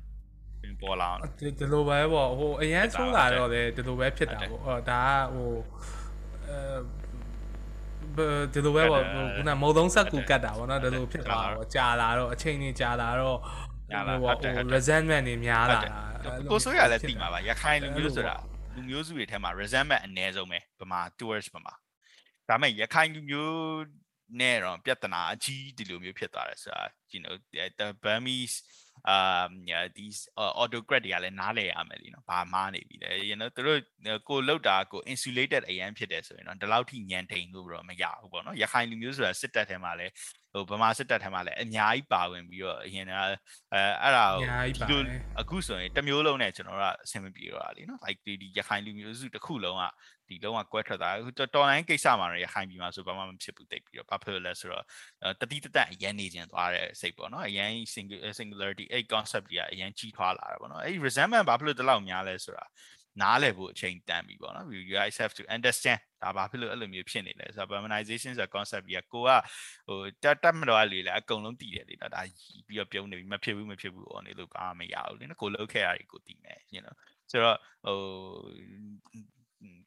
ပေါ်လာအောင်ဒီလိုပဲပေါ့ဟိုအရန်ဆုံးလာတော့လေဒီလိုပဲဖြစ်တာပေါ့ဟောဒါကဟိုအဲဒီလိုပဲပေါ့ခုနမုံသုံးဆက်ကူကတ်တာပေါ့နော်ဒီလိုဖြစ်သွားတာပေါ့ကြာလာတော့အချိန်ကြီးကြာလာတော့ညာလာဟို resentment တွေများလာတာကိုဆိုရလည်းတိမှာပါရခိုင်လူမျိုးဆိုတာလူမျိုးစုတွေထဲမှာ resentment အနည်းဆုံးပဲဗမာ tourist ဗမာဒါမဲ့ရခိုင်လူမျိုးနဲ့တော့ပြဿနာအကြီးဒီလိုမျိုးဖြစ်သွားတယ်ဆိုတာ you know the Burmese um yeah these uh, autocrat တွေကလည်းနားလည်ရမယ်လीနော်ဘာမှနေပြီလေ you know သူတို့ကိုလောက်တာကို insulated အရန်ဖြစ်တယ်ဆိုရင်တော့ဒီလောက်ထိညံတိန်လို့တော့မရဘူးပေါ့နော်ရခိုင်လူမျိုးဆိုတာစစ်တပ်ထဲမှာလည်းဟိုဗမာစစ်တပ်ထဲမှာလည်းအများကြီးပါဝင်ပြီးတော့အရင်ကအဲအဲ့ဒါကိုဒီလိုအခုဆိုရင်တမျိုးလုံးနဲ့ကျွန်တော်တို့အဆင်မပြေတော့တာလीနော် like ဒီရခိုင်လူမျိုးစုတစ်ခုလုံးကဒီလုံးဝကွဲထွက်တာအခုတော်လိုင်းကိစ္စမှာရခိုင်ပြည်မှာဆိုဘာမှမဖြစ်ဘူးတိတ်ပြီးတော့ဘာဖြစ်လဲဆိုတော့တတိတတအရန်နေခြင်းသွားတဲ့စိတ်ပေါ့နော်အရန် singularity အဲ့ concept ကြီးကအရန်ကြီးထွားလာတာပေါ့နော်အဲ့ resentment ဘာဖြစ်လို့တလောက်များလဲဆိုတာနားလည်ဖို့အချိန်တန်ပြီပေါ့နော် you guys have to understand ဒါဘာဖြစ်လို့အဲ့လိုမျိုးဖြစ်နေလဲဆိုတော့ permanentization ဆိုတဲ့ concept ကြီးကကိုကဟိုတက်တက်မတော်လေလေအကုန်လုံးတည်တယ်လေဒါပြီးတော့ပြုံးနေပြီမဖြစ်ဘူးမဖြစ်ဘူးအော်နေလို့ဘာမှမရဘူးလေနော်ကိုလုံးခဲ့ရကိုတည်မယ် you know ဆိုတော့ဟို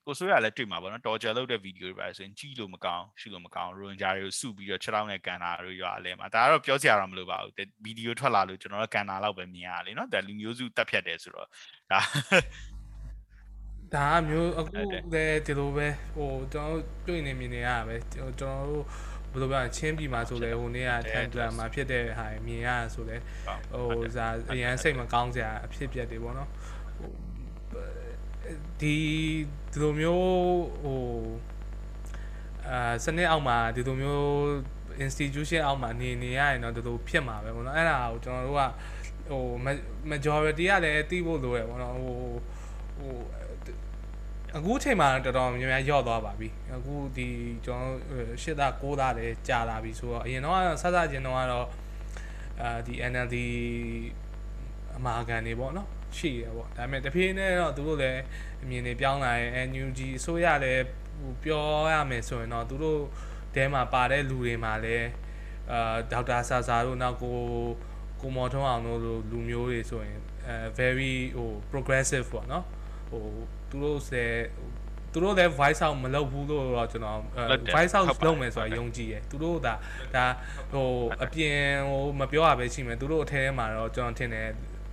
ကိုဆိုရလည်းတွေ့မှာပေါ့နော်တော်ဂျာလုပ်တဲ့ဗီဒီယိုတွေပါဆိုရင်ကြည့်လို့မကောင်းရှုလို့မကောင်းရိုဂျာတွေကိုစုပြီးတော့6တောင်းနဲ့ကန်တာတို့ရွာလဲမှာဒါကတော့ပြောစရာတော့မလိုပါဘူးဗီဒီယိုထွက်လာလို့ကျွန်တော်တို့ကန်တာလောက်ပဲမြင်ရလေနော်ဒါလူမျိုးစုတက်ဖြတ်တယ်ဆိုတော့ဒါ ဒါမျိုးအခုလည်းဒီလိုပဲဟိုကျွန်တော်တွေ့နေမြင်နေရတာပဲကျွန်တော်တို့ဘယ်လိုပြောချင်းပြည်မှာဆိုလဲဟိုနေ့ကထန်ပလန်မှာဖြစ်တဲ့ဟာမြင်ရဆိုလဲဟိုဇာအရန်စိတ်မကောင်းစရာအဖြစ်ပြက်တွေပေါ့နော်ဟိုဒီဒီလိုမျိုးဟိုအာစနစ်အောက်မှာဒီလိုမျိုး institution အောက်မှာနေနေရရင်တော့ဒီလိုဖြစ်မှာပဲပေါ့နော်အဲ့ဒါကိုကျွန်တော်တို့ကဟို majority ကလည်းသိဖို့လိုရပေါ့နော်ဟိုဟို အခုချိန်မှာတော်တော်များများယော့သွားပါပြီအခုဒီကျွန်တော်ရှစ်သားကိုးသားလည်းကြာလာပြီဆိုတော့အရင်တော့ဆဆချင်းတော့ကတော့အာဒီ NLD အမာခံနေပေါ့နော်ရှိရပေါ့ဒါပေမဲ့တဖြည်းနဲ့တော့သူတို့လည်းအမြင်တွေပြောင်းလာရင် NUG အစိုးရလည်းဟိုပြောရမယ်ဆိုရင်တော့သူတို့တဲမှာပါတဲ့လူတွေမှာလည်းအာဒေါက်တာဆာဆာတို့နောက်ကိုကိုမော်ထွန်းအောင်တို့လူမျိုးတွေဆိုရင်အဲ very ဟို progressive ပေါ့နော်ဟို သူတို့ဆယ်သူတို့လည်း voice out မလုပ်ဘူးလို့တော့ကျွန်တော် voice out လုပ်မယ်ဆိုတာယုံကြည်တယ်သူတို့ဒါဒါဟိုအပြင်ဟိုမပြောရပဲရှိမယ်သူတို့အထဲထဲမှာတော့ကျွန်တော်ထင်တယ်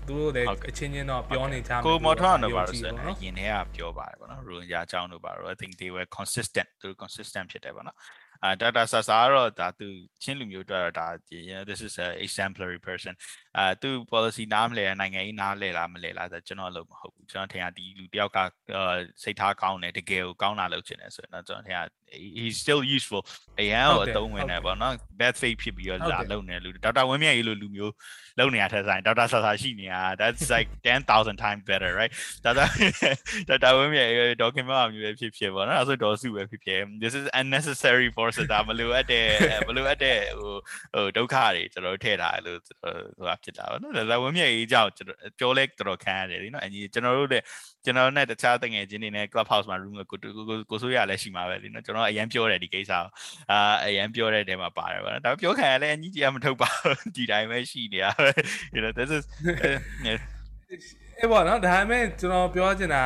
သူတို့လည်းအချင်းချင်းတော့ပြောနေကြမှာကိုမော်ထောင်းတို့ပါလို့ဆိုရင်အရင်တည်းကပြောပါတယ်ပေါ့နော်ရိုဟင်ဂျာအကြောင်းတို့ပါတော့ I think they were consistent သူ consistent ဖြစ်တယ်ပေါ့နော်အာ data sasa ကတော့ဒါသူချင်းလူမျိုးတွေတော့ဒါ you know this is a exemplary person အာသူ policy နားမလဲနိုင်ငံရေးနားလဲလားမလဲလားဆိုကျွန်တော်လို့မဟုတ်ဘူးကျွန်တော်ထင်တာဒီလူတယောက်ကစိတ်ထားကောင်းတယ်တကယ်ကိုကောင်းတာလုပ်ချင်တယ်ဆိုရင်တော့ကျွန်တော်ထင်တာ he's still useful အရန်ကိုအသုံးဝင်တယ်ပေါ့နော် bad faith ဖြစ်ပြီးတော့လာလုပ်နေလူဒေါက်တာဝင်းမြတ်ရေးလိုလူမျိုးလုပ်နေရတဲ့ဆိုင်ဒေါက်တာဆာဆာရှိနေတာ that's like 10000 times better right ဒေါက်တာဒေါက်တာဝင်းမြတ်ရေးဒေါခင်မအောင်မျိုးပဲဖြစ်ဖြစ်ပေါ့နော်အဲဆိုဒေါ်စုပဲဖြစ်ဖြစ် this is unnecessary force ဒါမလိုအပ်တဲ့မလိုအပ်တဲ့ဟိုဟိုဒုက္ခတွေကျွန်တော်ထည့်ထားလို့ဟိုဟာဖြစ်တာပေါ့နော်ဒေါက်တာဝင်းမြတ်ရေးကြောင့်ကျွန်တော်ပြောလဲတော်တော်ခံရတယ်လीနော်အညီကျွန်တော်တို့တဲ့ကျွန်တော်နဲ့တခြားတငယ်ချင်းတွေနဲ့ club house မှာ room ကိုကိုကိုဆိုးရလည်းရှိမှာပဲလीနော်ကျွန်တော်အရင်ပြောတယ်ဒီကိစ္စကိုအာအရင်ပြောတဲ့တဲမှာပါတယ်ဗျာဒါပြောခံရလဲအကြီးကြီးကမထုတ်ပါဘူးဒီတိုင်းပဲရှိနေတာ you know this is အေးပေါ့နော်ဒါပေမဲ့ကျွန်တော်ပြောချင်တာ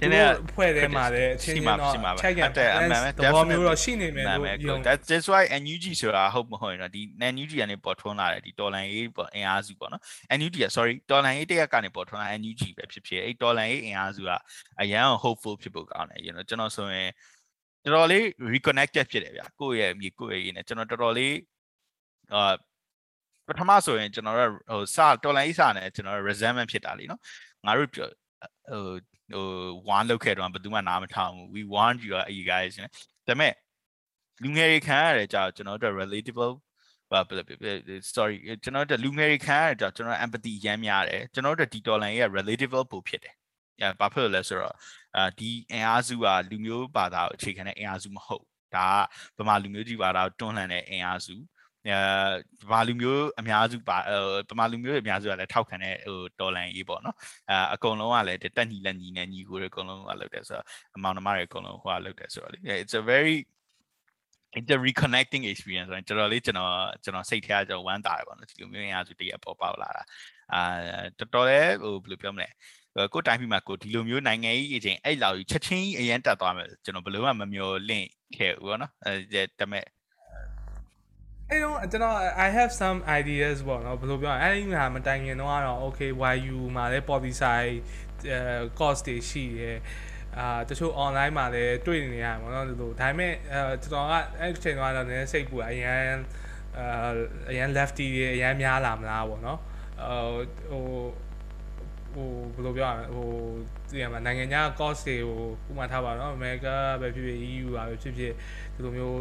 သူတို့ဖွဲ့ထဲမှာလည်းအချင်းချင်းတော့ check and balance သဘောမျိုးတော့ရှိနေမယ်လို့ယုံ that's that's why NUG ဆိုတာဟုတ်မဟုတ်ရင်တော့ဒီ NUG ကနေပေါ်ထွန်းလာတယ်ဒီတော်လန်ရေးပေါ့အင်အားစုပေါ့နော် NUG က sorry တော်လန်ရေးတရက်ကနေပေါ်ထွန်းလာ NUG ပဲဖြစ်ဖြစ်အဲ့တော်လန်ရေးအင်အားစုကအရန် hopeful ဖြစ်ဖို့ကောင်းတယ် you know ကျွန်တော်ဆိုရင်တော်တော်လေး reconnected ဖြစ်တယ်ဗျာကိုယ့်ရဲ့မြေကိုယ့်ရဲ့ရင်းနဲ့ကျွန်တော်တော်တော်လေးအာပထမဆိုရင်ကျွန်တော်တို့ဟိုစတော်လိုင်းစနဲ့ကျွန်တော် resentment ဖြစ်တာလीနော် ငါတို့ဟိုဟို one လောက်ခဲ့တော့ဘယ်သူမှနားမထောင်ဘူး we want you you guys ဒါပေမဲ့လူငယ်တွေခံရတယ်ကြာကျွန်တော်တို့ relatable ဘာ sorry ကျွန်တော်တို့လူငယ်တွေခံရတယ်ကြာကျွန်တော် empathy ရမ်းများတယ်ကျွန်တော်တို့ဒီ dollar ရဲ့ relatable ပို့ဖြစ်တယ်။ညာဘာဖြစ်လို့လဲဆိုတော့အာဒီအင်အားစုကလူမျိုးဘာသာကိုအခြေခံတဲ့အင်အားစုမဟုတ်ဒါကဗမာလူမျိုးကြီးဘာသာကိုတွန်းလှန်တဲ့အင်အားစုအဲ ဗမာလူမျိုးအများစုပါဗမာလူမျိုးအများစုကလည်းထောက်ခံတဲ့ဟိုတော်လန်ရေးပေါ့နော်အဲအကုန်လုံးကလည်းတက်ညီလက်ညီနဲ့ညီကိုတွေအကုန်လုံးကလုပ်တယ်ဆိုတော့အမောင်နှမတွေအကုန်လုံးဟိုကလုပ်တယ်ဆိုတော့လေ it's a very it's a reconnecting experience ဆိုတော့တော်တော်လေးကျွန်တော်ကျွန်တော်စိတ်ထဲကကျွန်တော်ဝမ်းသာတယ်ပေါ့နော်ဒီလိုမျိုးအင်အားစုတရက်ပေါ်ပေါက်လာတာအာတော်တော်လေးဟိုဘယ်လိုပြောမလဲကိုတိုင်းပြည်မှာကိုဒီလိုမျိုးနိုင်ငံရေးအချင်းအဲ့လောက်ကြီးချက်ချင်းအရင်တက်သွားမယ်ကျွန်တော်ဘယ်လိုမှမမျှော်လင့်ခဲ့ဘူးပေါ့နော်အဲဒါပေမဲ့ အဲ့တော့ကျွန်တော် I have some ideas ပေါ့နော်ဘယ်လိုပြောအဲ့ဒီမှာမတိုင်ခင်တော့ကတော့ okay YU မှာလည်း policy side cost တွေရှိတယ်အာတချို့ online မှာလည်းတွေ့နေရတယ်ပေါ့နော်ဒီလိုဒါပေမဲ့အဲကျွန်တော်ကအဲ့ဒီချိန်တော့လည်းစိတ်ပူအရန်အာအရန် lefty တွေအရန်များလာမလားပေါ့နော်ဟိုဟိုဟိုဘယ်လိုပြောရမလဲဟိုဒီမှာနိုင်ငံခြား cost တွေကိုဥပမာထားပါတော့ America ပဲဖြစ်ဖြစ် EU ပါပဲဖြစ်ဖြစ်ဒီလိုမျိုး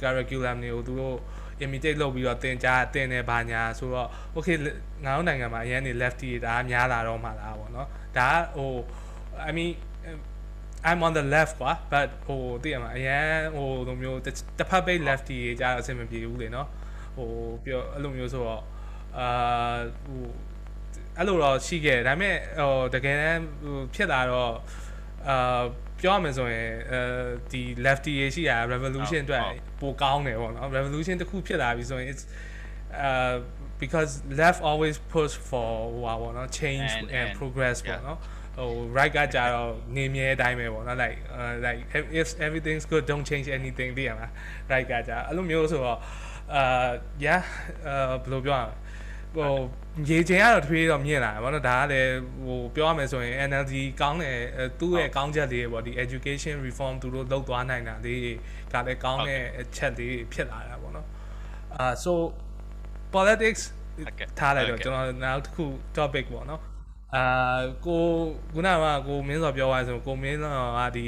curriculum တွေကိုသူတို့ imitate လုပ်ပြီးတော့သင်ကြားသင်နေပါညာဆိုတော့ okay ငါတို့နိုင်ငံမှာအရင်နေ lefty ဒါများလာတော့မှလားပေါ့နော်ဒါကဟို I mean I'm on the left ကွာ but ဟိုသိရမှာအရင်ဟိုလိုမျိုးတစ်ဖက်ပိတ် lefty ကြီးကြားအဆင်မပြေဘူးလေနော်ဟိုပြောအဲ့လိုမျိုးဆိုတော့အာဟိုအဲ့လိုတော့ရှိခဲ့ဒါပေမဲ့ဟိုတကယ်တမ်းဟိုဖြစ်လာတော့အာ ပြောရမယ်ဆိုရင်အဲဒီ lefty ရေးရှိတာ revolution အတွက်ပိုကောင်းတယ်ပေါ့နော် revolution တစ်ခုဖြစ်လာပြီဆိုရင် it's uh because left always push for ဟိုပါပေါ့နော် change and, and progress ပေါ့နော်ဟို right ကကြတော့နေမြဲအတိုင်းပဲပေါ့နော် like uh, like if everything's good don't change anything သိရမလား right ကကြအဲ့လိုမျိုးဆိုတော့အာ yeah အာဘယ်လိုပြောရမလဲဟို ရေချင်ကတော့ထွေးတော့မြင်လာတယ်ဗောနော်ဒါကလည်းဟိုပြောရမယ်ဆိုရင် NLD ကောင်းတယ်သူ့ရဲ့ကောင်းချက်လေးပေါ့ဒီ education reform သူတို့လုပ်သွားနိုင်တာလေးကလည်းကောင်းတဲ့အချက်လေးဖြစ်လာတာဗောနော်အာ so politics ထားလိုက်တော့ကျွန်တော်နောက်တစ်ခု topic ပေါ့နော်အာကိုခုနကကိုမင်းစောပြောသွားဆိုကိုမင်းစောကဒီ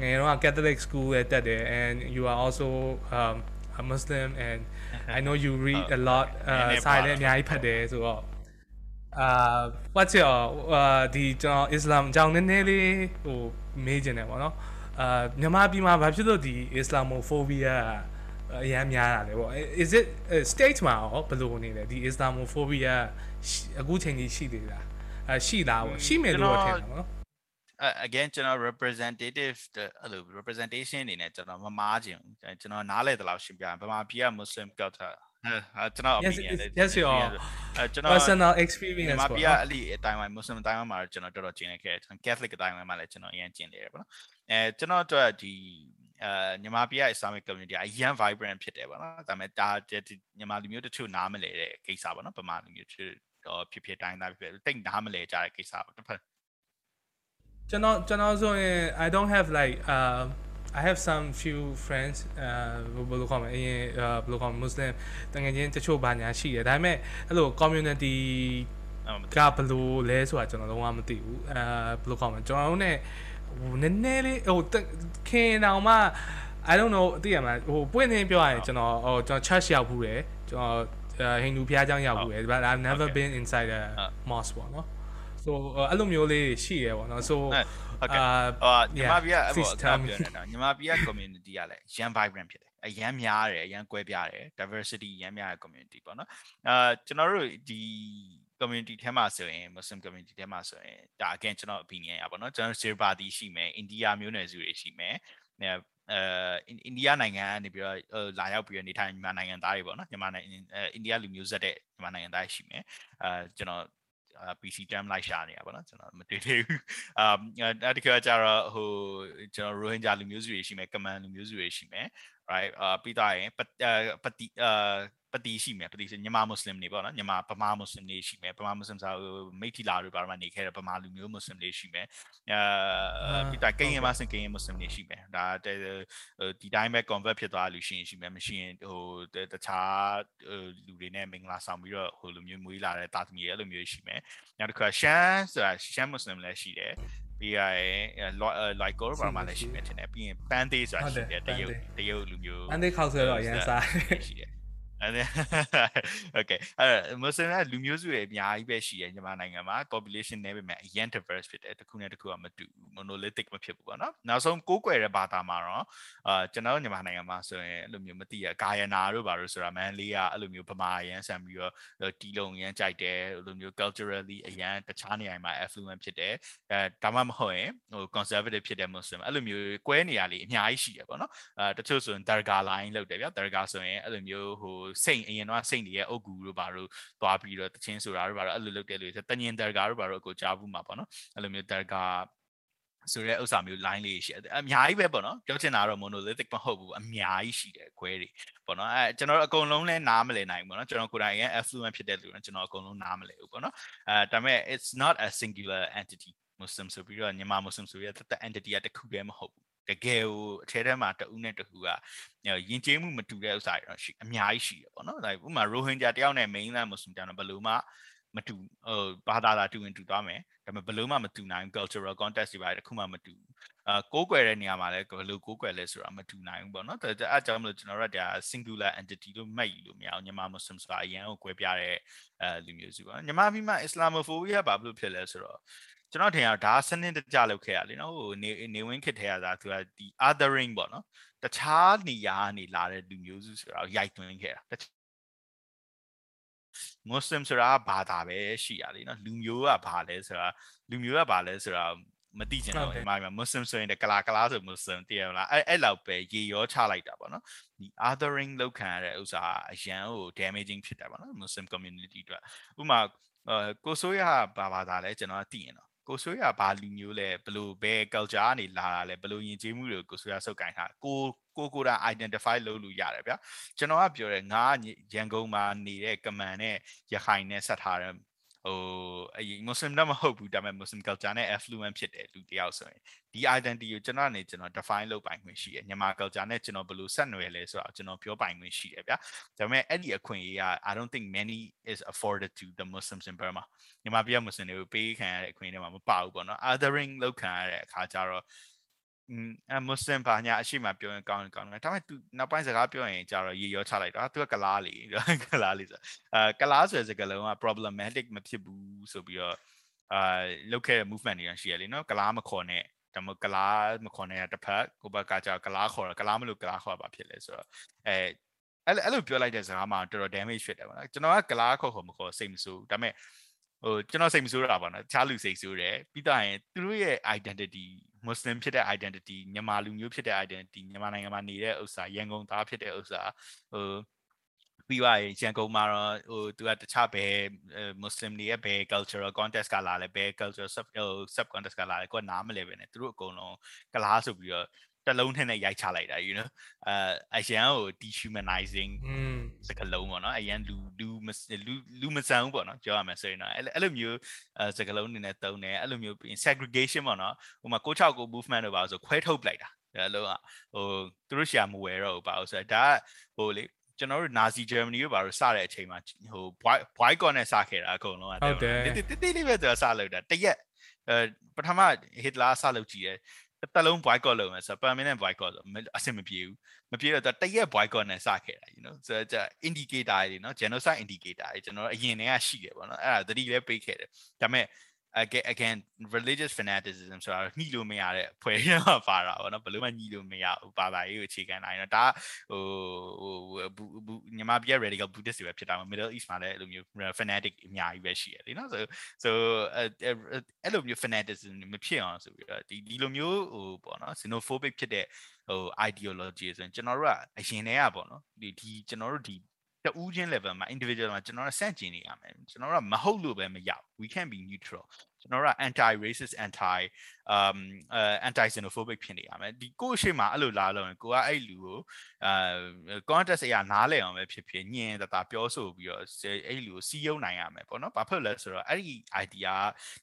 ငယ်တော့ Catholic school ရဲ့တက်တယ် and you are also um a Muslim and I know you read a lot အာစာလည်းအများကြီးဖတ်တယ်ဆိုတော့အာ what's your အာဒီကျွန်တော် Islam အကြောင်းနည်းနည်းလေးဟိုမေးချင်တယ်ပေါ့နော်အာမြန်မာပြည်မှာဘာဖြစ်လို့ဒီ Islamophobia အများများတာလဲပေါ့ is it state မှာရောဘယ်လိုနေလဲဒီ Islamophobia အခုချိန်ကြီးရှိသေးလားအရှိလားပေါ့ရှိမယ်လို့ထင်တာပေါ့နော် again ကျွန်တော် representative အဲ့လို representation အနေနဲ့ကျွန်တော်မမားခြင်းကျွန်တော်နားလဲတလောက်ရှင်းပြဗမာပြည်က Muslim culture အဲကျွန်တော် opinion လေ yes your ကျွန်တော် personal experience ဗမာပြည်ကအဲ့ဒီအတိုင်းဝိုင်း Muslim အတိုင်းဝိုင်းမှာကျွန်တော်တော်တော်ကျင်နေခဲ့တယ် Catholic အတိုင်းဝိုင်းမှာလည်းကျွန်တော်အရင်ကျင်နေတယ်ပေါ့နော်အဲကျွန်တော်တို့ဒီအဲမြန်မာပြည်က Islamic community အရန် vibrant ဖြစ်တယ်ပေါ့နော်ဒါပေမဲ့ဒါမြန်မာလူမျိုးတချို့နားမလဲတဲ့ကိစ္စပေါ့နော်ဗမာလူမျိုးတချို့ဖြစ်ဖြစ်တိုင်းသားဖြစ်ဖြစ်တိတ်နားမလဲကြတဲ့ကိစ္စပေါ့တစ်ဖက် ကျွန်တော်ကျွန်တော်ဆိုရင် I don't have like uh I have some few friends အဲဘယ်လိုခေါ်မလဲအရင်ဘယ်လိုခေါ်မလဲ Muslim တကယ်ချင်းတချို့ဘာညာရှိတယ်ဒါပေမဲ့အဲ့လို community ကဘယ်လိုလဲဆိုတာကျွန်တော်လုံးဝမသိဘူးအဲဘယ်လိုခေါ်မလဲကျွန်တော်တို့ ਨੇ ဟိုနည်းနည်းလေးဟိုခင်အောင်မှ I don't know သိရမှာဟိုပွင့်နေပြောရရင်ကျွန်တော်ဟိုကျွန်တော် church ရောက်ဘူးတယ်ကျွန်တော်ဟိန္ဒူဘုရားကျောင်းရောက်ဘူးတယ် but I've never been inside a mosque ပေါ့နော် so အဲ့လိုမျိုးလေးရှိရပေါ့နော် so ဟုတ်ကဲ့အာညီမပြအဲ့ပေါ့ပြောနေတာညီမပြ community ကလည်းရန် vibrant ဖြစ်တယ်အရန်များတယ်အရန်ကွဲပြားတယ် diversity ရန်များတဲ့ community ပေါ့နော်အာကျွန်တော်တို့ဒီ community ထဲမှာဆိုရင် Muslim community ထဲမှာဆိုရင်ဒါ again ကျွန်တော် opinion ရပါတော့ကျွန်တော် Sirpati ရှိမယ်အိန္ဒိယမျိုးနွယ်စုတွေရှိမယ်အဲအိန္ဒိယနိုင်ငံကနေပြီးတော့လာရောက်ပြီးတော့နေထိုင်မြန်မာနိုင်ငံသားတွေပေါ့နော်မြန်မာနိုင်ငံအိန္ဒိယလူမျိုးဆက်တဲ့မြန်မာနိုင်ငံသားရှိမယ်အဲကျွန်တော် PC term လိုက်ရှာနေတာပေါ့နော်ကျွန်တော်မတွေ့သေးဘူးအာအဲ့ဒီကကြတော့ဟိုကျွန်တော် Rohingya လူမျိုးစုတွေရှိမယ် Kaman လူမျိုးစုတွေရှိမယ် right အာပြီးတော့ရင်ပတိအာ ပတိရှိမယ်ပတိဆိုမြန်မာမွတ်စလင်တွေပေါ့နော်မြန်မာဗမာမွတ်စလင်တွေရှိမယ်ဗမာမွတ်စလင်ဆိုမိထီလာတို့ဘာမှနေခဲ့တဲ့ဗမာလူမျိုးမွတ်စလင်တွေရှိမယ်အဲပြီးတော့ကရင်မစင်ကရင်မွတ်စလင်တွေရှိမယ်ဒါဒီတိုင်းပဲ convert ဖြစ်သွားလို့ရှိရင်ရှိမယ်မရှိရင်ဟိုတခြားလူတွေနဲ့မင်္ဂလာဆောင်ပြီးတော့ဟိုလိုမျိုးမွေးလာတဲ့တာသမီတွေအဲ့လိုမျိုးရှိမယ်နောက်တစ်ခါရှမ်းဆိုတာရှမ်းမွတ်စလင်လည်းရှိတယ်ပြီးရရင် like core ဘာမှလည်းရှိမယ်ထင်တယ်ပြီးရင် pan day ဆိုတာရှိတယ်တရုတ်တရုတ်လူမျိုး pan day ခောက်ဆွဲတော့အရင်စားရှိတယ်အဲ့ဒါ okay အဲ့မွတ်စလင်ကလူမျိုးစုတွေအများကြီးပဲရှိရဲ့မြန်မာနိုင်ငံမှာ population နဲ့ပဲအရင် diverse ဖြစ်တယ်တစ်ခုနဲ့တစ်ခုကမတူ monolithic မဖြစ်ဘူးပေါ့နော်နောက်ဆုံးကိုးကွယ်တဲ့ဘာသာမှာတော့အာကျွန်တော်မြန်မာနိုင်ငံမှာဆိုရင်အဲ့လိုမျိုးမသိရဂါယနာတို့ဘာလို့ဆိုတာမန်လေးကအဲ့လိုမျိုးဗမာရန်ဆန်ပြီးတော့တီလုံရန်ကြိုက်တယ်အဲ့လိုမျိုး culturally အရန်တခြားနေရာမှာ affluent ဖြစ်တယ်အဲဒါမှမဟုတ်ရင်ဟို conservative ဖြစ်တဲ့ muslim အဲ့လိုမျိုးကွဲနေရလေအများကြီးရှိရပေါ့နော်အဲတချို့ဆိုရင် darga line လောက်တယ်ဗျာ darga ဆိုရင်အဲ့လိုမျိုးဟိုစိတ်အရင်တော့စိတ်တွေရဲ့အုတ်ဂူတို့ဘာလို့သွားပြီးတော့တချင်းဆိုတာတို့ဘာလို့အဲ့လိုလုပ်တယ်လို့တညင် darga တို့ဘာလို့အကိုကြားဘူးမှာပေါ့နော်အဲ့လိုမျိုး darga ဆိုတဲ့ဥစ္စာမျိုး line လေးရှိတယ်အများကြီးပဲပေါ့နော်ပြောချင်တာတော့ monolithic မဟုတ်ဘူးအများကြီးရှိတယ်ခွဲတွေပေါ့နော်အဲကျွန်တော်အကုန်လုံးလဲနားမလည်နိုင်ဘူးပေါ့နော်ကျွန်တော်ကိုယ်တိုင်ရဲ့ affluent ဖြစ်တဲ့လူကျွန်တော်အကုန်လုံးနားမလည်ဘူးပေါ့နော်အဲဒါပေမဲ့ it's not a singular entity muslim ဆိုပြီးတော့မြန်မာ muslim ဆိုရတဲ့ entity ကတခုတည်းမဟုတ်ဘူး တကယ်ကိုအထဲထဲမှာတဦးနဲ့တခုကယဉ်ကျေးမှုမတူတဲ့ဥစ္စာတွေတော့ရှိအများကြီးရှိတယ်ပေါ့နော်ဒါဥပမာ Rohingya တယောက်နဲ့ mainland Muslim တယောက်နဲ့ဘယ်လိုမှမတူဟိုဘာသာသာတူရင်တူသွားမယ်ဒါပေမဲ့ဘယ်လိုမှမတူနိုင် cultural context တွေပါတခုမှမတူအာကိုးကွယ်တဲ့နေရာမှာလည်းဘယ်လိုကိုးကွယ်လဲဆိုတာမတူနိုင်ဘူးပေါ့နော်ဒါအဲအကြောင်းမလို့ကျွန်တော်တို့ကဒါ singular entity လို့မှတ်ယူလို့မရအောင်မြန်မာ Muslim ဆိုတာအရင်ကိုကွဲပြားတဲ့အဲလူမျိုးစုပေါ့နော်မြန်မာပြည်မှာ Islamophobia ဘာလို့ဖြစ်လဲဆိုတော့ ကျွန်တော်ထင်ရဒါစနစ်တကျလုပ်ခဲ့ရလေနော်ဟိုနေနေဝင်းခစ်ထဲရတာသူကဒီ othering ပေါ့နော်တခြားနေရာကနေလာတဲ့လူမျိုးစုဆိုတာရိုက်သွင်းခဲ့တာမွတ်စလင်ဆိုတာဘာသာပဲရှိရလေနော်လူမျိုးကဘာလဲဆိုတာလူမျိုးကဘာလဲဆိုတာမသိချင်တော့ဒီမှာမွတ်စလင်ဆိုရင်တကလာကလာဆိုမွတ်စလင်တည်ရမလားအဲ့အဲ့လောက်ပဲရေရောချလိုက်တာပေါ့နော်ဒီ othering လောက်ခံရတဲ့ဥစ္စာအရန်ကို damaging ဖြစ်တယ်ပေါ့နော် Muslim community အတွက်ဥပမာကိုဆိုးရဘာဘာသာလဲကျွန်တော်သိရင်တော့ ကိုဆွေးရဘာလူမျိုးလဲဘလို့ဘယ် culture ကနေလာတာလဲဘလို့ယဉ်ကျေးမှုတွေကိုကိုဆွေးရစုပ်ကိုင်တာကိုကိုကိုတာ identify လုပ်လို့ရတယ်ဗျာကျွန်တော်ကပြောတယ်ငါရန်ကုန်မှာနေတဲ့ကမန်နဲ့ရခိုင်နဲ့ဆက်ထားတဲ့ ဟိုအရင် Muslim တော့မဟုတ်ဘူးဒါပေမဲ့ Muslim culture နဲ့ affluent ဖြစ်တယ်လူတယောက်ဆိုရင်ဒီ identity ကိုကျွန်တော်နေကျွန်တော် define လုပ်ပိုင်ခွင့်ရှိတယ်မြန်မာ culture နဲ့ကျွန်တော်ဘယ်လိုဆက်နွယ်လဲဆိုတော့ကျွန်တော်ပြောပိုင်ခွင့်ရှိတယ်ဗျာဒါပေမဲ့အဲ့ဒီအခွင့်အရေးက I don't think many is afforded to the Muslims in Burma မြန်မာပြည် Muslim တွေကိုပေးခံရတဲ့အခွင့်အရေးတွေမှာမပါဘူးပေါ့နော် othering လောက်ခံရတဲ့အခါကျတော့ အဲမွတ်စလင်ဘာညာအရှိမပြောရင်ကောင်းကောင်းတယ်ဒါပေမဲ့ तू နောက်ပိုင်းစကားပြောရင်ကြတော့ရေရောချလိုက်တော့ तू ကကလားလေကလားလေဆိုအဲကလားဆိုတဲ့စကားလုံးက problematic မဖြစ်ဘူးဆိုပြီးတော့အာလောက်ခဲ့တဲ့ movement တွေရှိရလေနော်ကလားမခေါ်နဲ့ဒါမှကလားမခေါ်နဲ့တစ်ဖက်ကိုဘက်ကကြကလားခေါ်ကလားမလို့ကလားခေါ်ပါဖြစ်လဲဆိုတော့အဲအဲ့အဲ့လိုပြောလိုက်တဲ့စကားမှာတော်တော် damage ဖြစ်တယ်ပေါ့နော်ကျွန်တော်ကကလားခေါ်ခေါ်မခေါ်စိတ်မဆိုးဒါပေမဲ့ ဟိုကျွန်တော်စိတ်မဆိုးတာပါနော်တခြားလူစိတ်ဆိုးတယ်ပြီးတော့ရင်သူတို့ရဲ့ identity Muslim ဖြစ်တဲ့ identity မြန်မာလူမျိုးဖြစ်တဲ့ identity မြန်မာနိုင်ငံမှာနေတဲ့ဥစ္စာရန်ကုန်သားဖြစ်တဲ့ဥစ္စာဟိုပြီးသွားရင်ရန်ကုန်မှာတော့ဟိုသူကတခြားဘယ် Muslim တွေရဲ့ဘယ် cultural context ကလာလဲဘယ် cultural sub sub context ကလာလဲကိုကနားမလဲပဲねသူတို့အကုန်လုံးကလားဆိုပြီးတော့ တတစ်လုံးထဲနဲ့ရိုက်ချလိုက်တာ you know အဲအရန်ကို dehumanizing စကလုံးပေါ့နော်အရန်လူလူလူလူမဆန်ဘူးပေါ့နော်ပြောရမယ်ဆိုရင်တော့အဲ့လိုမျိုးစကလုံးနေနဲ့တုံးတယ်အဲ့လိုမျိုး segregation ပေါ့နော်ဟိုမှာကို6ကို movement တော့ပါဆိုခွဲထုတ်ပလိုက်တာအဲ့လိုဟိုသူတို့ရှာမဝယ်တော့ဘူးပါဆိုတော့ဒါကဟိုလေကျွန်တော်တို့ Nazi Germany ကိုဘာလို့စတဲ့အချိန်မှာဟို boycott နဲ့စခဲ့တာအကုန်လုံးဟုတ်တယ်တိတိလေးပဲသူကစလုပ်တာတရက်အဲပထမ Hitler စလုပ်ကြည့်တယ် တစ်လုံး boycott လုပ်မယ်ဆိုတော့ permanent boycott ဆိုအဆင်မပြေဘူးမပြေတော့တရက် boycott နဲ့စခဲ့တာ you know ဆိုတော့ indicator တွေเนาะ genocide indicator တွေကျွန်တော်အရင်တည်းကရှိတယ်ပေါ့နော်အဲ့ဒါသတိလည်းပေးခဲ့တယ်ဒါပေမဲ့ again again religious fanaticism ဆိုတာညှိလို့မရတဲ့ဖွဲ့ရမှာပါတာဗောနော်ဘယ်လိုမှညှိလို့မရဘူးဘာသာရေးကိုအခြေခံနိုင်တော့ဒါဟိုဟိုညီမပြ radical buddhist တွေပဲဖြစ်တာမှာ middle east မှာလည်းအဲ့လိုမျိုး fanatic အများကြီးပဲရှိရတယ်နော် so so အဲ့လိုမျိုး fanaticism မဖြစ်အောင်ဆိုပြီးတော့ဒီဒီလိုမျိုးဟိုပေါ့နော် xenophobic ဖြစ်တဲ့ဟို ideology ဆိုရင်ကျွန်တော်တို့ကအရင်တည်းကပေါ့နော်ဒီဒီကျွန်တော်တို့ဒီ တူးချင်း level မှာ individual မှာကျွန်တော်တို့စန့်ကျင်နေရမယ်ကျွန်တော်တို့ကမဟုတ်လို့ပဲမရဘူး we can be neutral ကျွန်တော်တို့က anti racist anti um uh, anti xenophobic ဖြစ်နေရမယ်ဒီကိုရှိမှအဲ့လိုလာလို့ကိုကအဲ့လူကိုအာ contest အရာနားလည်အောင်ပဲဖြစ်ဖြစ်ညင်တတာပြောဆိုပြီးတော့အဲ့လူကိုစီးယုံနိုင်ရမယ်ပေါ့နော်ဘာဖြစ်လဲဆိုတော့အဲ့ဒီ idea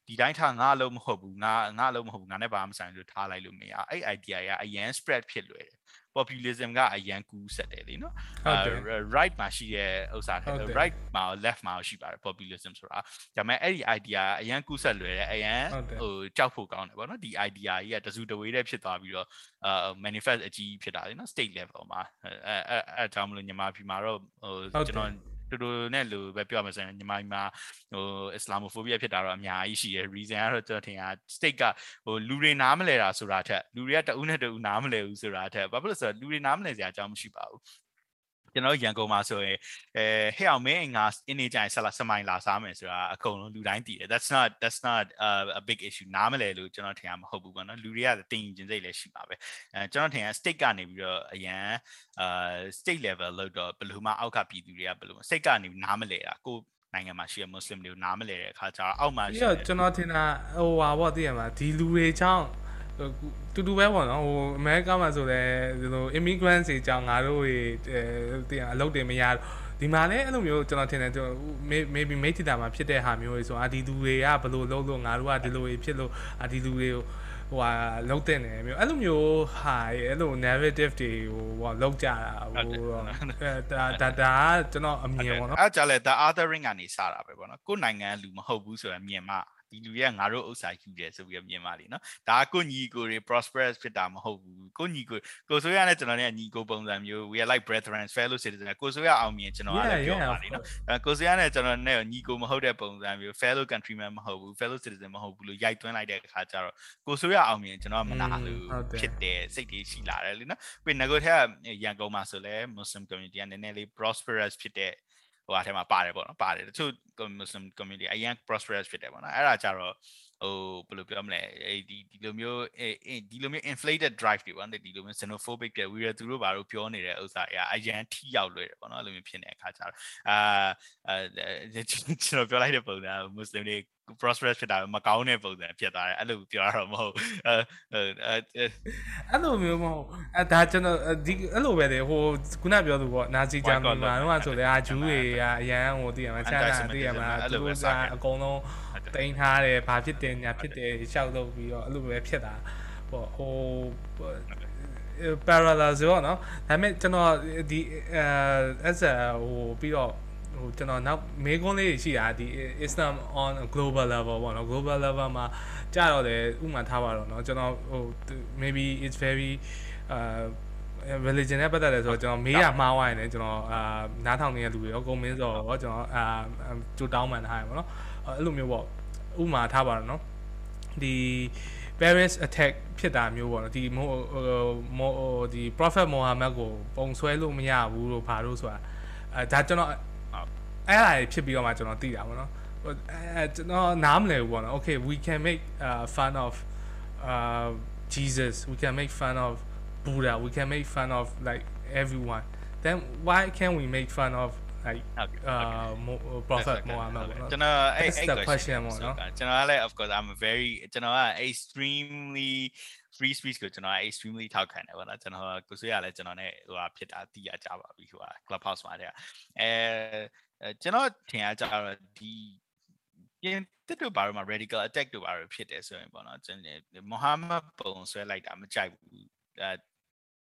ဒီတိုင်းထားငါအလုံးမဟုတ်ဘူးငါငါအလုံးမဟုတ်ဘူးငါနဲ့ဘာမှမဆိုင်လို့ထားလိုက်လို့မရအဲ့ idea ရအရန် spread ဖြစ်လွယ်တယ် populism ကအရန်ကူးဆက်တယ်လीနော် right မှာရှိတဲ့ဥစ္စာထဲ right မှာ left မှာရှိပါတယ် populism ဆိုတာဒါပေမဲ့အဲ့ဒီ idea အရန်ကူးဆက်လွယ်တယ်အရန်ဟိုကြောက်ဖို့ကောင်းတယ်ပေါ့နော်ဒီ idea ကြီးကတစုတဝေးတည်းဖြစ်သွားပြီးတော့အာ manifest အကြီးဖြစ်တာလीနော် state level မှာအဲအဲအဲအကြောင်းမလို့ညီမပြည်မှာတော့ဟိုကျွန်တော် တူတူနဲ့လူပဲပြောမှဆိုရင်ညီမကြီးမှာဟို Islamophobia ဖြစ်တာတော့အများကြီးရှိတယ် reason ကတော့ကျွန်တော်ထင်တာ state ကဟိုလူတွေနားမလဲတာဆိုတာထက်လူတွေကတဦးနဲ့တဦးနားမလဲဘူးဆိုတာထက်ဘာဖြစ်လို့ဆိုတော့လူတွေနားမလဲစရာအကြောင်းမရှိပါဘူး ကျွန်တော်ရန်ကုန်မှာဆိုရင်အဲဟဲ့အောင်မင်းငါအင်းနေကြရင်ဆက်လာစမိုင်းလာစားမယ်ဆိုတာအကုန်လုံးလူတိုင်းသိတယ် that's not that's not a, a big issue နားမလဲလို့ကျွန်တော်ထင်ရမဟုတ်ဘူးပေါ့နော်လူတွေကတင်ရင်စိတ်လည်းရှိပါပဲအဲကျွန်တော်ထင်ရ state ကနေပြီးတော့အရန်အာ state level လောက်တော့ဘယ်လိုမှအောက်ကပြည်သူတွေကဘယ်လို state ကနေနားမလဲတာကိုနိုင်ငံမှာရှိတဲ့ Muslim တွေကိုနားမလဲတဲ့အခါကျတော့အောက်မှာရှိတဲ့ကျွန်တော်ထင်တာဟိုဟာပေါ့သိရမှာဒီလူတွေချောင်း တူတူပဲပေါ့နော်ဟိုအမေရိကမှာဆိုလည်းဒီလို immigrant တွေကြောင့်ငါတို့တွေအဲတင်အလုပ်တွေမရဒီမှာလည်းအဲ့လိုမျိုးကျွန်တော်ထင်တယ်ကျွန်တော် maybe မိတ်တီတာမှာဖြစ်တဲ့ဟာမျိုးတွေဆိုအာဒီလူတွေကဘယ်လိုလုပ်လို့ငါတို့ကဒီလိုဖြစ်လို့အာဒီလူတွေကိုဟိုဟာလုံးတဲ့နေမျိုးအဲ့လိုမျိုးဟာအဲ့လို narrative တွေဟိုဟိုလောက်ကြတာဟိုဒါဒါဒါကျွန်တော်အမြင်ပေါ့နော်အဲ့ကြလဲ the othering ကနေစတာပဲပေါ့နော်ကိုယ်နိုင်ငံလူမဟုတ်ဘူးဆိုရင်မြင်မှ ဒီလူတွေကငါတို့ဥစ္စာယူတယ်ဆိုပြီးတော့မြင်ပါလိမ့်နော်ဒါကိုညီကိုတွေ prosperous ဖြစ်တာမဟုတ်ဘူးကိုညီကိုကိုဆိုရနဲ့ကျွန်တော်နဲ့ညီကိုပုံစံမျိုး we are like brethren fellow citizens ကိုဆိုရအောင်မြင်ကျွန်တော်ကလည်းပြောပါလိမ့်နော်အဲကိုဆိုရနဲ့ကျွန်တော်နဲ့ညီကိုမဟုတ်တဲ့ပုံစံမျိုး fellow countryman မဟုတ်ဘူး fellow citizen မဟုတ်ဘူးလို့ရိုက်သွင်းလိုက်တဲ့အခါကျတော့ကိုဆိုရအောင်မြင်ကျွန်တော်မနာလို့ဖြစ်တယ်စိတ်တွေရှိလာတယ်လीနော်ပြီးငကိုထက်ရန်ကုန်မှာဆိုလဲ Muslim community ကနည်းနည်းလေး prosperous ဖြစ်တဲ့ ဟိုအထဲမှာပါတယ်ပေါ့နော်ပါတယ်တချို့ Muslim community အရင် prosperous ဖြစ်တယ်ပေါ့နော်အဲ့ဒါကြတော့ဟိုဘယ်လိုပြောမလဲအဲဒီဒီလိုမျိုးဒီလိုမျိုး inflated drive တွေပေါ့နော်ဒီလိုမျိုး xenophobic တွေ we သူတို့ဘာလို့ပြောနေတဲ့ဥစ္စာအအရန်ထိရောက်လွယ်တယ်ပေါ့နော်အဲ့လိုမျိုးဖြစ်နေတဲ့အခါကျတော့အာအဲကျွန်တော်ပြောလိုက်တဲ့ပုံစံ Muslim တွေ prosperous ဖြစ်တာမကောင်းတဲ့ပုံစံဖြစ်သွားတယ်အဲ့လိုပြောရတော့မဟုတ်အဲအဲ့လိုမျိုးမဟုတ်အဲဒါကျွန်တော်ဒီအဲ့လိုပဲလေဟိုခုနပြောသူပေါ့နာစီဂျာမန်မှာတော့ဆိုလေအာဂျူးတွေကအရန်ဟိုတည်ရမှာချာတာတည်ရမှာသူတို့ကအကုန်လုံးတင်ထားတယ်ဘာဖြစ်တယ်ညာဖြစ်တယ်ရှောက်လုပ်ပြီးတော့အဲ့လိုပဲဖြစ်တာပေါ့ဟို parallel ဆိုတော့နော်ဒါပေမဲ့ကျွန်တော်ဒီအဲ as a ဟိုပြီးတော့ ဟိုကျွန်တော်နောက်မေးခွန်းလေးရှိတာဒီ Islam on a global level ပေါ့နော် global level မှာကြတော့လေဥမာထားပါတော့เนาะကျွန်တော်ဟို maybe it's very uh religion နဲ့ပတ်သက်တယ်ဆိုတော့ကျွန်တော်မေးရမှားဝိုင်းနေကျွန်တော်အာနားထောင်နေတဲ့လူတွေရောကုန်မင်းစောရောကျွန်တော်အာကြိုတောင်းမှန်ထားရပါတော့အဲ့လိုမျိုးပေါ့ဥမာထားပါတော့เนาะဒီ Paris attack ဖြစ်တာမျိုးပေါ့နော်ဒီမိုမိုဒီ Prophet Muhammad ကိုပုံဆွဲလို့မရဘူးလို့ဘာလို့ဆိုတာအဲဒါကျွန်တော် အဲ့ဒါဖြစ်ပြီးတော့မှကျွန်တော်သိတာပေါ့နော်အဲကျွန်တော်နားမလည်ဘူးပေါ့နော် okay we can make uh, fun of uh Jesus we can make fun of Buddha we can make fun of like everyone then why can't we make fun of like ဟုတ်ကဲ့ uh Mo- prophet Muhammad ပေါ့နော် ကျွန်တော်အဲ့ That's အဲ့ the question ပေါ့နော် ကျွန်တော်ကလည်း of course I'm a very ကျွန်တော်က extremely free speech ကိုကျွန်တော်က extremely ထောက်ခံတယ်ပေါ့နော်ကျွန်တော်ကိုဆွေးရလဲကျွန်တော် ਨੇ ဟိုဟာဖြစ်တာသိရကြပါပြီဟိုဟာ clubhouse မှာတဲ့အဲ ကျွန်တော်ထင်ရကြတော့ဒီပြင်တက်တို့ဘာလို့မှ radical attack တို့ဘာလို့ဖြစ်တယ်ဆိုရင်ပေါ့နော်ကျွန်တော် Muhammad ပုံဆွဲလိုက်တာမကြိုက်ဘူးအဲ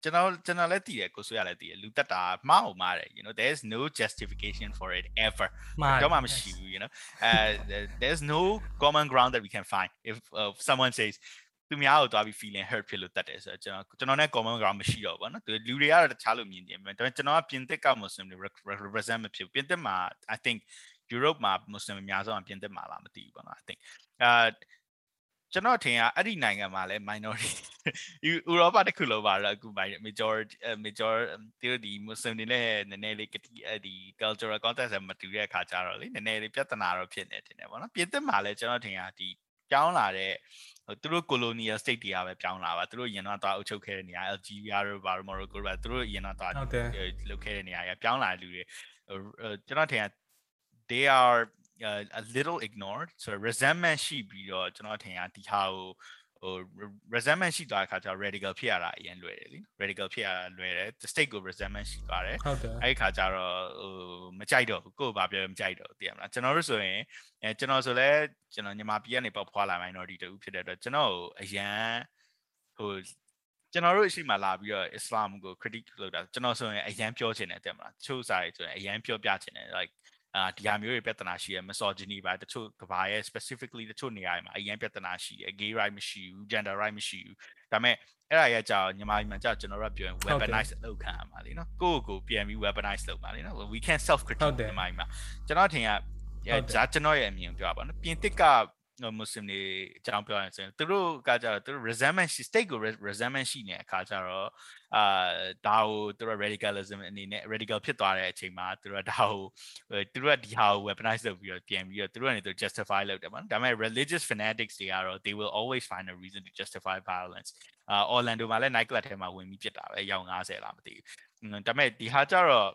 ကျွန်တော်ကျွန်တော်လည်းတည်တယ်ကိုဆွေးရလည်းတည်တယ်လူတက်တာမှားအောင်မှားတယ် you know there is no justification for it ever မှားတယ်တော့မှမရှိဘူး you know uh there's no common ground that we can find if uh, someone says သူများကိုသွားပြီး feeling hurt ဖြစ်လို့တတ်တယ်ဆိုတော့ကျွန်တော်ကျွန်တော်နဲ့ common ground မရှိတော့ဘူးပေါ့နော်သူလူတွေကတော့တခြားလိုမြင်တယ်ဒါပေမဲ့ကျွန်တော်ကပြင်သစ်က Muslim တွေ represent မဖြစ်ဘူးပြင်သစ်မှာ I think Europe မှာ Muslim အများဆုံးကပြင်သစ်မှာလားမသိဘူးပေါ့နော် I think အာကျွန်တော်ထင်ကအဲ့ဒီနိုင်ငံမှာလည်း minority ဥရောပတစ်ခုလုံးပါတော့အခု majority major သူဒီ Muslim တွေလည်းနည်းနည်းလေးကတိအဲ့ဒီ cultural context မတူတဲ့အခါကျတော့လေနည်းနည်းလေးပြဿနာတော့ဖြစ်နေတယ်တင်တယ်ပေါ့နော်ပြင်သစ်မှာလည်းကျွန်တော်ထင်ကဒီ ပြောင်းလာတဲ့သူတို့ colonial state တွေကပဲပြောင်းလာပါသူတို့ရင်တော့သွားအုပ်ချုပ်ခဲ့တဲ့နေရာ Algeria တို့ဘာလို့ Morocco တို့သူတို့ရင်တော့သွားလုပ်ခဲ့တဲ့နေရာကပြောင်းလာတဲ့လူတွေကျွန်တော်ထင်ရ they are uh, a little ignored so resentment ရှိပြီးတော့ကျွန်တော်ထင်ရဒီဟာကို ဟို resentment ရှိသွားတဲ့ခါကျတော့ radical ဖြစ်ရတာအရင်လွယ်တယ်လी radical ဖြစ်ရတာလွယ်တယ် the state ကို resentment ရှိသွားတယ်ဟုတ်တယ်အဲ့ဒီခါကျတော့ဟိုမကြိုက်တော့ဘူးကိုယ်ဘာပြောမကြိုက်တော့ဘူးသိရမလားကျွန်တော်တို့ဆိုရင်အဲကျွန်တော်ဆိုလဲကျွန်တော်ညီမပြည်ကနေပေါက်ဖွာလာ minority တူဖြစ်တဲ့အတွက်ကျွန်တော်အရန်ဟိုကျွန်တော်တို့အရှိမလာပြီးတော့ Islam ကို critique လုပ်တာကျွန်တော်ဆိုရင်အရန်ပြောချင်တယ်တဲ့မလားတချို့စားတွေဆိုရင်အရန်ပြောပြချင်တယ် like အာဒီဟာမျိုးတွေပြဿနာရှိရ misogyny ပါတချို့ကဘာရဲ့ specifically တချို့နေရာတွေမှာအရင်ပြဿနာရှိတယ် gay right မရှိဘူး gender right မရှိဘူးဒါပေမဲ့အဲ့ဒါရဲ့ကြောင့်ညီမကြီးမှကြောက်ကျွန်တော်တို့ပြောရင် weaponize လုပ်ခံရမှာလीနော်ကိုယ့်ကိုယ်ပြန်ပြီး weaponize လုပ်မှာလीနော် we can self critique ညီမကြီးမှကျွန်တော်ထင်ရဂျာကျွန်တော်ရဲ့အမြင်ပြောပါနော်ပြင်တစ်က မွတ်စလင်တွေအကြောင်းပြောရရင်ဆိုရင်သူတို့ကကြတော့သူတို့ resentment ရှိ state ကို resentment ရှိနေတဲ့အခါကျတော့အာဒါကိုသူတို့ radicalism အနေနဲ့ radical ဖြစ်သွားတဲ့အချိန်မှာသူတို့ကဒါကိုသူတို့ကဒီဟာကို weaponize လုပ်ပြီးတော့ပြန်ပြီးတော့သူတို့ကနေသူ justify လုပ်တယ်ပေါ့နော်ဒါပေမဲ့ religious fanatics တွေကတော့ they will always find a reason to justify violence အာ Orlando မှာလည်း night club ထဲမှာဝင်ပြီးဖြစ်တာပဲရောင်90လားမသိဘူးဒါပေမဲ့ဒီဟာကျတော့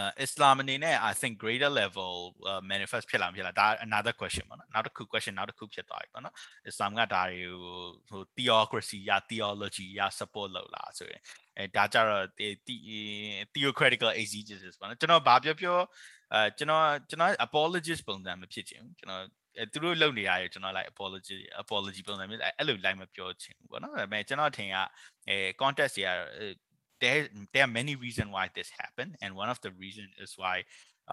uh, Islam အနေနဲ့ I think greater level uh, manifest ဖြစ်လာမဖြစ်လာဒါ another question ပေါ့နော်နောက်တစ်ခု question နောက်တစ်ခုဖြစ်သွားပြီပေါ့နော် Islam ကဒါတွေကိုဟို theocracy ရ theology ရ support လုပ်လာဆိုရင်အဲဒါကြတော့ theocratical exegesis ပေါ့နော်ကျွန်တော်ဘာပြောပြောအဲကျွန်တော်ကျွန်တော် apologist ပုံစံမဖြစ်ချင်ဘူးကျွန်တော်အဲသူတို့လုပ်နေရတယ်ကျွန်တော် like apology apology ပုံစံမျိုးအဲ့လို like မပြောချင်ဘူးပေါ့နော်ဒါပေမဲ့ကျွန်တော်ထင်ကအဲ context တွေက there there are many reasons why this happened and one of the reasons is why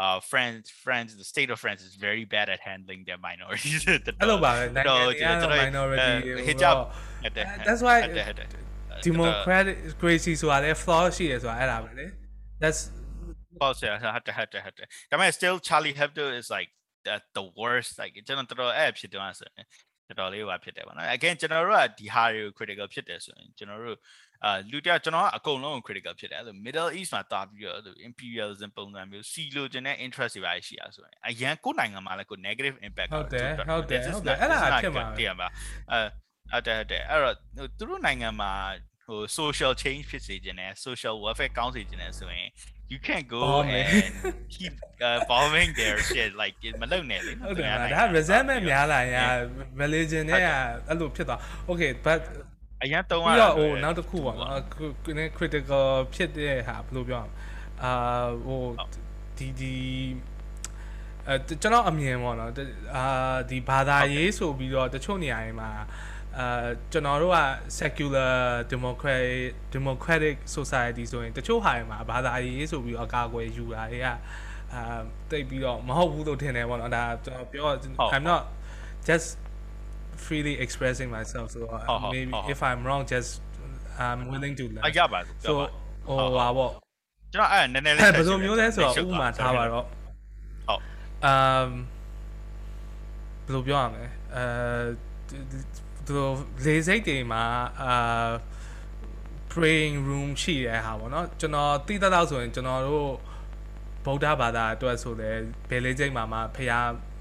uh friends friends the state of france is very bad at handling their minorities အဲ့လိုပါပဲနိုင်ငံတွေက minority hijab that's why democracy ဆိုတာလည်း flaw ရှိတယ်ဆိုတာအဲ့ဒါပဲလေ that's false ဟုတ်တယ်ဟုတ်တယ်ဟုတ်တယ်ဒါပေမဲ့ still charlie hebdo is like the, the worst like ကျွန်တော်တော်အဲ့ဖြစ်တော့ဆိုရင်တော်တော်လေးဟိုဖြစ်တယ်ပေါ့နော် again ကျွန်တော်တို့ကဒီဟာတွေကို critical ဖြစ်တယ်ဆိုရင်ကျွန်တော်တို့ အာလူတယောက်ကျွန်တော်ကအကုန်လုံး critical ဖြစ်တယ်အဲ့လို Middle East မှာတာပြီးတော့အဲ့လို imperialism ပုံစံမျိုးစီလိုချင်တဲ့ interest တွေပါရှိရဆိုရင်အရန်ကိုနိုင်ငံမှာလည်းကို negative impact ဟုတ်တယ်ဟုတ်တယ်ဟုတ်တယ်အဲ့ဒါဖြစ်မှာတည်ရပါအဲဟုတ်တယ်ဟုတ်တယ်အဲ့တော့သူတို့နိုင်ငံမှာဟို social change ဖြစ်စေခြင်းနဲ့ social welfare ကောင်းစေခြင်းနဲ့ဆိုရင် you can't go Bombing. and keep uh, bombing their shit like မလုပ်နဲ့လေဟုတ်တယ်ဒါ resentment များလာရင် religion နဲ့အဲ့လိုဖြစ်သွား okay but အရင်တုံးရပြီးတော့ဟိုနောက်တစ်ခုပေါ့နော် critical ဖြစ်တဲ့ဟာဘယ်လိုပြောရမလဲအာဟိုဒီဒီအဲကျွန်တော်အမြင်ပေါ့နော်အာဒီဘာသာရေးဆိုပြီးတော့တချို့နေရာတွေမှာအာကျွန်တော်တို့က secular democratic democratic society ဆိုရင်တချို့ဟာတွေမှာဘာသာရေးဆိုပြီးတော့အကာအကွယ်ယူတာတွေကအာတိတ်ပြီးတော့မဟုတ်ဘူးလို့ထင်တယ်ပေါ့နော်ဒါကျွန်တော်ပြော I'm not just freely expressing myself so uh, Oh, oh, maybe oh, if i'm wrong just i'm willing to learn အရပါဆို so ဟိုဟာပေါ့ကျွန်တော်အဲ့နည်းနည်းလေးဘယ်လိုမျိုးလဲဆိုတော့ဥပမာထားပါတော့ဟုတ် um ဘယ်လိုပြောရမလဲအဲသူတို့လေစိတ်တွေမှာအာ praying room ရှိတဲ့ဟာပေါ့နော်ကျွန်တော်သိတတ်တော့ဆိုရင်ကျွန်တော်တို့ဗုဒ္ဓဘာသာအတွက်ဆိုလည်းဘယ်လေးစိတ်မှာမှဖះ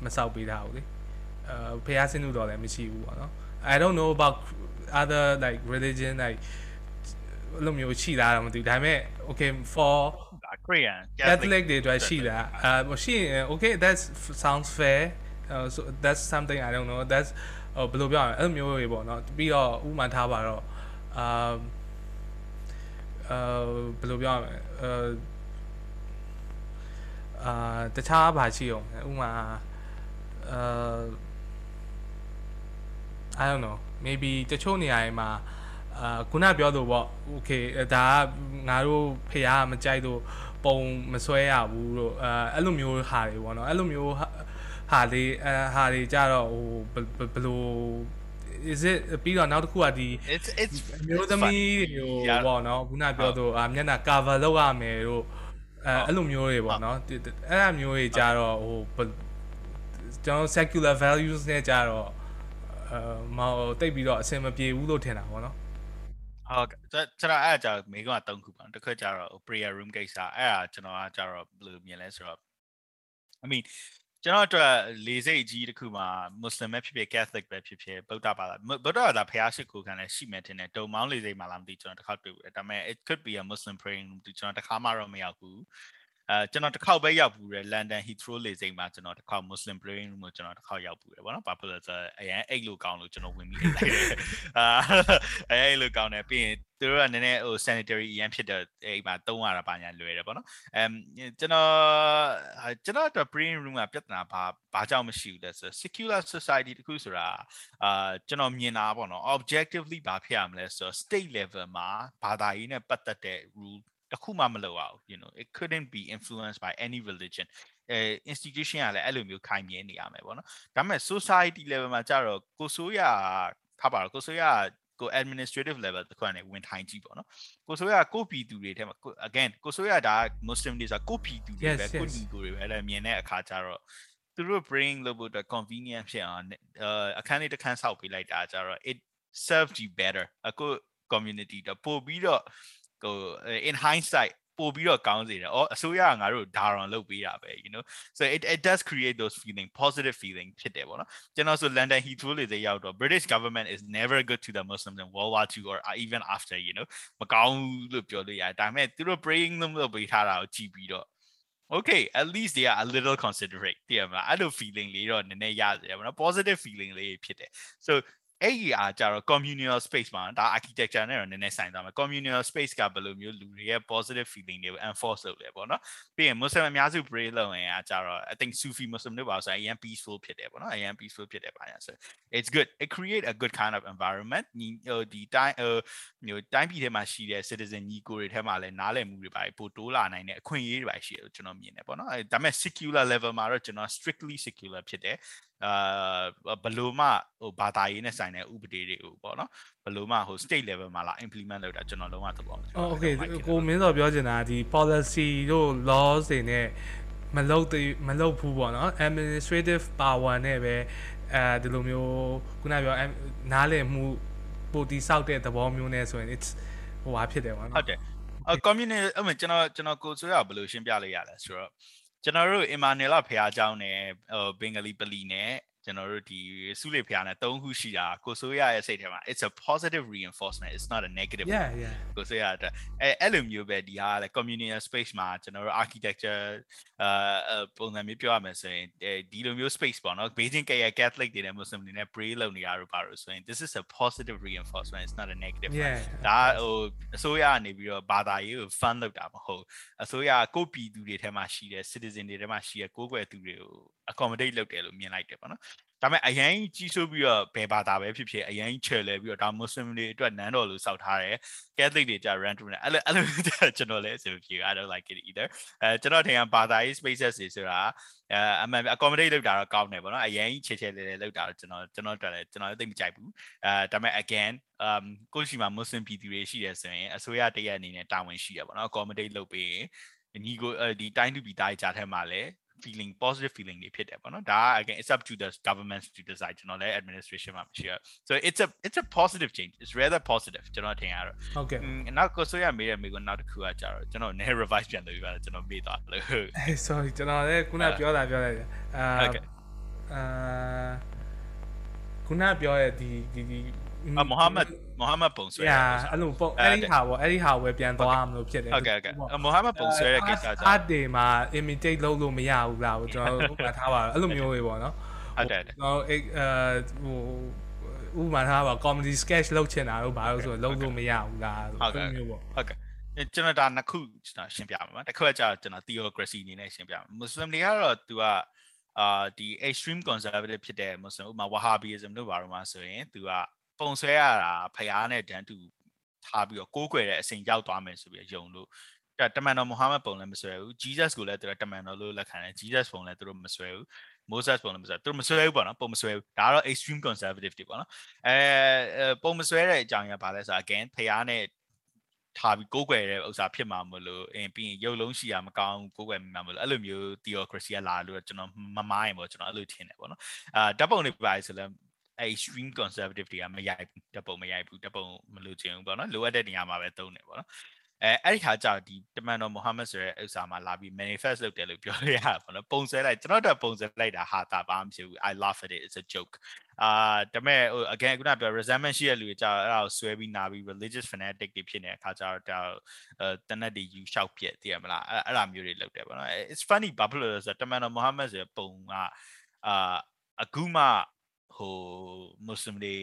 မဆောက်ပေးတာဘူးလေ အဲဖះစင်းလို့တော့လည်းမရှိဘူးပေါ့နော် I don't know about other like religion like အဲ့လိုမျိုးရှိလားတော့မသိဘူးဒါပေမဲ့ okay for Korean Catholic တွေအတွက်ရှိတာအဲရှိရင် okay that sounds fair uh, so that's something I don't know that's ဟိုဘယ်လိုပြောရလဲအဲ့လိုမျိုးတွေပေါ့နော်ပြီးတော့ဥမာထားပါတော့အာအဲဘယ်လိုပြောရမလဲအဲအာတခြားဘာရှိအောင်ဥမာအဲ I don't know maybe တချို့နေရာတွေမှာအာခုနပြောလို့ပေါ့ okay ဒါကငါတို့ဖေကမကြိုက်လို့ပုံမဆွဲရဘူးလို့အဲအဲ့လိုမျိုးဟာတွေပေါ့နော်အဲ့လိုမျိုးဟာလေးအဲဟာတွေကြတော့ဟိုဘယ်လို is it ပြီးတော့နောက်တစ်ခုကဒီ it's it's မျိုးသမီးဟိုပေါ့နော်ခုနပြောသူအာမျက်နှာ cover လုပ်ရမယ်တို့အဲအဲ့လိုမျိုးတွေပေါ့နော်အဲ့အမျိုးတွေကြတော့ဟိုကျွန်တော် secular values နဲ့ကြတော့အဲ မဟုတ်တိတ်ပြီးတော့အဆင်မပြေဘူးလို့ထင်တာပေါ့နော်ဟုတ်ကဲ့ကျွန်တော်အဲ့အကြောင်းမိကုန်းက၃ခုပါတစ်ခါကျတော့ prayer room ကိစ္စအဲ့ဒါကျွန်တော်ကကျတော့ဘယ်လိုမြင်လဲဆိုတော့ I mean ကျွန်တော်အတွက်လေစိတ်ကြီးတစ်ခုမှာမွတ်စလင်ပဲဖြစ်ဖြစ် Catholic ပဲဖြစ်ဖြစ်ဗုဒ္ဓဘာသာဗုဒ္ဓဘာသာဖျားရှိခိုးခံလည်းရှိမယ်ထင်တယ်တုံမောင်းလေစိတ်မှာလားမသိကျွန်တော်တစ်ခါတွေ့ဘူးဒါပေမဲ့ it could be a muslim praying ကျွန်တော်တစ်ခါမှတော့မရောက်ဘူး အဲကျွန်တော်တစ်ခေါက်ပဲရောက်ဘူးတယ် London Heathrow လေဆိပ်မှာကျွန်တော်တစ်ခေါက် Muslim praying room ကိုကျွန်တော်တစ်ခေါက်ရောက်ဘူးတယ်ဗောနော်ဘာဖြစ်လဲဆိုအရင်အိတ်လို့ကောင်းလို့ကျွန်တော်ဝင်ပြီးလိုက်တယ်အာအဲအိတ်လို့ကောင်းတယ်ပြီးရင်သူတို့ကနည်းနည်းဟို sanitary အရင်ဖြစ်တဲ့အိမ်မှာတုံးရတာပါညာလွယ်တယ်ဗောနော်အမ်ကျွန်တော်ကျွန်တော်အတွက် praying room ကပြဿနာဘာဘာကြောင့်မရှိဘူးလဲဆို secular society တခုဆိုတာအာကျွန်တော်မြင်တာဗောနော် objectively ဘာဖြစ်ရမလဲဆို state level မှာဘာသာရေးနဲ့ပတ်သက်တဲ့ rule တခုမှမလုပ်အောင် you know it couldn't be influenced by any religion အဲ institution ကလည်းအဲ့လိုမျိုးခိုင်မြဲနေရမယ်ပေါ့နော်ဒါပေမဲ့ society level မှာကြတော့ကိုဆိုးရထားပါတော့ကိုဆိုးရကို administrative level တခွန်းနဲ့ဝင်ထိုင်ကြည့်ပေါ့နော်ကိုဆိုရကိုပြည်သူတွေထဲမှာ again ကိုဆိုရဒါ muslim တွေဆိုတာကိုပြည်သူတွေပဲကိုညီကိုတွေပဲအဲ့မြင်တဲ့အခါကျတော့သူတို့ bring လို့ဖို့အတွက် convenient ဖြစ်အောင်အခန်းလေးတစ်ခန်းဆောက်ပေးလိုက်တာကျတော့ it served you better အခု community တော့ပို့ပြီးတော့ ဟို in hindsight ပို့ပြီးတော့ကောင်းစေတယ်။အော်အစိုးရကငါတို့ဒါရောင်လုပ်ပေးတာပဲ you know so it it does create those feeling positive feeling ဖြစ်တယ်ပေါ့နော်။ကျွန်တော်ဆို London Heathrow လေသေးရောက်တော့ British government is never good to the Muslims in World War II or even after you know မကောင်းလို့ပြောလို့ရတယ်။ဒါပေမဲ့သူတို့ praying လို့လုပ်ပေးထားတာကိုကြည့်ပြီးတော့ okay at least they are a little considerate တည်မလားအဲ့လို feeling လေးတော့နည်းနည်းရတယ်ပေါ့နော် positive feeling လေးဖြစ်တယ် so အဲ့ဒီအားကြတော့ communal space မှာဒါ architecture နဲ့တော့နည်းနည်းဆိုင်သွားမယ် communal space ကဘယ်လိုမျိုးလူတွေရဲ့ positive feeling တွေကို enforce လုပ်လဲပေါ့နော်ပြီးရင် muslim အများစု pray လုပ်ရင်အားကြတော့ I think Sufi muslim တွေပါဆိုရင်အရင် peaceful ဖြစ်တယ်ပေါ့နော်အရင် peaceful ဖြစ်တယ်ပါညာဆို it's good it create a good kind of environment ညီဟိုဒီတိုင်းဟိုမျိုးတိုင်းပြည်ထဲမှာရှိတဲ့ citizen ညီကိုတွေထဲမှာလည်းနားလည်မှုတွေပါပိုတိုးလာနိုင်တဲ့အခွင့်အရေးတွေပါရှိတယ်လို့ကျွန်တော်မြင်တယ်ပေါ့နော်ဒါပေမဲ့ secular level မှာတော့ကျွန်တော် strictly secular ဖြစ်တယ် အာဘလို့မှဟိုဘာသာရေးနဲ့ဆိုင်တဲ့ဥပဒေတွေကိုပေါ့နော်ဘလို့မှဟို state level မှာလာ implement လုပ်တာကျွန်တော်လုံးဝသဘောမကျဘူး။ Okay ကိုမင်းတော်ပြောချင်တာဒီ policy တို့ laws တွေနဲ့မလုပ်မလုပ်ဘူးပေါ့နော် administrative power နဲ့ပဲအဲဒီလိုမျိုးခုနပြောနားလည်မှုပိုတီဆောက်တဲ့သဘောမျိုးနဲ့ဆိုရင် it's ဟိုဟာဖြစ်တယ်ပေါ့နော်ဟုတ်တယ်အ community အမေကျွန်တော်ကျွန်တော်ကိုဆိုရဘယ်လိုရှင်းပြလိုက်ရလဲဆိုတော့ ကျွန်တော်တို့အင်မာနယ်လဖះเจ้าနဲ့ဟိုဘင်္ဂလီပလီနဲ့ ကျွန်တော်တို့ဒီစုလေဖျားနဲ့၃ခုရှိတာကိုဆိုရရဲ့စိတ်ထဲမှာ it's a positive reinforcement it's not a negative yeah yeah ကိုဆိုရတဲ့အဲအဲ့လိုမျိုးပဲဒီဟာလည်း community space မှာကျွန်တော်တို့ architecture အာပုံစံမျိုးပြောရမယ်ဆိုရင်ဒီလိုမျိုး space ပေါ့နော် Beijing ကရဲ့ Catholic တွေနဲ့ Muslim တွေနဲ့ pray လုပ်နေရတော့ပါလို့ဆိုရင် this is a positive reinforcement it's not a negative ဒါဟိုအစိုးရကနေပြီးတော့ဘာသာရေးကို fund လုပ်တာမဟုတ်အစိုးရကိုပြည်သူတွေထဲမှာရှိတဲ့ citizen တွေထဲမှာရှိတဲ့ကိုယ်ွယ်သူတွေကို accommodate လုပ်တယ်လို့မြင်လိုက်တယ်ပေါ့နော် ဒါပေမဲ့အရင်ကြီးဆိုးပြီးတော့ဘယ်ဘာသာပဲဖြစ်ဖြစ်အရင်ချယ်လဲပြီးတော့ဒါမွတ်စလင်တွေအတွက်နန်းတော်လို့စောက်ထားတယ်ကက်သလစ်တွေကြ rent room နဲ့အဲ့လိုအဲ့လိုကျွန်တော်လည်းအဆင်ပြေ I don't like it either အဲကျွန်တော်ထင်ကဘာသာရေး spaces တွေဆိုတာအဲအမှန် accommodate လုပ်တာတော့ကောင်းတယ်ပေါ့နော်အရင်ချေချေလဲလဲလုပ်တာတော့ကျွန်တော်ကျွန်တော်အတွက်လည်းကျွန်တော်လည်းသိမကြိုက်ဘူးအဲဒါပေမဲ့ again um ကိုရှိမှာမွတ်စလင်ပြည်သူတွေရှိတယ်ဆိုရင်အစိုးရတရက်အနေနဲ့တာဝန်ရှိရပေါ့နော် accommodate လုပ်ပေးရင်ညီကိုဒီတိုင်းသူပြည်သားကြားထဲမှာလည်း feeling positive feeling တွေဖြစ်တယ်ပေါ့နော်ဒါက again it's up to the government to decide ကျွန်တော်လည်း administration မှာမရှိရ so it's a it's a positive change it's rather positive ကျွန်တော်ထင်ရတော့ဟုတ်ကဲ့နောက်ကိုဆိုရမေးရမေးကိုနောက်တစ်ခုကကြတော့ကျွန်တော် ne revise ပြန်လုပ်ပြီးပါကျွန်တော်မေးသွားလို့ sorry ကျွန်တော်လည်းခုနပြောတာပြောလိုက်တယ်အာအာခုနပြောတဲ့ဒီဒီဒီ အာမိုဟာမက်မိုဟာမက်ပုံဆွဲရာအဲ့လိုပုံအဲ့ဒီဟာပေါ့အဲ့ဒီဟာဝယ်ပြန်သွားမလို့ဖြစ်တယ်ဟုတ်ကဲ့ဟုတ်ကဲ့မိုဟာမက်ပုံဆွဲတဲ့ကိစ္စကြောင့်အားတွေမှာ imitate လုပ်လို့မရဘူးလားကျွန်တော်ဥပမာထားပါတော့အဲ့လိုမျိုးတွေပေါ့နော်ဟုတ်တယ်ကျွန်တော်အဲဟိုဥပမာထားပါ comedy sketch လုပ်ချင်တာတို့ဘာလို့ဆိုလုပ်လို့မရဘူးလားဆိုမျိုးပေါ့ဟုတ်ကဲ့ကျွန်တော်ဒါနှစ်ခုကျွန်တော်ရှင်းပြမှာပါတစ်ခုကကျတော့ကျွန်တော် theocracy အနေနဲ့ရှင်းပြမှာ Muslim တွေကတော့ तू ကအာဒီ extreme conservative ဖြစ်တဲ့ Muslim ဥပမာ Wahhabism တို့ဘာလို့မှဆိုရင် तू က ပုံဆွဲရတာဖျားနဲ့တန်းတူထားပြီးတော့ကိုးကွယ်တဲ့အစဉ်ရောက်သွားမယ်ဆိုပြီးယုံလို့တမန်တော်မုဟာမက်ပုံလည်းမဆွဲဘူး Jesus ကိုလည်းသူတို့တမန်တော်လို့လက်ခံတယ် Jesus ပုံလည်းသူတို့မဆွဲဘူး Moses ပုံလည်းမဆွဲသူတို့မဆွဲဘူးပေါ့နော်ပုံမဆွဲဘူးဒါကတော့ extreme conservative တွေပေါ့နော်အဲပုံမဆွဲတဲ့အကြောင်းရပါလဲဆိုတော့ again ဖျားနဲ့ထားပြီးကိုးကွယ်တဲ့ဥစ္စာဖြစ်မှာမလို့အင်းပြီးရင်ရုပ်လုံးရှိရမကောင်းကိုးကွယ်မှာမလို့အဲ့လိုမျိုး theocracy ကလာလို့ကျွန်တော်မမိုင်းပေါ့ကျွန်တော်အဲ့လိုထင်တယ်ပေါ့နော်အာဓာတ်ပုံတွေပါဆိုလည်း extreme conservative တွေကမရိုက်ဘူးတပုံမရိုက်ဘူးတပုံမလို့ချင်ဘူးပေါ့နော်လိုအပ်တဲ့နေရာမှာပဲသုံးတယ်ပေါ့နော်အဲအဲ့ဒီခါကျဒီတမန်တော်မုဟမ္မဒ်ဆိုတဲ့ဥစ္စာမှာလာပြီး manifest လုပ်တယ်လို့ပြောရရပါတော့ပုံစဲလိုက်ကျွန်တော်တို့ပုံစဲလိုက်တာဟာတာဘာမှမဖြစ်ဘူး I laugh at it it's a joke အာဒါမဲ့ again ခုနပြော resentment ရှိတဲ့လူတွေကြာအဲ့ဒါကိုဆွဲပြီးနာပြီး religious fanatic တွေဖြစ်နေတဲ့အခါကျတော့ဒါအဲတနက်တွေယူလျှောက်ပြက်တည်ရမလားအဲ့အဲ့ဒါမျိုးတွေလုပ်တယ်ပေါ့နော် it's funny ဘာဖြစ်လို့လဲဆိုတော့တမန်တော်မုဟမ္မဒ်ဆိုတဲ့ပုံကအာအခုမှ ဟိုမွတ်စလင်တွေ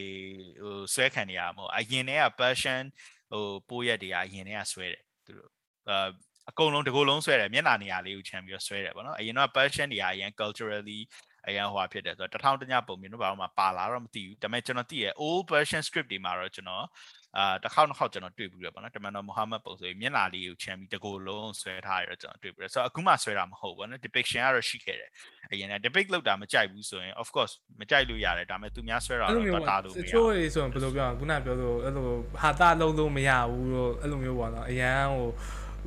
ဟိုဆွဲခံနေရမှာမဟုတ်အရင်တည်းက passion ဟိုပိုးရက်တွေကအရင်တည်းကဆွဲတယ်သူတို့အာအကုန်လုံးတကူလုံးဆွဲတယ်မျက်နှာနေရာလေးကိုခြံပြီးတော့ဆွဲတယ်ပေါ့နော်အရင်တော့ passion တွေကအရင် culturally အရင်ဟိုဖြစ်တယ်ဆိုတော့တထောင်တညပုံမျိုးတော့ဘာမှပါလာတော့မသိဘူးဒါပေမဲ့ကျွန်တော်သိရ old version script တွေမှာတော့ကျွန်တော် အာတစ်ခေါက်နှစ်ခေါက်ကျွန်တော်တွေ့ပြီးရပါတော့တမန်တော်မုဟာမက်ပုံဆိုရင်မျက်နှာလေးကိုခြံပြီးတကူလုံးဆွဲထားရတော့ကျွန်တော်တွေ့ပြီးရဆိုတော့အခုမှဆွဲတာမဟုတ်ဘူးနော် depiction ကတော့ရှိခဲ့တယ်အရင်က depict လောက်တာမကြိုက်ဘူးဆိုရင် of course မကြိုက်လို့ရတယ်ဒါပေမဲ့သူများဆွဲတာအဲ့လိုတော့မျိုးတားလို့မရချိုးရေးဆိုရင်ဘယ်လိုပြောရခုနပြောလို့အဲ့လိုဟာတာလုံးလို့မရဘူးလို့အဲ့လိုမျိုးပေါ့နော်အရန်ဟို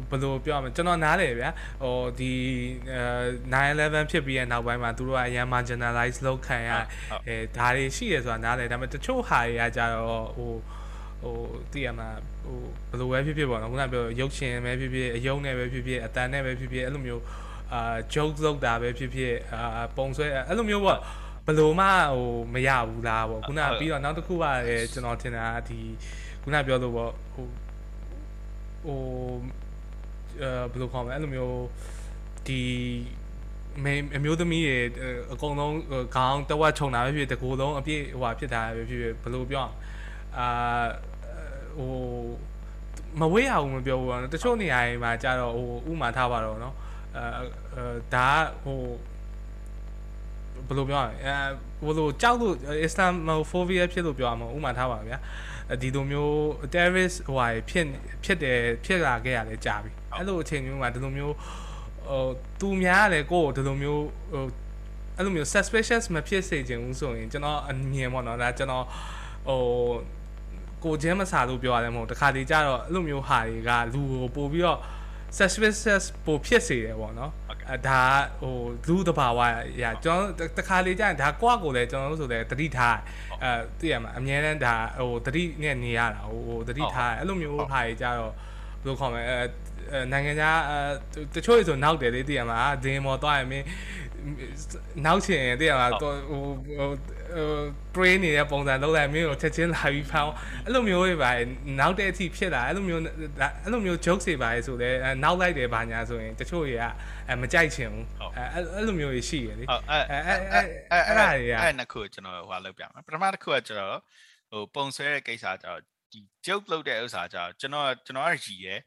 ဘယ်လိုပြောရမလဲကျွန်တော်နားလေဗျာဟိုဒီ911ဖြစ်ပြီးတဲ့နောက်ပိုင်းမှာသူတို့ကအရန် marginalize လုပ်ခံရအဲဒါတွေရှိရဆိုတာနားလေဒါပေမဲ့တချို့ဟာတွေကကြတော့ဟို ဟိုတည်ရမှာဟိုဘယ်လိုပဲဖြစ်ဖြစ်ပေါ့နော်ခုနပြောရုပ်ရှင်ပဲဖြစ်ဖြစ်အယုံနဲ့ပဲဖြစ်ဖြစ်အတန်နဲ့ပဲဖြစ်ဖြစ်အဲ့လိုမျိုးအာ joke လုပ်တာပဲဖြစ်ဖြစ်အာပုံဆွဲအဲ့လိုမျိုးပေါ့ဘယ်လိုမှဟိုမရဘူးလားပေါ့ခုနပြီးတော့နောက်တစ်ခုကလည်းကျွန်တော်ထင်တာဒီခုနပြောလို့ပေါ့ဟိုဟိုအဲဘယ်လိုခေါ်မလဲအဲ့လိုမျိုးဒီမေအမျိုးသမီးတွေအကုန်လုံးခေါင်းတဝက်ခြုံတာပဲဖြစ်တကူလုံးအပြည့်ဟိုဟာဖြစ်တာပဲဖြစ်ဖြစ်ဘယ်လိုပြောအာ ဟိုမဝေးရဘူးမပြောဘူးပေါ့နော်တချို့နေရာတွေမှာကြာတော့ဟိုဥမာထားပါတော့နော်အဲဒါဟိုဘယ်လိုပြောရလဲအဲဘယ်လိုကြောက်လို့ Islamophobia ဖြစ်လို့ပြောရမှာဥမာထားပါဗျာဒီလိုမျိုး terrorist ဟိုဟာဖြစ်ဖြစ်တယ်ဖြစ်လာခဲ့ရတယ်ကြာပြီအဲ့လိုအချိန်မျိုးမှာဒီလိုမျိုးဟိုသူများလည်းကိုယ့်ကိုဒီလိုမျိုးဟိုအဲ့လိုမျိုး suspicious မဖြစ်စေချင်ဘူးဆိုရင်ကျွန်တော်အမြင်ပေါ့နော်ဒါကျွန်တော်ဟို ကိုချင်းမစားလို့ပြောရတယ်မဟုတ်တခါတလေကျတော့အဲ့လိုမျိုးဟာတွေကလူကိုပို့ပြီးတော့ suspicious ပိုဖြစ်စေတယ်ပေါ့နော်အဲဒါဟိုလူတဘာဝရာကျွန်တော်တခါလေကြာရင်ဒါကွာကိုလည်းကျွန်တော်တို့ဆိုလည်းတတိထားအဲသိရမှာအများတန်းဒါဟိုတတိနဲ့နေရတာဟိုတတိထားအဲ့လိုမျိုးဟာတွေကြတော့ဘယ်လိုခေါ်မလဲအဲနိုင်ငံခြားအဲတချို့ဆိုနောက်တယ်လေသိရမှာဒင်းမော်သွားရင်မင်းနောက်ချင်တည်ရမှာဟိုဟို pray နေတဲ့ပုံစံလုပ်လိုက်မင်းကိုချက်ချင်းလာပြီးဖောင်းအဲ့လိုမျိုးတွေပါနောက်တဲ့အထိဖြစ်လာအဲ့လိုမျိုးအဲ့လိုမျိုး joke တွေပါလေဆိုတော့နောက်လိုက်တယ်ဘာညာဆိုရင်တချို့တွေကအဲမကြိုက်ချင်ဘူးအဲအဲ့လိုမျိုးတွေရှိရလေဟုတ်အဲအဲအဲအဲအဲအဲနှစ်ခုကျွန်တော်ဟိုလောက်ပြမယ်ပထမတစ်ခုကကျွန်တော်ဟိုပုံဆွဲတဲ့ကိစ္စကျတော့ဒီ joke လုပ်တဲ့ဥစ္စာကျတော့ကျွန်တော်ကျွန်တော်ရည်ရယ်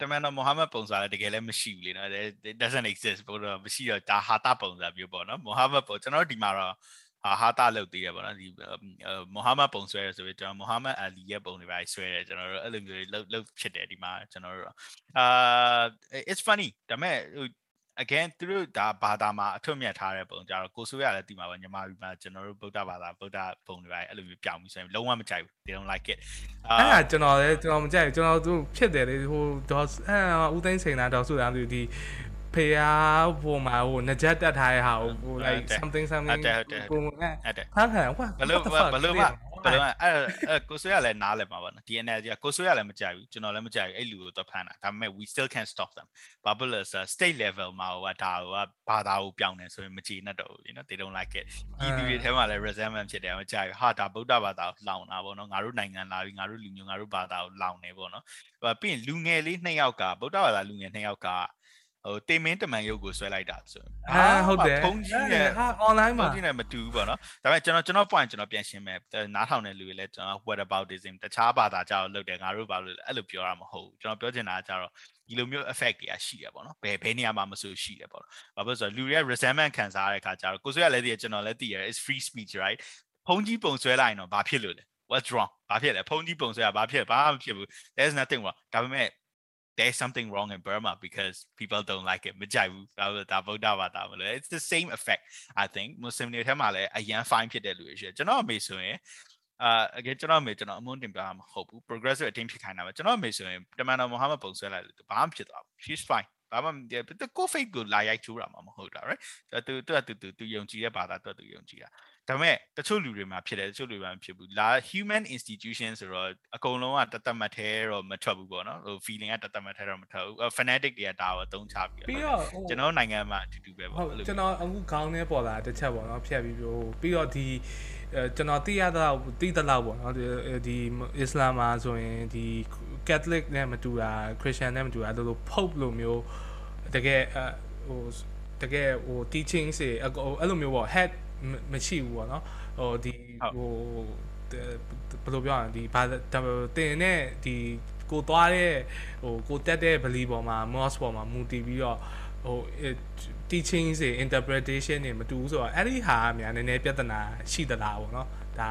တမန်တော်မိုဟာမက်ပုံစံလည်းတကယ်လည်းမရှိဘူးလေနော် it doesn't exist ဘို့တော့မရှိတော့ဒါဟာတာပုံစံမျိုးပေါ့နော်မိုဟာမက်ပုံကျွန်တော်ဒီမှာတော့ ဟာဟာတာလုပ်သေးရပေါ့နော်ဒီမိုဟာမက်ပုံဆွဲရဆိုပြီးကျွန်တော်မိုဟာမက်အလီရဲ့ပုံတွေပဲဆွဲတယ်ကျွန်တော်တို့အဲ့လိုမျိုးတွေလှုပ်လှုပ်ဖြစ်တယ်ဒီမှာကျွန်တော်တို့အာ it's funny ဒါပေမဲ့ again သူတို့ဒါဘာသာမှာအထွတ်မြတ်ထားတဲ့ပုံကြတော့ကိုဆိုရလည်းဒီမှာပဲညီမပြီးမှကျွန်တော်တို့ဗုဒ္ဓဘာသာဗုဒ္ဓပုံတွေပဲအဲ့လိုမျိုးပြောင်းပြီးဆိုရင်လုံးဝမကြိုက်ဘူး they don't like it အဲ့ဒါကျွန်တော်လည်းကျွန်တော်မကြိုက်ကျွန်တော်သူဖြစ်တယ်လေဟိုဒေါ်အဲဦးသိန်းစိန်လားဒေါ်စုလားသူဒီ ဖေယားပုံမှာဟိုနကြက်တက်ထားတဲ့ဟာဟို like something something ဟုတ်တယ်ဟုတ်တယ်ဟုတ်တယ်ဟာခါ what ဘလို့ဘလို့မဘယ်လိုလဲအဲ့အဲ့ကိုဆွေးရလည်းနားလည်မှာပါနော်ဒီ energy ကိုဆွေးရလည်းမကြိုက်ဘူးကျွန်တော်လည်းမကြိုက်ဘူးအဲ့လူကိုတော့ဖမ်းတာဒါပေမဲ့ we still can stop them ဘာဖြစ်လဲဆို state level မှာဟိုကဒါဟိုကဘာသာကိုပြောင်းနေဆိုရင်မကြည်နဲ့တော့ဘူး you know they don't like it ဒီလူတွေထဲမှာလည်း resentment ဖြစ်တယ်မကြိုက်ဘူးဟာဒါဗုဒ္ဓဘာသာကိုလောင်တာပေါ့နော်ငါတို့နိုင်ငံလာပြီးငါတို့လူမျိုးငါတို့ဘာသာကိုလောင်နေပေါ့နော်ပြီးရင်လူငယ်လေးနှစ်ယောက်ကဗုဒ္ဓဘာသာလူငယ်နှစ်ယောက်က ဟိုတေမင်းတမန်ရုပ်ကိုဆွဲလိုက်တာဆိုအာဟုတ်တယ်ဖုန်းကြီးနဲ့ဟာ online မှာဖုန်းကြီးနဲ့မတူဘူးပေါ့နော်ဒါပေမဲ့ကျွန်တော်ကျွန်တော် point ကျွန်တော်ပြန်ရှင်းမယ်နားထောင်တဲ့လူတွေလည်းကျွန်တော် what about this တခြားဘာသာကြောက်လုပ်တယ်ငါတို့ဘာလို့လဲအဲ့လိုပြောတာမဟုတ်ဘူးကျွန်တော်ပြောချင်တာကကြတော့ဒီလိုမျိုး effect တွေကရှိရပေါ့နော်ဘယ်ဘယ်နေရာမှာမဆိုရှိရပေါ့ဘာဖြစ်လို့ဆိုတော့လူတွေက resentment ခံစားရတဲ့အခါကျတော့ကိုဆွဲရလည်းသိရကျွန်တော်လည်းသိရ is free speech right ဖုန်းကြီးပုံဆွဲလိုက်ရင်တော့ဘာဖြစ်လို့လဲ what's wrong ဘာဖြစ်လဲဖုန်းကြီးပုံဆွဲရဘာဖြစ်ဘာမှမဖြစ်ဘူး there's nothing wrong ဒါပေမဲ့ there's something wrong in Burma because people don't like it မကြိုက်ဘူးဒါဒါဗုဒ္ဓဘာသာမလို့ it's the same effect I think Muslim တွေထဲမှာလည်းအရန် fine ဖြစ်တဲ့လူတွေရှိတယ်ကျွန်တော်အမေဆိုရင်အာအကဲကျွန်တော်အမေကျွန်တော်အမွန်းတင်ပြမှာမဟုတ်ဘူး progressive အတင်းဖြစ်ခိုင်းတာပဲကျွန်တော်အမေဆိုရင်တမန်တော်မိုဟာမက်ပုံဆွဲလိုက်လို့ဘာမှဖြစ်သွားဘူး she's fine ဘာမှကို fake ကိုလာရိုက်ချိုးတာမှမဟုတ်တာ right သူသူသူသူသူယုံကြည်တဲ့ဘာသာသူသူယုံကြည်တာ ဒါပေမဲ့တချို့လူတွေမှာဖြစ်တယ်တချို့လူတွေမှာဖြစ်ဘူးလာ human institution ဆိုတော့အကုန်လုံးကတသက်မတ်သေးတော့မထွက်ဘူးပေါ့နော်ဟို feeling ကတသက်မတ်သေးတော့မထွက်ဘူး fanatic တွေကဒါကိုအသုံးချပြီးပြီးတော့ကျွန်တော်နိုင်ငံမှာအတူတူပဲပေါ့ဟုတ်ကျွန်တော်အခုခေါင်းထဲပေါ်လာတစ်ချက်ပေါ့နော်ဖြတ်ပြီးပြီးပြီးတော့ဒီကျွန်တော်သိရတာသိသလောက်ပေါ့နော်ဒီအစ္စလာမ်မှာဆိုရင်ဒီ Catholic နဲ့မတူတာ Christian နဲ့မတူတာတို့လို Pope လိုမျိုးတကယ်ဟိုတကယ်ဟို teaching တွေအဲ့လိုမျိုးပေါ့ head မရှိဘူးပေါ့နော်ဟိုဒီဟိုဘယ်လိုပြောရလဲဒီဘာတင်နဲ့ဒီကိုသွားတဲ့ဟိုကိုတက်တဲ့ belief ပေါ်မှာ mos ပေါ်မှာမူတည်ပြီးတော့ဟို teaching တွေ interpretation တွေမတူဘူးဆိုတော့အဲ့ဒီဟာအများနည်းနည်းပြဿနာရှိသလားပေါ့နော်ဒါ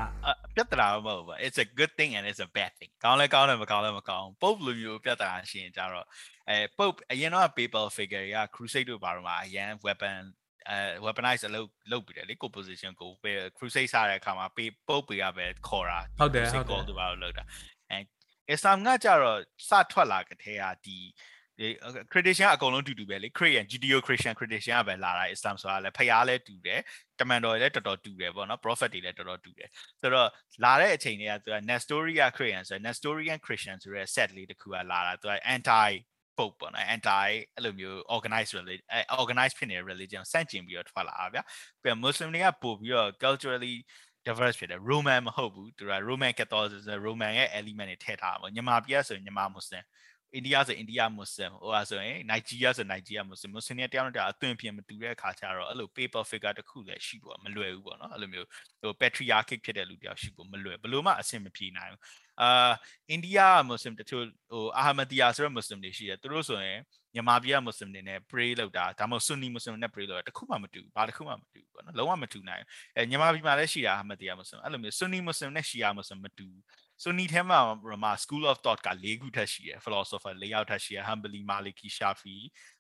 ပြဿနာမဟုတ်ဘူး it's a good thing and it's a bad thing ကောင်းလဲကောင်းတယ်မကောင်းလဲမကောင်း Pope လိုမျိုးပြဿနာရှိရင်ကြတော့အဲ Pope အရင်တော့ papal figure တွေက crusade တို့ဘာလို့မှာအရန် weapon အဲ weaponize အလုပ်လုပ်ပြီးတယ်လေ composition ကို crusade စားတဲ့အခါမှာပေးပုတ်ပေးရပဲခေါ်တာဟုတ်တယ်ဟုတ်တယ်သူဘာလို့လုပ်တာအဲ Islam ကကြတော့စထွက်လာတဲ့ထဲကဒီဒီ Christian အကုန်လုံးတူတူပဲလေ Christian Judeo Christian Christian ကပဲလာတာ Islam ဆိုတာလည်းဖျားလဲတူတယ်တမန်တော်လည်းတော်တော်တူတယ်ပေါ့နော် prophet တွေလည်းတော်တော်တူတယ်ဆိုတော့လာတဲ့အချိန်တွေကသူက Nestorian Christian ဆို Nestorian Christian ဆိုတဲ့ set လေးတစ်ခုကလာတာသူက anti pope ပေါ့နော် anti အဲ့လိုမျိုး organized religion organized ဖြစ်နေတဲ့ religion စန့်ကျင်ပြီးတော့ထွက်လာတာဗျပြန် muslim တွေကပို့ပြီးတော့ culturally diverse ဖြစ်တယ် roman မဟုတ်ဘူးသူက roman catholicism roman ရဲ့ element တွေထည့်ထားတာပေါ့ညီမပြဆိုရင်ညီမ muslim အိန္ဒိယဆိုအိန္ဒိယမွတ်စလင်ဟိုဟာဆိုရင်နိုင်ဂျီးယားဆိုနိုင်ဂျီးယားမွတ်စလင်မွတ်စလင်တွေတယောက်နဲ့တယောက်အသွင်ပြင်မတူတဲ့အခါကျတော့အဲ့လို paper figure တစ်ခုလည်းရှိဖို့မလွယ်ဘူးပေါ့နော်အဲ့လိုမျိုးဟို patriarchic ဖြစ်တဲ့လူတယောက်ရှိဖို့မလွယ်ဘလို့မှအဆင်မပြေနိုင်ဘူး အာအိန္ဒိယမွတ်စလင်တချို့ဟိုအာဟမဒီယာဆိုတဲ့မွတ်စလင်တွေရှိတယ်သူတို့ဆိုရင်မြန်မာပြည်ကမွတ်စလင်တွေနဲ့ pray လုပ်တာဒါမှမဟုတ် sunni မွတ်စလင်နဲ့ pray လုပ်တာတခုမှမတူဘူးဘာတခုမှမတူဘူးပေါ့နော်လုံးဝမတူနိုင်ဘူးအဲမြန်မာပြည်မှာလည်းရှိတာအာဟမဒီယာမွတ်စလင်အဲ့လိုမျိုး sunni မွတ်စလင်နဲ့ shia မွတ်စလင်မတူဘူး sunni ထဲမှာမှာ school of thought က၄ခုထပ်ရှိတယ် philosopher ၄ယောက်ထပ်ရှိတယ် hanbali maliki shafi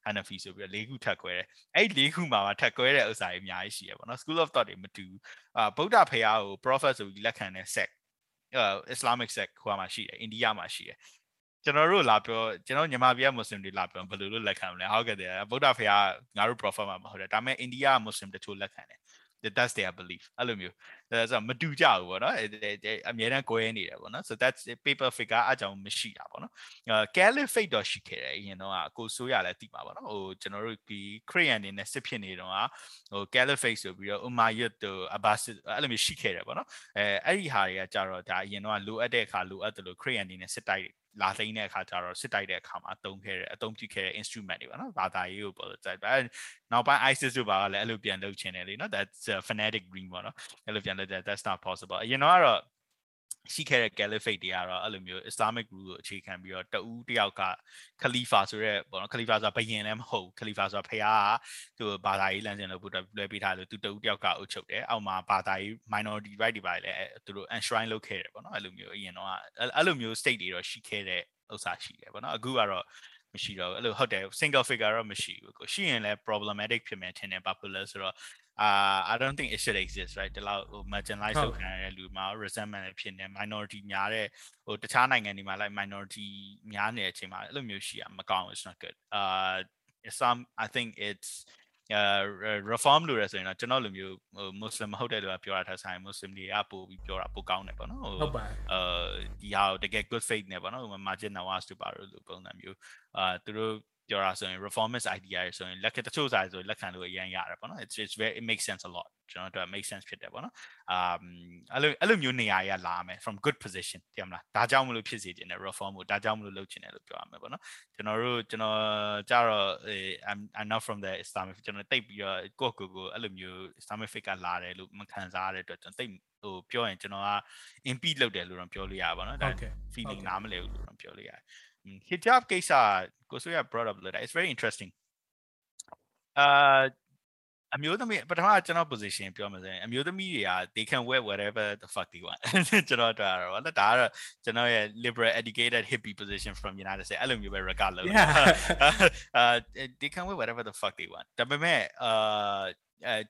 hanafi ဆိုပြီး၄ခုထပ်ခွဲတယ်အဲ့၄ခုမှာထပ်ခွဲတဲ့ဥစ္စာတွေအများကြီးရှိရပေါ့နော် school of thought တွေမတူဘူးအာဗုဒ္ဓဖရာကို prophet ဆိုပြီးလက်ခံတဲ့ sect Islamic sect ခွာမှာရှိတယ်အိန္ဒိယမှာရှိတယ်ကျွန်တော်တို့လာပြောကျွန်တော်မြန်မာပြည်မွတ်စလင်တွေလာပြောဘယ်လိုလုပ်လက်ခံမလဲဟုတ်ကဲ့တယ်ဗုဒ္ဓဖရာငါတို့ prophet မှာမဟုတ်တယ်ဒါပေမဲ့အိန္ဒိယမွတ်စလင်တချို့လက်ခံတယ် that's their belief အဲ့လိုမျိုးအဲဆိုမတူကြဘူးပေါ့နော်အမြဲတမ်းကွဲနေတယ်ပေါ့နော် so that's paper figure အကြောင်းမရှိတာပေါ့နော်အဲ caliphate တော့ရှိခဲ့တယ်အရင်တော့အကိုဆိုးရလဲသိပါပေါ့နော်ဟိုကျွန်တော်တို့ဒီ Korean နေနဲ့စစ်ဖြစ်နေတော့ဟို caliphate ဆိုပြီးတော့ Umayyad တို့ Abbasid အဲ့လိုမျိုးရှိခဲ့တယ်ပေါ့နော်အဲအဲ့ဒီဟာတွေကကြတော့ဒါအရင်တော့လိုအပ်တဲ့အခါလိုအပ်တယ်လို့ Korean နေနဲ့စစ်တိုက်လာသိမ်းတဲ့အခါကျတော့စစ်တိုက်တဲ့အခါမှာအသုံးခဲ့တဲ့အသုံးပြုခဲ့တဲ့ instrument တွေပါနော်ဘာသာရေးကိုပေါ်တဲ့အဲနောက်ပိုင်း ISIS တို့ဘာကလည်းအဲ့လိုပြန်လုပ်ချင်တယ်လေနော် that's a fanatic dream ပေါ့နော်အဲ့လိုပြန်လုပ်တဲ့ that's not possible အရင်တော့ကတော့ရှိခဲ့တဲ့ caliphate တွေကတော့အဲ့လိုမျိုး Islamic rule ကိုအခြေခံပြီးတော့တဦးတယောက်က Khalifa ဆိုတဲ့ပေါ့နော် Khalifa ဆိုတာဘယင်လည်းမဟုတ် Khalifa ဆိုတာဖခင်ကသူဘာသာရေးလမ်းစဉ်လို့လွှဲပေးထားလို့သူတဦးတယောက်ကအုပ်ချုပ်တယ်အောက်မှာဘာသာရေး minority right တွေပါလေသူတို့ enshrine လုပ်ခဲ့တယ်ပေါ့နော်အဲ့လိုမျိုးအရင်တော့အဲ့လိုမျိုး state တွေတော့ရှိခဲ့တဲ့ဥစ္စာရှိတယ်ပေါ့နော်အခုကတော့မရှိတော့ဘူးအဲ့လိုဟုတ်တယ် single figure တော့မရှိဘူးကိုရှိရင်လည်း problematic ဖြစ်မယ်ထင်တယ် popular ဆိုတော့ uh I don't think it should exist right ဒီလောက်ဟို marginalize လုပ်ခံရတဲ့လူမှာ resentment ဖြစ်နေ minority များတဲ့ဟိုတခြားနိုင်ငံတွေမှာ like minority များနေတဲ့အချိန်မှာအဲ့လိုမျိုးရှိရမကောင်းဘူး it's not good uh some I think it's အဲ reform လို့ရဆိုရင်တော့ကျွန်တော်လိုမျိုးဟို Muslim မဟုတ်တဲ့လူကပြောတာထားဆိုင် Muslim တွေကပို့ပြီးပြောတာပိုကောင်းတယ်ပေါ့နော်ဟုတ်ပါအဲဒီဟာတကယ် good faith နဲ့ပေါ့နော် margin nawaz တို့ပါလို့ပုံစံမျိုးအာသူတို့ ပြောတာဆိုရင် reformist idea ရဆိုရင်လက်ခံတချို့ဆိုင်ဆိုလက်ခံလို့အရင်ရတယ်ပေါ့နော် it's it's very it makes sense a lot ကျွန်တော်တို့ make sense ဖြစ်တယ်ပေါ့နော်အာအဲ့လိုအဲ့လိုမျိုးနေရာရလာမယ် from good position သိရမလားဒါကြောင့်မလို့ဖြစ်စေခြင်းနဲ့ reform ကိုဒါကြောင့်မလို့လုပ်ခြင်းတယ်လို့ပြောရမယ်ပေါ့နော်ကျွန်တော်တို့ကျွန်တော်ကြတော့ I'm I'm not from the islamic ကျွန်တော်တိတ်ပြီးတော့ကိုကိုကိုအဲ့လိုမျိုး islamic figure ကလာတယ်လို့မခံစားရတဲ့အတွက်ကျွန်တော်တိတ်ဟိုပြောရင်ကျွန်တော်က impede လုပ်တယ်လို့တော့ပြောလို့ရပါတော့နော်ဒါ feeling နားမလဲဘူးလို့တော့ပြောလို့ရတယ် hijab ကိစ္စကိုဆိုရ brought up လို့ဒါ it's very interesting အာအမျိုးသမီးပထမကျွန်တော် position ပြောမှာဆိုရင်အမျိုးသမီးတွေက they can wear whatever the fuck they want ကျွန်တော်တို့ကတော့ဒါကတော့ကျွန်တော်ရဲ့ liberal educated hippie position from United States အဲ့လိုမျိုးပဲ regard လုပ်အာ they can wear whatever the fuck they want ဒါပေမဲ့အာ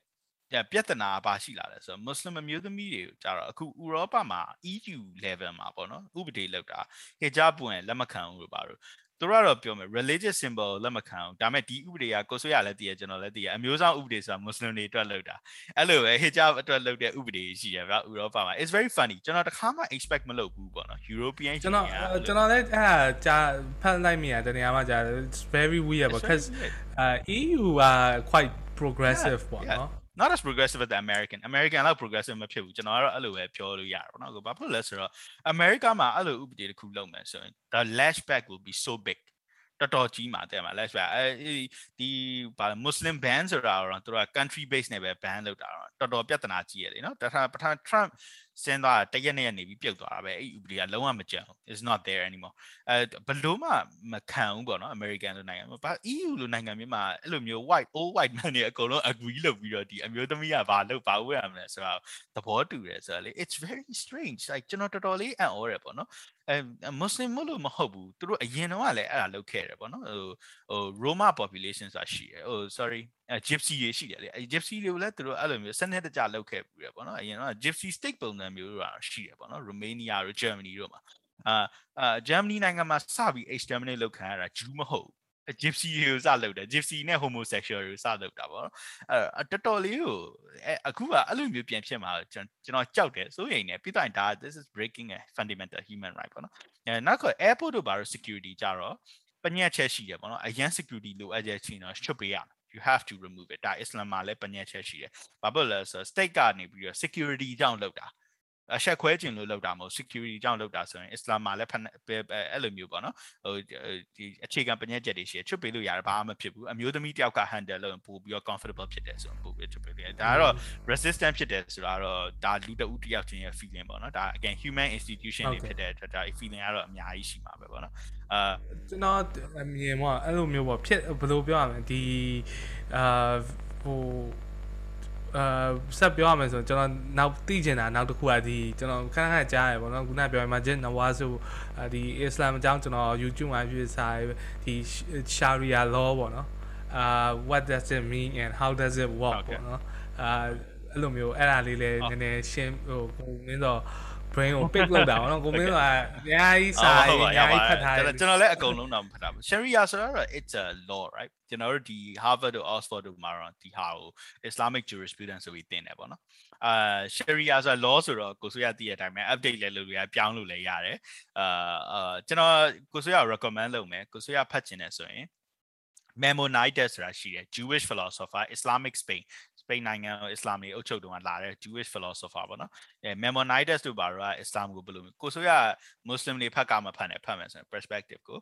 ပြဿနာပါရှိလာတယ်ဆိုတော့ Muslim အမျိုးသမီးတွေကြတော့အခုဥရောပမှာ EU level မှာပေါ့နော်ဥပဒေလောက်တာ hijab ပွင့်လက်မခံဘူးလို့ပါတော့သူတို့ကတော့ပြောမယ် religious symbol လက်မခံဘူးဒါပေမဲ့ဒီဥပဒေကကိုဆွေရလည်းတည်ရကျွန်တော်လည်းတည်ရအမျိုးဆောင်ဥပဒေဆိုတာ Muslim တွေအတွက်လုပ်တာအဲ့လိုပဲ hijab အတွက်လုပ်တဲ့ဥပဒေရှိရဗျာဥရောပမှာ it's very funny ကျွန်တော်တခါမှ expect မလုပ်ဘူးပေါ့နော် European ကျွန်တော်ကျွန်တော်လည်းအဲ့ဒါကြာဖတ်လိုက်မိရတနေရာမှာကြာ it's very weird because uh EU က quite progressive ပေါ့နော် not as progressive as the American American လောက် progressive မဖြစ်ဘူးကျွန်တော်ကတော့အဲ့လိုပဲပြောလို့ရတာပေါ့နော်ဘာဖြစ်လဲဆိုတော့ America မှာအဲ့လိုဥပဒေတစ်ခုလုပ်မယ်ဆိုရင် the lashback will be so big တော်တော်ကြီးမှာတဲ့မှာ let's say အဲဒီဘာ Muslim ban ဆိုတာတော့သူတို့က country base နဲ့ပဲ ban လုပ်တာတော့တော်တော်ပြဿနာကြီးရတယ်နော်တခါပထမ Trump စဉ်းသွားတရက်နဲ့ရက်နေပြီးပြုတ်သွားတာပဲအဲ့ဥပဒေကလုံးဝမကြံဘူး is not there anymore အဲဘလို့မှမခံဘူးပေါ့နော် American လိုနိုင်ငံမှာဘာ EU လိုနိုင်ငံမျိုးမှာအဲ့လိုမျိုး white old white man တွေအကုန်လုံး agree လုပ်ပြီးတော့ဒီအမျိုးသမီးကဘာလုပ်ဘာဝယ်ရမလဲဆိုတော့သဘောတူတယ်ဆိုတော့လေ it's very strange like ကျွန်တော်တော်တော်လေးအံ့ဩတယ်ပေါ့နော် အဲ Muslim မလို့မဟုတ်ဘူးသူတို့အရင်တော့လည်းအဲ့ဒါလုပ်ခဲ့တယ်ပေါ့နော်ဟိုဟို Roma population ဆိုတာရှိတယ်ဟို sorry အဲ gypsy တွေရှိတယ်လေအဲ gypsy တွေကိုလည်းသူတို့အဲ့လိုမျိုးစနစ်တကျလုပ်ခဲ့ပြီးရပေါ့နော်အရင်တော့ gypsy state ပုံစံမျိုးတွေရှိတယ်ပေါ့နော် Romania တို့ Germany တို့မှာအာအာ Germany နိုင်ငံမှာစပြီး exterminate လုပ်ခံရတာဂျူးမဟုတ် gypsy တွေကိုစလုပ်တယ် gypsy နဲ့ homosexual တွေကိုစလုပ်တာပေါ့နော်အဲ့တော်တော်လေးကိုအခုကအဲ့လိုမျိုးပြန်ဖြစ်မှာကျွန်တော်ကြောက်တယ်စိုးရိမ်နေပြီးတော့ဒါ this is breaking a fundamental human right ပေါ့နော်အဲနောက်က airport တို့ဘာလို့ security ကြတော့ပညက်ချက်ရှိတယ်ပေါ့နော်အရန် security လိုအပ်ချက်ချင်းတော့ချွတ်ပေးရမယ် you have to remove it ဒါ Islam မှာလည်းပညက်ချက်ရှိတယ်ဘာဖြစ်လဲဆိုတော့ state ကနေပြီးတော့ security ကြောင့်လုပ်တာ အဆက်ခွဲခြင်းလို့လောက်တာမဟုတ် security ကြောင့်လောက်တာဆိုရင် Islam မှာလည်းအဲ့လိုမျိုးပေါ့နော်ဟိုဒီအခြေခံပညာချက်တွေရှိချွတ်ပေးလို့ရတယ်ဘာမှမဖြစ်ဘူးအမျိုးသမီးတယောက်က handle လုပ်ရင်ပို့ပြီးတော့ comfortable ဖြစ်တယ်ဆိုရင်ပို့ပြီးချွတ်ပေးလို့ရတယ်ဒါကတော့ resistant ဖြစ်တယ်ဆိုတာတော့ဒါလူတဦးတယောက်ချင်းရဲ့ feeling ပေါ့နော်ဒါ again human institution တွေဖြစ်တဲ့အတွက်ဒါ feeling ကတော့အများကြီးရှိမှာပဲပေါ့နော်အာကျွန်တော်အမြင်မှာအဲ့လိုမျိုးပေါ့ဖြစ်ဘယ်လိုပြောရမလဲဒီအာဟို အာဆက်ပြောရမယ်ဆိုကျွန်တော်နောက်သိချင်တာနောက်တစ်ခုကဒီကျွန်တော်ခဏခဏကြားရပေါ့နော်ခုနပြောမှဂျင်နဝါဆိုဒီအစ္စလာမ်အကြောင်းကျွန်တော် YouTube မှာပြစာဒီ Sharia law ပေါ့နော်အာ what does it mean and how does it work ပေါ့နော်အာအဲ့လိုမျိုးအဲ့ဒါလေးလည်းနည်းနည်းရှင်းဟိုကိုမင်းတော့ brain ကို pick လုပ်တာပေါ့နော်ကိုမင်းကအများကြီးစာအများကြီးဖတ်ထားတယ်ကျွန်တော်လည်းအကုန်လုံးတော့မဖတ်တာဘူး Sharia ဆိုတော့ it's a law right ကျွန်တော်တို့ဒီ Harvard တို့ Oxford တို့မှာတော့ဒီဟာကို Islamic jurisprudence ဆိုပြီးသင်တယ်ပေါ့နော်အာ Sharia ဆိုတာ law ဆိုတော့ကိုဆိုရသိတဲ့အတိုင်းပဲ update လည်းလုပ်လို့ရပြောင်းလို့လည်းရတယ်အာအာကျွန်တော်ကိုဆိုရ recommend လုပ်မယ်ကိုဆိုရဖတ်ချင်တယ်ဆိုရင် Maimonides ဆိုတာရှိတယ် Jewish philosopher Islamic Spain ပိန်နိုင်ငံအစ္စလာမ်တွေအုပ်ချုပ်တုန်းကလာတဲ့ Jewish philosopher ပေါ့နော်အဲ Maimonides တို့ဘာလို့အစ္စလာမ်ကိုဘယ်လိုကိုဆိုရ Muslim တွေဖတ်ကမဖတ်နဲ့ဖတ်မယ်ဆိုရင် perspective ကို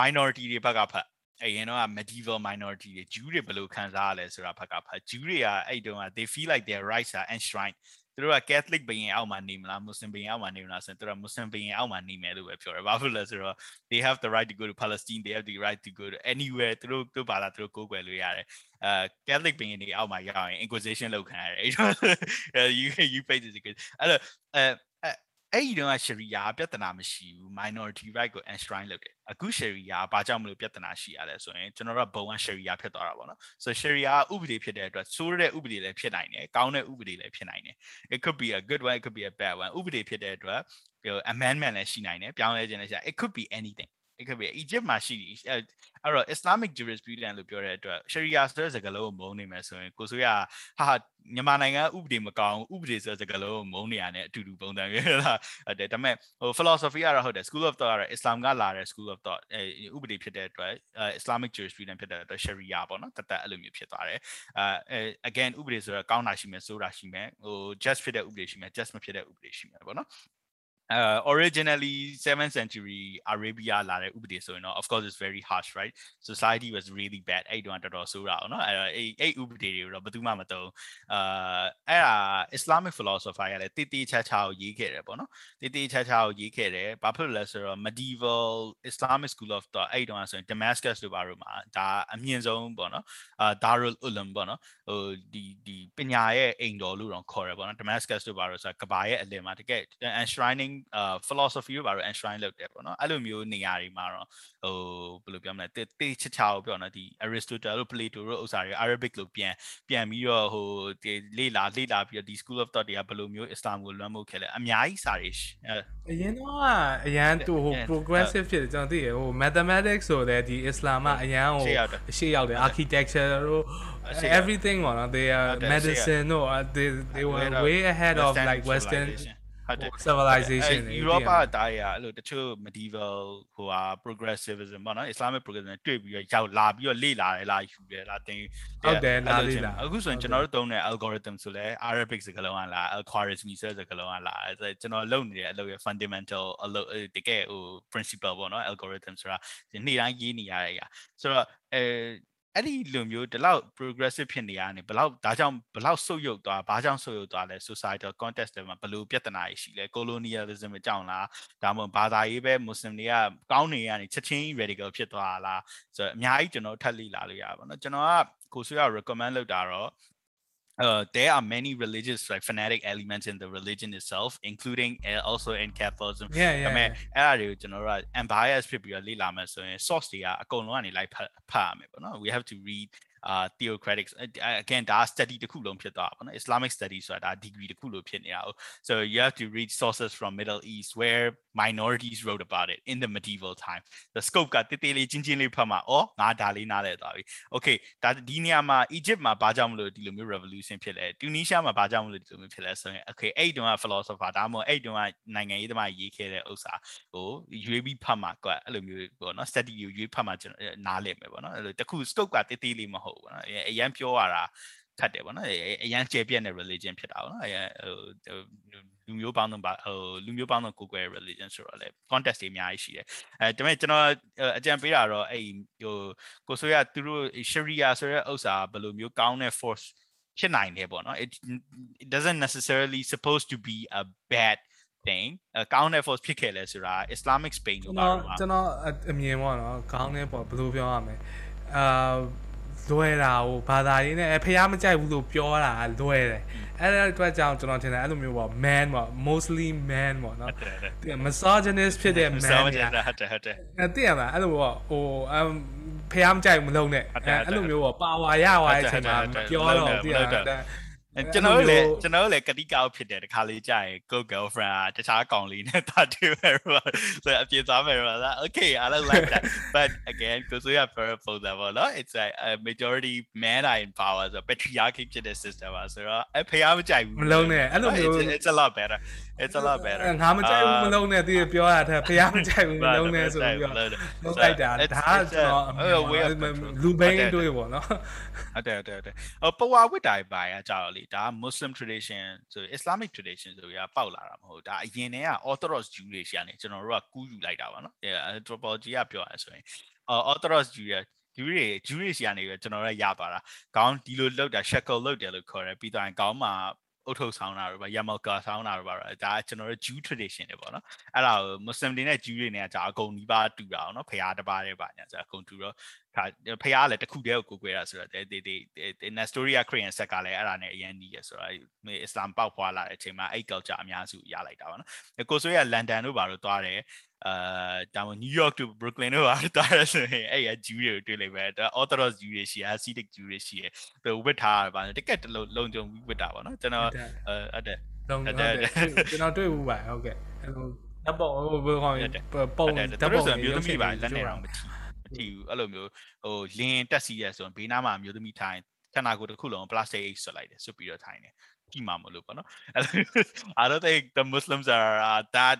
minority တွေဘက်ကဖတ်အရင်တော့ medieval minority တွေ Jew တွေဘယ်လိုခံစားရလဲဆိုတာဘက်ကဖတ် Jew တွေကအဲ့တုန်းက they feel like their rights are enshrined သူတို့က Catholic ဘုရင်အောက်မှာနေမလား Muslim ဘုရင်အောက်မှာနေမလားဆိုရင်သူတို့က Muslim ဘုရင်အောက်မှာနေမယ်လို့ပဲပြောတယ်။ဘာဖြစ်လဲဆိုတော့ they have the right to go to Palestine they have the right to go to anywhere သူတို့သူတို့ဘာသာသူတို့ကိုးကွယ်လို့ရတယ်။အဲ Catholic ဘုရင်တွေအောက်မှာရောက်ရင် Inquisition လုပ်ခံရတယ်။အဲ့တော့ you you face this အဲ့တော့အဲ အဲ့ဒီတော့ရှရီယာပြဿနာမရှိဘူး minority right ကို enshrine လုပ်တယ်အခုရှရီယာဘာကြောင့်မလို့ပြဿနာရှိရလဲဆိုရင်ကျွန်တော်တို့ဘုံကရှရီယာဖြစ်သွားတာပေါ့နော် so ရှရီယာဥပဒေဖြစ်တဲ့အတွက်ဆိုးတဲ့ဥပဒေလည်းဖြစ်နိုင်တယ်ကောင်းတဲ့ဥပဒေလည်းဖြစ်နိုင်တယ် it could be a good one it could be a bad one ဥပဒေဖြစ်တဲ့အတွက် amendment လည်းရှိနိုင်တယ်ပြောင်းလဲခြင်းလည်းရှိ it could be anything it could be Egypt မှာရှိတယ်အဲ့တော့ Islamic jurisprudence လို့ပြောတဲ့အတွက် Sharia ဆိုတဲ့စကားလုံးကိုမုန်းနေမယ်ဆိုရင်ကိုဆိုရဟာဟာမြန်မာနိုင်ငံဥပဒေမကောင်းဥပဒေဆိုတဲ့စကားလုံးကိုမုန်းနေရတဲ့အတူတူပုံစံမျိုးလားဟုတ်တယ်ဒါပေမဲ့ဟို philosophy ကတော့ဟုတ်တယ် school of thought ကတော့ Islam ကလာတဲ့ school of thought အဲဥပဒေဖြစ်တဲ့အတွက် Islamic jurisprudence ဖြစ်တဲ့အတွက် Sharia ပေါ့နော်တသက်အဲ့လိုမျိုးဖြစ်သွားတယ်အဲ again ဥပဒေဆိုတော့ကောင်းတာရှိမယ်ဆိုးတာရှိမယ်ဟို just ဖြစ်တဲ့ဥပဒေရှိမယ် just မဖြစ်တဲ့ဥပဒေရှိမယ်ပေါ့နော် uh originally 7th century arabia လာတဲ့ဥပဒေဆိုရင်တော့ of course it's very harsh right society was really bad အဲ့တုန်းကတော်တော်ဆိုးတာအောင်เนาะအဲ့တော့အဲ့အဲ့ဥပဒေတွေတော့ဘယ်သူမှမသုံးအာအဲ့ဒါ islamic philosopher ရလည်းတိတိချာချာကိုရေးခဲ့တယ်ပေါ့နော်တိတိချာချာကိုရေးခဲ့တယ်ဘာဖြစ်လို့လဲဆိုတော့ medieval islamic school of thought အဲ့တုန်းကဆိုရင် damascus တို့ဘာလို့မှာဒါအမြင့်ဆုံးပေါ့နော်အာ darul uloom ပေါ့နော်ဟိုဒီဒီပညာရဲ့အိမ်တော်လို့တော့ခေါ်ရပေါ့နော် damascus တို့ဘာလို့ဆိုတော့ကဘာရဲ့အလယ်မှာတကယ် enshrining အာ philosophy ကိုဘာလို့ enshrine လုပ်တယ်ပေါ့နော်အဲ့လိုမျိုးနေရာတွေမှာတော့ဟိုဘယ်လိုပြောမလဲတေးချစ်ချာကိုပြောနော်ဒီ Aristotle တို့ Plato တို့ဥစ္စာတွေ Arabic လို့ပြန်ပြန်ပြီးတော့ဟိုဒီလေ့လာလေ့လာပြီးတော့ဒီ school of thought တွေကဘယ်လိုမျိုး Islam ကိုလွှမ်းမိုးခဲ့လဲအများကြီးစာတွေအရင်တော့အရန်သူဟို progressive ဖြစ်တယ်ကျွန်တော်သိရဟို mathematics ဆိုတဲ့ဒီ Islam ကအရန်ဟိုရှေ့ရောက်တယ် architecture တို့ everything ပေါ့နော် they are medicine တို့ they they were way ahead of like western ဟုတ်တယ် civilization တွေ Europe ကတားရအဲ့လိုတချို့ medieval ဟိုဟာ progressivism ပေါ့နော် Islamic progressivism တွေ့ပြီးတော့ရောက်လာပြီးတော့လေ့လာတယ်လားယူတယ်လားတင်ဟုတ်တယ်လာလေ့လာအခုဆိုရင်ကျွန်တော်တို့သုံးတဲ့ algorithm ဆိုလဲ Arabic စကားလုံးကလား Al-Khwarizmi ဆိုတဲ့စကားလုံးကလားအဲ့ကျွန်တော်လုပ်နေတဲ့အလုပ်ရဲ့ fundamental အလုပ်တကယ်ဟို principle ပေါ့နော် algorithm ဆိုတာနေ့တိုင်းရေးနေရတဲ့အရာဆိုတော့အဲ အဲ့ဒီလိုမျိုးဒီလောက် progressive ဖြစ်နေရနေဘလောက်ဒါကြောင့်ဘလောက်ဆုတ်ယုတ်သွားဘာကြောင့်ဆုတ်ယုတ်သွားလဲ societal context တွေမှာဘလို့ပြဿနာရှိလဲ colonialism အကြောင်းလားဒါမှမဟုတ်ဘာသာရေးပဲ muslim တွေကကောင်းနေရနေချက်ချင်း radical ဖြစ်သွားလားဆိုတော့အများကြီးကျွန်တော်ထပ်လေ့လာလို့ရပါတော့ကျွန်တော်ကကိုဆွေက recommend လုပ်တာတော့ uh, there are many religious like fanatic elements in the religion itself including uh, also in Catholicism ဒါပေမဲ့အဲ့ဒါတွေကိုကျွန်တော်တို့က unbiased ဖြစ်ပြီးတော့လေ့လာမယ်ဆိုရင် source တွေကအကုန်လုံးကနေလိုက်ဖတ်ဖတ်ရမယ်ပေါ့နော် we have to read uh theocratics again ဒါ study တစ်ခုလုံးဖြစ်သွားပါဘောနော် Islamic study ဆိုတာဒါ degree တစ်ခုလုံးဖြစ်နေတာ so you have to read sources from Middle East where minorities wrote about it in the medieval time the scope ကတေးသေးလေးချင်းချင်းလေးဖတ်မှာအော်ငါဒါလေးနားလည်သွားပြီ okay ဒါဒီနေရာမှာ Egypt မှာဘာကြောင့်မလို့ဒီလိုမျိုး revolution ဖြစ်လဲ Tunisia မှာဘာကြောင့်မလို့ဒီလိုမျိုးဖြစ်လဲဆိုရင် okay အဲ့တုန်းက philosopher ဒါမှမဟုတ်အဲ့တုန်းကနိုင်ငံရေးသမားရေးခဲ့တဲ့ဥစ္စာဟိုရွေးပြီးဖတ်မှာကွအဲ့လိုမျိုးပေါ့နော် study ကိုရွေးဖတ်မှာကျွန်တော်နားလည်မယ်ပေါ့နော်အဲ့လိုတခု scope ကတေးသေးလေးမဟုတ် ဘူးပေါ့နော်အရန်ပြောရတာခတ်တယ်ပေါ့နော်အရန်ကျေပြက်တဲ့ religion ဖြစ်တာပေါ့နော်အဲဟိုလူမျိုးပေါင်းစုံပါဟိုလူမျိုးပေါင်းစုံကိုကိုယ် religion ဆိုတော့လေ context တွေအများကြီးရှိတယ်အဲဒါပေမဲ့ကျွန်တော်အကြံပေးတာတော့အဲ့ဟိုကိုဆိုရသူတို့ sharia ဆိုတဲ့ဥစ္စာဘယ်လိုမျိုးကောင်းတဲ့ force ဖြစ်နိုင်တယ်ပေါ့နော် it, it doesn't necessarily supposed to be a bad thing ကောင်းတဲ့ force ဖြစ်ခဲ့လဲဆိုတာ Islamic Spain လို့ပါတော့ကျွန်တော်အမြင်ပေါ့နော်ကောင်းတဲ့ပေါ့ဘယ်လိုပြောရမလဲအာ လွယ်တာဟိုဘာသာရေးနဲ့ဖះမကြိုက်ဘူးလို့ပြောတာလွယ်တယ်အဲ့ဒါအတွက်ကြောင့်ကျွန်တော်ထင်တယ်အဲ့လိုမျိုးပေါ့ man ပေါ့ mostly man ပေါ့နော် misogynist ဖြစ်တဲ့ man ဟုတ်တယ်ဟုတ်တယ်ဟုတ်တယ်အဲ့တည်ရမှာအဲ့လိုပေါ့ဟိုအမ်ဖះမကြိုက်မလုံးနဲ့အဲ့လိုမျိုးပေါ့ပါဝါရသွားတဲ့အချိန်မှာပြောတော့တည်ရတာ ကျွန်တော်လည်းကျွန်တော်လည်းကတိကောက်ဖြစ်တယ်တခါလေးကြာရင် go girlfriend တခြားကောင်လေးနဲ့တာတူပဲတော့ဆိုအပြေသွားမယ်တော့ okay i don't like that but again because we have very full level no it's a, a majority men are in power so patriarchy ဖြစ်တဲ့ system ပါဆိုတော့အဖေအားမကြိုက်ဘူးမလုံးနဲ့အဲ့လိုမျိုး it's a lot better it's a lot better ငါမကြိုက်ဘူးမလုံးနဲ့တည်းပြောတာတဲ့ဖေအားမကြိုက်ဘူးမလုံးနဲ့ဆိုပြီးတော့လုံးလိုက်တာဒါကကျွန်တော်လူဘိန်းတွေပေါ့နော်ဟုတ်တယ်ဟုတ်တယ်ဟုတ်ပဝါဝိတိုင်ပါရကြတော့လေဒါ Muslim tradition ဆို Islamic tradition ဆိုရပေါက်လာတာမဟုတ်ဒါအရင်တည်းက Orthodox Jew တွေရှာနေကျွန်တော်တို့ကကူးယူလိုက်တာပါနော် anthropology ကပြောရဆိုရင် Orthodox Jew ရဂျူးတွေဂျူးတွေဆီကနေကျွန်တော်တို့ရသွားတာခေါင်းဒီလိုလောက်တာ shackle လောက်တယ်လို့ခေါ်တယ်ပြီးတော့ခေါင်းမှာ အုတ်ထုတ်ဆောင်းတာတို့ပါယမကာဆောင်းတာတို့ပါတော့ဒါကျွန်တော်တို့ Jew tradition တွေပေါ့နော်အဲ့ဒါကို Muslim တွေနဲ့ Jew တွေနဲ့ကြာအကုန်နီးပါးတူတာအောင်နော်ဖရားတစ်ပါးတည်းပါညာကြာအကုန်တူတော့ဒါဖရားလည်းတစ်ခုတည်းကိုကိုကိုွယ်တာဆိုတော့ဒီဒီဒီ Nestoria Korean set ကလည်းအဲ့ဒါနဲ့အရင်နီးရဆိုတော့အစ္စလာမ်ပေါက်ဖွာလာတဲ့အချိန်မှာအဲ့ culture အများစုရလိုက်တာပါနော်ကိုဆိုရလန်ဒန်တို့ဘာလို့သွားတယ် အာဒါမှ New York to Brooklyn တို့အားတာရဆိုရင်အဲ့ရဂျူးတွေကိုတွေ့လိုက်ပဲဒါ Orthodox ဂျူးတွေရှိ Hasidic ဂျူးတွေရှိတယ်သူဝတ်ထားတာပါတကက်တလုံးလုံကြုံပြီးဝတ်တာပါနော်ကျွန်တော်အဲအဲ့ဒါလုံးဟုတ်တယ်ကျွန်တော်တွေ့ဘူးပါဟုတ်ကဲ့အဲ့လိုဓာတ်ပုံဟိုဘယ်ကောင်ပုံဓာတ်ပုံဆိုမျိုးသမီးပါလက်နဲ့တော့မထီမထီဘူးအဲ့လိုမျိုးဟိုလင်းတက်စီရဲဆိုရင်ဘေးနားမှာမျိုးသမီးထိုင်ခန္ဓာကိုယ်တစ်ခုလုံး plastic ဆွတ်လိုက်တယ်ဆွတ်ပြီးတော့ထိုင်တယ် ကြည့်မှာမလို့ပေါ့နော် I don't think the Muslims are uh, that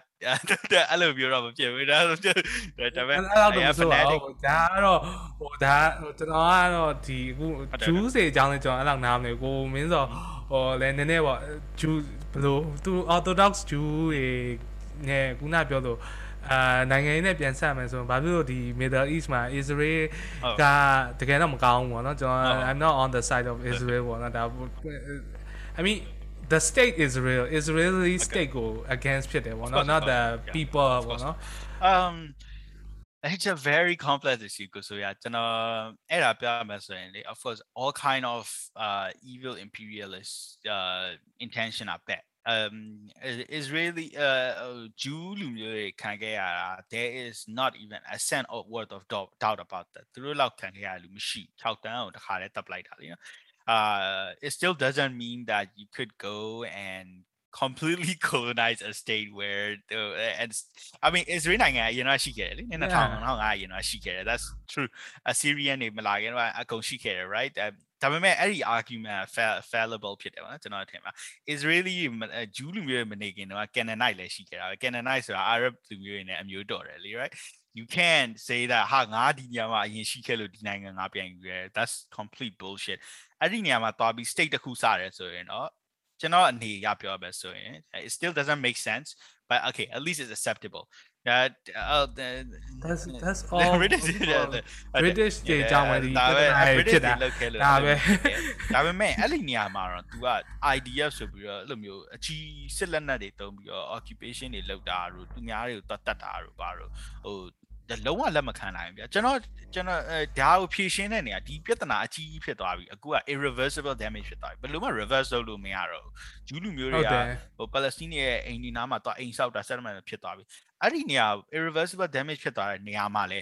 အဲ့လိုပြောတော့မဖြစ်ဘူးဒါဆိုဒါပေမဲ့အဲ့တော့မဆိုတော့ဒါကတော့ဟိုဒါကျွန်တော်ကတော့ဒီအခုဂျူးစေအကြောင်းလေးကျွန်တော်အဲ့လောက်နားမလဲကိုမင်းစောဟိုလည်းနည်းနည်းပေါ့ဂျူးဘယ်လိုသူ orthodox ဂျူးတွေနဲ့ခုနပြောလို့အာနိုင်ငံရေးနဲ့ပြန်ဆက်မယ်ဆိုရင်ဘာဖြစ်လို့ဒီ Middle East မှာ Israel ကတကယ်တော့မကောင်းဘူးပေါ့နော်ကျွန်တော် I'm not on the side of Israel ပေါ့နော်ဒါ I mean the state Israel Israeli state ကို against ဖြစ်တယ်ပေါ့နော် not the people ပေါ့နော် um it's a very complex issue ကိုဆိုရကျွန်တော်အဲ့ဒါပြောမှဆိုရင်လေ of course all kind of uh evil imperialist uh intention are bad um Israeli uh Jew လူမျိုးတွေခံခဲ့ရတာ there is not even a cent of word of doubt, doubt about that သူတို့ လောက်ခံခဲ့ရလူမရှိ6တန်းကိုတခါတည်းတပ်လိုက်တာလေနော် uh it still doesn't mean that you could go and completely colonize a state where uh, and I mean Israel နိုင်ငံအရင်ကရှိခဲ့တယ်လေ2000အရင်ကရှိခဲ့တယ် that's true Assyrian တွေမလာခင်ကအကုန်ရှိခဲ့တယ် right ဒါပေမဲ့အဲ့ဒီ argument fallible ဖြစ်တယ်ဗောနော်ကျွန်တော်ထင်ပါ Israeli ဂျူးလူမျိုးမနေခင်တော့ Canaanite လည်းရှိခဲ့တာပဲ Canaanite ဆိုတာ Arab လူမျိုးတွေနဲ့အမျိုးတော်တယ်လေ right you can't say that ဟာငါဒီညမှာအရင်ရှိခဲ့လို့ဒီနိုင်ငံငါပြန်ယူရဲ that's complete bullshit အဲ့ဒီနေရာမှာသွားပြီး state တစ်ခုစတယ်ဆိုရင်တော့ကျွန်တော်အနေရပြောပဲဆိုရင် it still doesn't make sense but okay at least it's acceptable that uh, the, that's that's all British British တွေကြောင့်ပဲဒီပြဿနာဖြစ်တာဒါပဲဒါပေမဲ့အဲ့ဒီနေရာမှာတော့ तू က IDF ဆိုပြီးတော့အဲ့လိုမျိုးအကြီးစစ်လက်နက်တွေတုံးပြီးတော့ occupation တွေလုပ်တာတို့သူများတွေကိုတတ်တတ်တာတို့ဘာလို့ဟို လုံးဝလက်မခံနိုင်ဘူးဗျာကျွန်တော်ကျွန်တော်ဒါကိုဖြည့်ရှင်းတဲ့နေရာဒီပြဿနာအကြီးကြီးဖြစ်သွားပြီအခုက irreversible damage ဖြစ်သွားပြီဘယ်လိုမှ reverse လုပ်လို့မရတော့ဘူးဂျူးလူမျိုးတွေကဟို Palestine ရဲ့အိမ်ဒီနားမှာသွားအိမ်ဆောက်တာ settlement ဖြစ်သွားပြီအဲ့ဒီနေရာ irreversible damage ဖြစ်သွားတဲ့နေရာမှာလဲ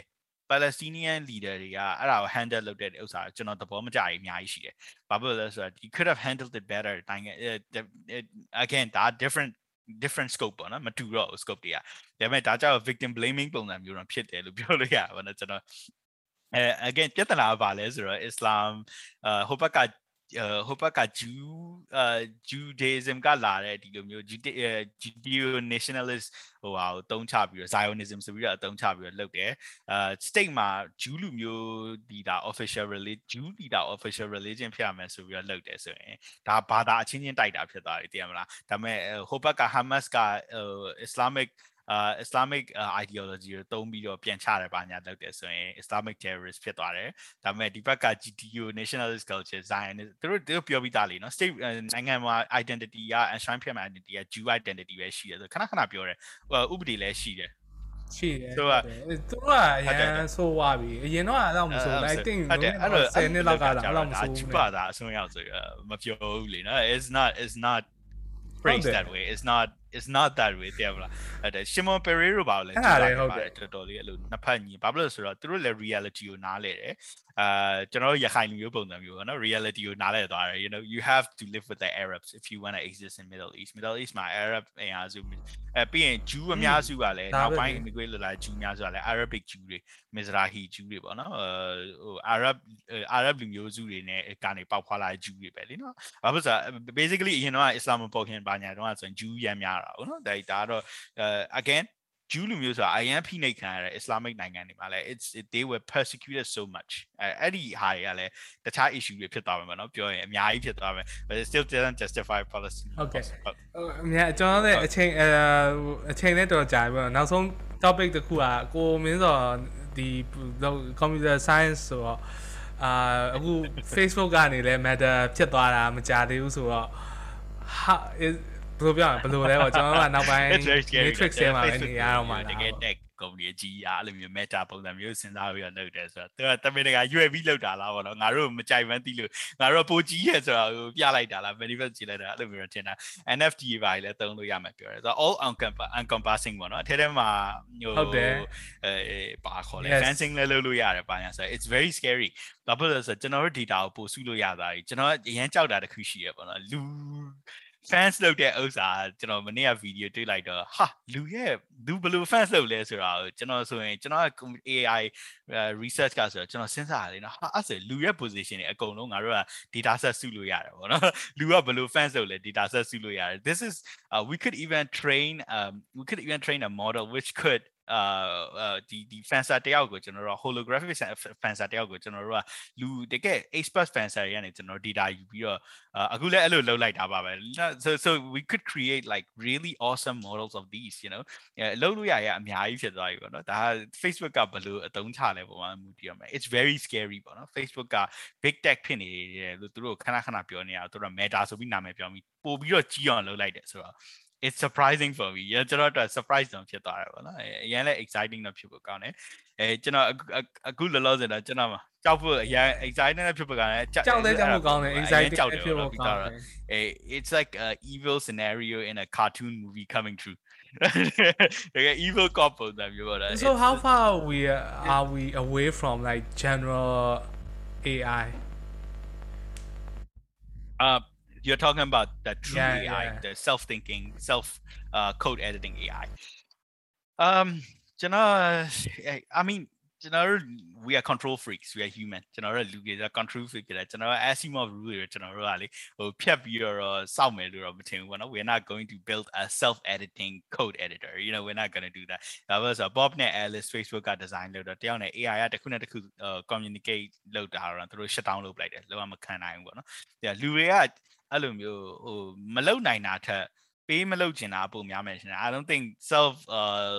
Palestinian leader တွေကအဲ့ဒါကို handle လုပ်တဲ့ဥစ္စာကျွန်တော်သဘောမကျရင်အများကြီးရှိတယ်။ဘာဖြစ်လို့လဲဆိုတော့ you could have handled it better တိုင်း again ဒါ different different scope ပေါ့နော်မတူတော့ scope တွေကဒါပေမဲ့ဒါကြောင့် victim blaming ပုံစံမျိုးတော့ဖြစ်တယ်လို့ပြောလို့ရပါတော့ကျွန်တော်အဲ again ပြဿနာကဘာလဲဆိုတော့ Islam အဟိုဘက်က ဟိုဘက်ကဂျူးအာဂျူဒေးဇမ်ကလာတဲ့ဒီလိုမျိုးဂျူဂျူနေရှင်နယ်လစ်ဟိုဟာကိုတုံးချပြီးတော့ Zionism ဆိုပြီးတော့အတုံးချပြီးတော့လုပ်တယ်အာ state မှာဂျူးလူမျိုးဒီတာ official religion ဂျူးဒီတာ official religion ဖြစ်ရမယ်ဆိုပြီးတော့လုပ်တယ်ဆိုရင်ဒါဘာသာအချင်းချင်းတိုက်တာဖြစ်သွားတယ်တည်ရမလားဒါပေမဲ့ဟိုဘက်က Hamas ကဟို Islamic အာ Islamic ideology ကိုသုံးပြီးတော့ပြန်ချတယ်ပါညာလုပ်တယ်ဆိုရင် Islamic terrorist ဖြစ်သွားတယ်ဒါပေမဲ့ဒီဘက်က GTO nationalist culture Zionist သူတို့တို့ပြောပြီးသားလေနော် state နိုင်ငံမှာ identity က enshrine ဖြစ်မှာ identity က Jew identity ပဲရှိတယ်ဆိုခဏခဏပြောတယ်ဥပဒေလည်းရှိတယ်ရှိတယ်ဆိုတော့သူတို့ကအရင်ဆိုးသွားပြီအရင်တော့အဲ့လောက်မဆိုး I think အဲ့လို10နှစ်လောက်ကအဲ့လောက်မဆိုးဘူးပါတာအစွန်းရောက်ဆိုမပြောဘူးလေနော် it's not it's not phrased that way it's not it's not that way တဲ့မလားအဲ့ဒါရှီမွန်ပရီရိုပါလည်းဟုတ်တယ်ဟုတ်တယ်တော်တော်လေးအဲ့လိုနှစ်ဖက်ညီဘာဖြစ်လို့ဆိုတော့သူတို့လည်း reality ကိုနားလဲတယ်အာကျွန်တော်ရခိုင်လူမျိုးပုံစံမျိုးပေါ့နော် reality ကိုနားလဲသွားတယ် you know you have to live with the arabs if you want to exist in middle east middle east မှာ arab အင်အားစုအဲပြီးရင် jew အများစုကလည်းနောက်ပိုင်း immigrate လာလာ jew အများစုကလည်း arabic jew တွေ mizrahi jew တွေပေါ့နော်ဟို arab arab လူမျိုးစုတွေနဲ့ကနေပေါက်ဖွာလာတဲ့ jew တွေပဲလीနော်ဘာဖြစ်လို့ဆို basically အရင်တော့ islam ပေါ်ခင်ပါညာတော့ဆိုရင် jew ရမ်းများတာဟုတ်နော်ဒါဒါတော့ again ဂျူးလူမျိုးဆိုတာအရန်ဖိနှိပ်ခံရတဲ့ Islamic နိုင်ငံတွေမှာလည်း it's they were persecuted so much အဲအဲ့ဒီဟာတွေကလည်းတခြား issue တွေဖြစ်သွားမှာပေါ့နော်ပြောရင်အများကြီးဖြစ်သွားမယ် but it still doesn't justify policy ဟုတ်ကဲ့အများကျွန်တော်လည်းအချိန်အချိန်နဲ့တော်ကြာပြီပေါ့နောက်ဆုံး topic တစ်ခုကကိုမင်းစောဒီ computer science ဆိုတော့အာအခု Facebook ကနေလည်း matter ဖြစ်သွားတာမကြသေးဘူးဆိုတော့ဟာ ဘယ်လိုပြောရမလဲဘယ်လိုလဲပေါ့ကျွန်တော်ကနောက်ပိုင်း matrix ထဲမှာပဲနေရတော့မှာတကယ် tech ကုမ္ပဏီအကြီးအားအဲ့လိုမျိုး meta ပုံစံမျိုးစဉ်းစားပြီးတော့လုပ်တယ်ဆိုတော့သူကတမင်တကာရွယ်ပြီးလုပ်တာလားပေါ့နော်ငါတို့မကြိုက်မှန်းသိလို့ငါတို့ပိုကြီးရဲ့ဆိုတော့ပြလိုက်တာလား manifest ကြည့်လိုက်တာအဲ့လိုမျိုးထင်တာ NFT ပါလည်းသုံးလို့ရမယ်ပြောတယ်ဆိုတော့ all encompassing ပေါ့နော်အထက်ထဲမှာဟိုဟုတ်တယ်အဲပါခေါ်လဲ fencing လည်းလုပ်လို့ရတယ်ပါညာဆိုတော့ it's very scary ဘာဖြစ်လို့လဲဆိုတော့ကျွန်တော်တို့ data ကိုပို့စုလို့ရတာကြီးကျွန်တော်အရင်ကြောက်တာတစ်ခုရှိရပေါ့နော်လူ fans လုပ်တဲ့ဥစ္စာကျွန်တော်မနေ့က video တွေ့လိုက်တော့ဟာလူရဲ့လူဘယ်လို fans လုပ်လဲဆိုတာကိုကျွန်တော်ဆိုရင်ကျွန်တော် AI research ကဆိုတော့ကျွန်တော်စဉ်းစားရတယ်နော်ဟာအဲ့ဆိုလူရဲ့ position တွေအကုန်လုံးငါတို့က data set စုလို့ရတယ်ပေါ့နော်လူကဘယ်လို fans လုပ်လဲ data set စုလို့ရတယ် this is uh, we could even train um, we could even train a model which could အာဒီဒီ fencer တယောက်ကိုကျွန်တော်တို့ holographic fencer တယောက်ကိုကျွန်တော်တို့ကလူတကယ် expert fencer တွေကနေကျွန်တော် data ယူပြီးတော့အခုလည်းအဲ့လိုလုပ်လိုက်တာပါပဲ so so we could create like really awesome models of these you know လုပ်လို့ရရအများကြီးဖြစ်သွားပြီပေါ့နော်ဒါ Facebook ကဘယ်လိုအသုံးချလဲပုံမှန်မူတည်ရမယ် it's very scary ပေါ့နော် Facebook က big tech ဖြစ်နေတယ်လို့သူတို့ခဏခဏပြောနေတာသူတို့ meta ဆိုပြီးနာမည်ပြောပြီးပို့ပြီးတော့ကြီးအောင်လုပ်လိုက်တယ်ဆိုတော့ it's surprising for me ကျွန်တော်တို့ surprise တော့ဖြစ်သွားတယ်ပေါ့နော်အရင်လည်း exciting တော့ဖြစ်ဖို့ကောင်းတယ်အဲကျွန်တော်အခုလောလောဆယ်တော့ကျွန်တော်ကြောက်ဖို့အရင် exciting နဲ့ဖြစ်ဖို့ကောင်းတယ်ကြောက်တယ်ကြောက်ဖို့ကောင်းတယ် exciting ဖြစ်ဖို့ကောင်းတယ်အဲ it's like a evil scenario in a cartoon movie coming true တကယ် evil cop ပုံစံမျိုးပေါ့နော် so how far we are we away from like general AI uh you're talking about the true yeah, AI, yeah. the self-thinking, self uh, code editing AI. Um, you know, I mean, you know, we are control freaks. We are human. You know, လူတွေက control freak တွေကျွန်တော် Asimov rule တွေကျွန်တော်တို့ကလေဟိုဖြတ်ပြီးတော့စောင့်မယ်လို့တော့မထင်ဘူးပေါ့နော် We're not going to build a self-editing code editor. You know, we're not going to do that. ဒါပဲဆို Bob နဲ့ Alice Facebook က design လုပ်တော့တယောက်နဲ့ AI ကတစ်ခုနဲ့တစ်ခု communicate လုပ်တာတော့သူတို့ shut down လုပ်လိုက်တယ်လုံးဝမခံနိုင်ဘူးပေါ့နော်။လူတွေက အဲ့လိုမျိုးဟိုမလုံနိုင်တာထက်ပေးမလုပ်ချင်တာပုံများမယ်ရှင် I don't think self uh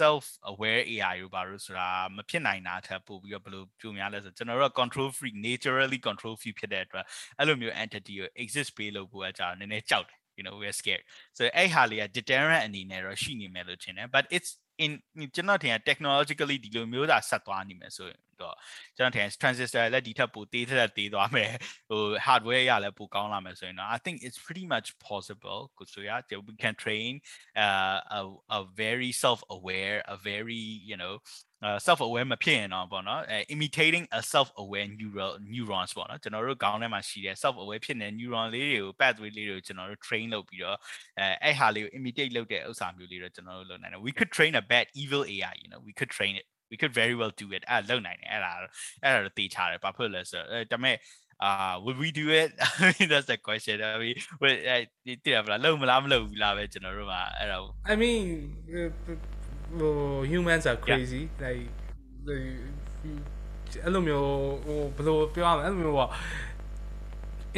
self aware AI လို့ပါလို့ဆိုတာမဖြစ်နိုင်တာထက်ပို့ပြီးတော့ဘယ်လိုပြုများလဲဆိုကျွန်တော်တို့က control freak naturally control freak ဖြစ်တဲ့အတွက်အဲ့လိုမျိုး entity ကို exist ပေးလို့ပို့အကြနည်းနည်းကြောက်တယ် you know we're scared so အဲ့ဟာလေးက deterrent အနေနဲ့တော့ရှိနေမယ်လို့ထင်တယ် but it's in ကျွန်တော်ထင် technologically ဒီလိုမျိုးသာဆက်သွားနေမယ်ဆိုရင်တော့ကျွန်တော်ထင် transistor လည်းဒီထက်ပိုသေးထက်သေးသွားမယ်ဟို hardware ရလည်းပိုကောင်းလာမယ်ဆိုရင်တော့ I think it's pretty much possible ကိုဆိုရ we can train uh, a a very self aware a very you know uh, self aware မဖြစ်ရင်တော့ပေါ့နော် imitating a self aware neural neurons ပေါ့နော်ကျွန်တော်တို့ခေါင်းထဲမှာရှိတဲ့ self aware ဖြစ်တဲ့ neuron လေးတွေကို pathway လေးတွေကိုကျွန်တော်တို့ train လုပ်ပြီးတော့အဲအဲ့ဟာလေးကို imitate လုပ်တဲ့ဥစ္စာမျိုးလေးတော့ကျွန်တော်တို့လုပ်နိုင်တယ် we could train a bad evil AI you know we could train it we could very well do it အဲ့လုံနိုင်တယ်အဲ့ဒါအဲ့ဒါတော့တေးချတယ်ဘာဖြစ်လဲဆိုတော့ဒါပေမဲ့ uh would we do it I mean that's the question I mean တိရမလားလုံမလားမလုံဘူးလားပဲကျွန်တော်တို့ကအဲ့ဒါ I mean humans are crazy yeah. like အဲ့လိုမျိုးဟိုဘယ်လိုပြောရမလဲအဲ့လိုမျိုးပေါ့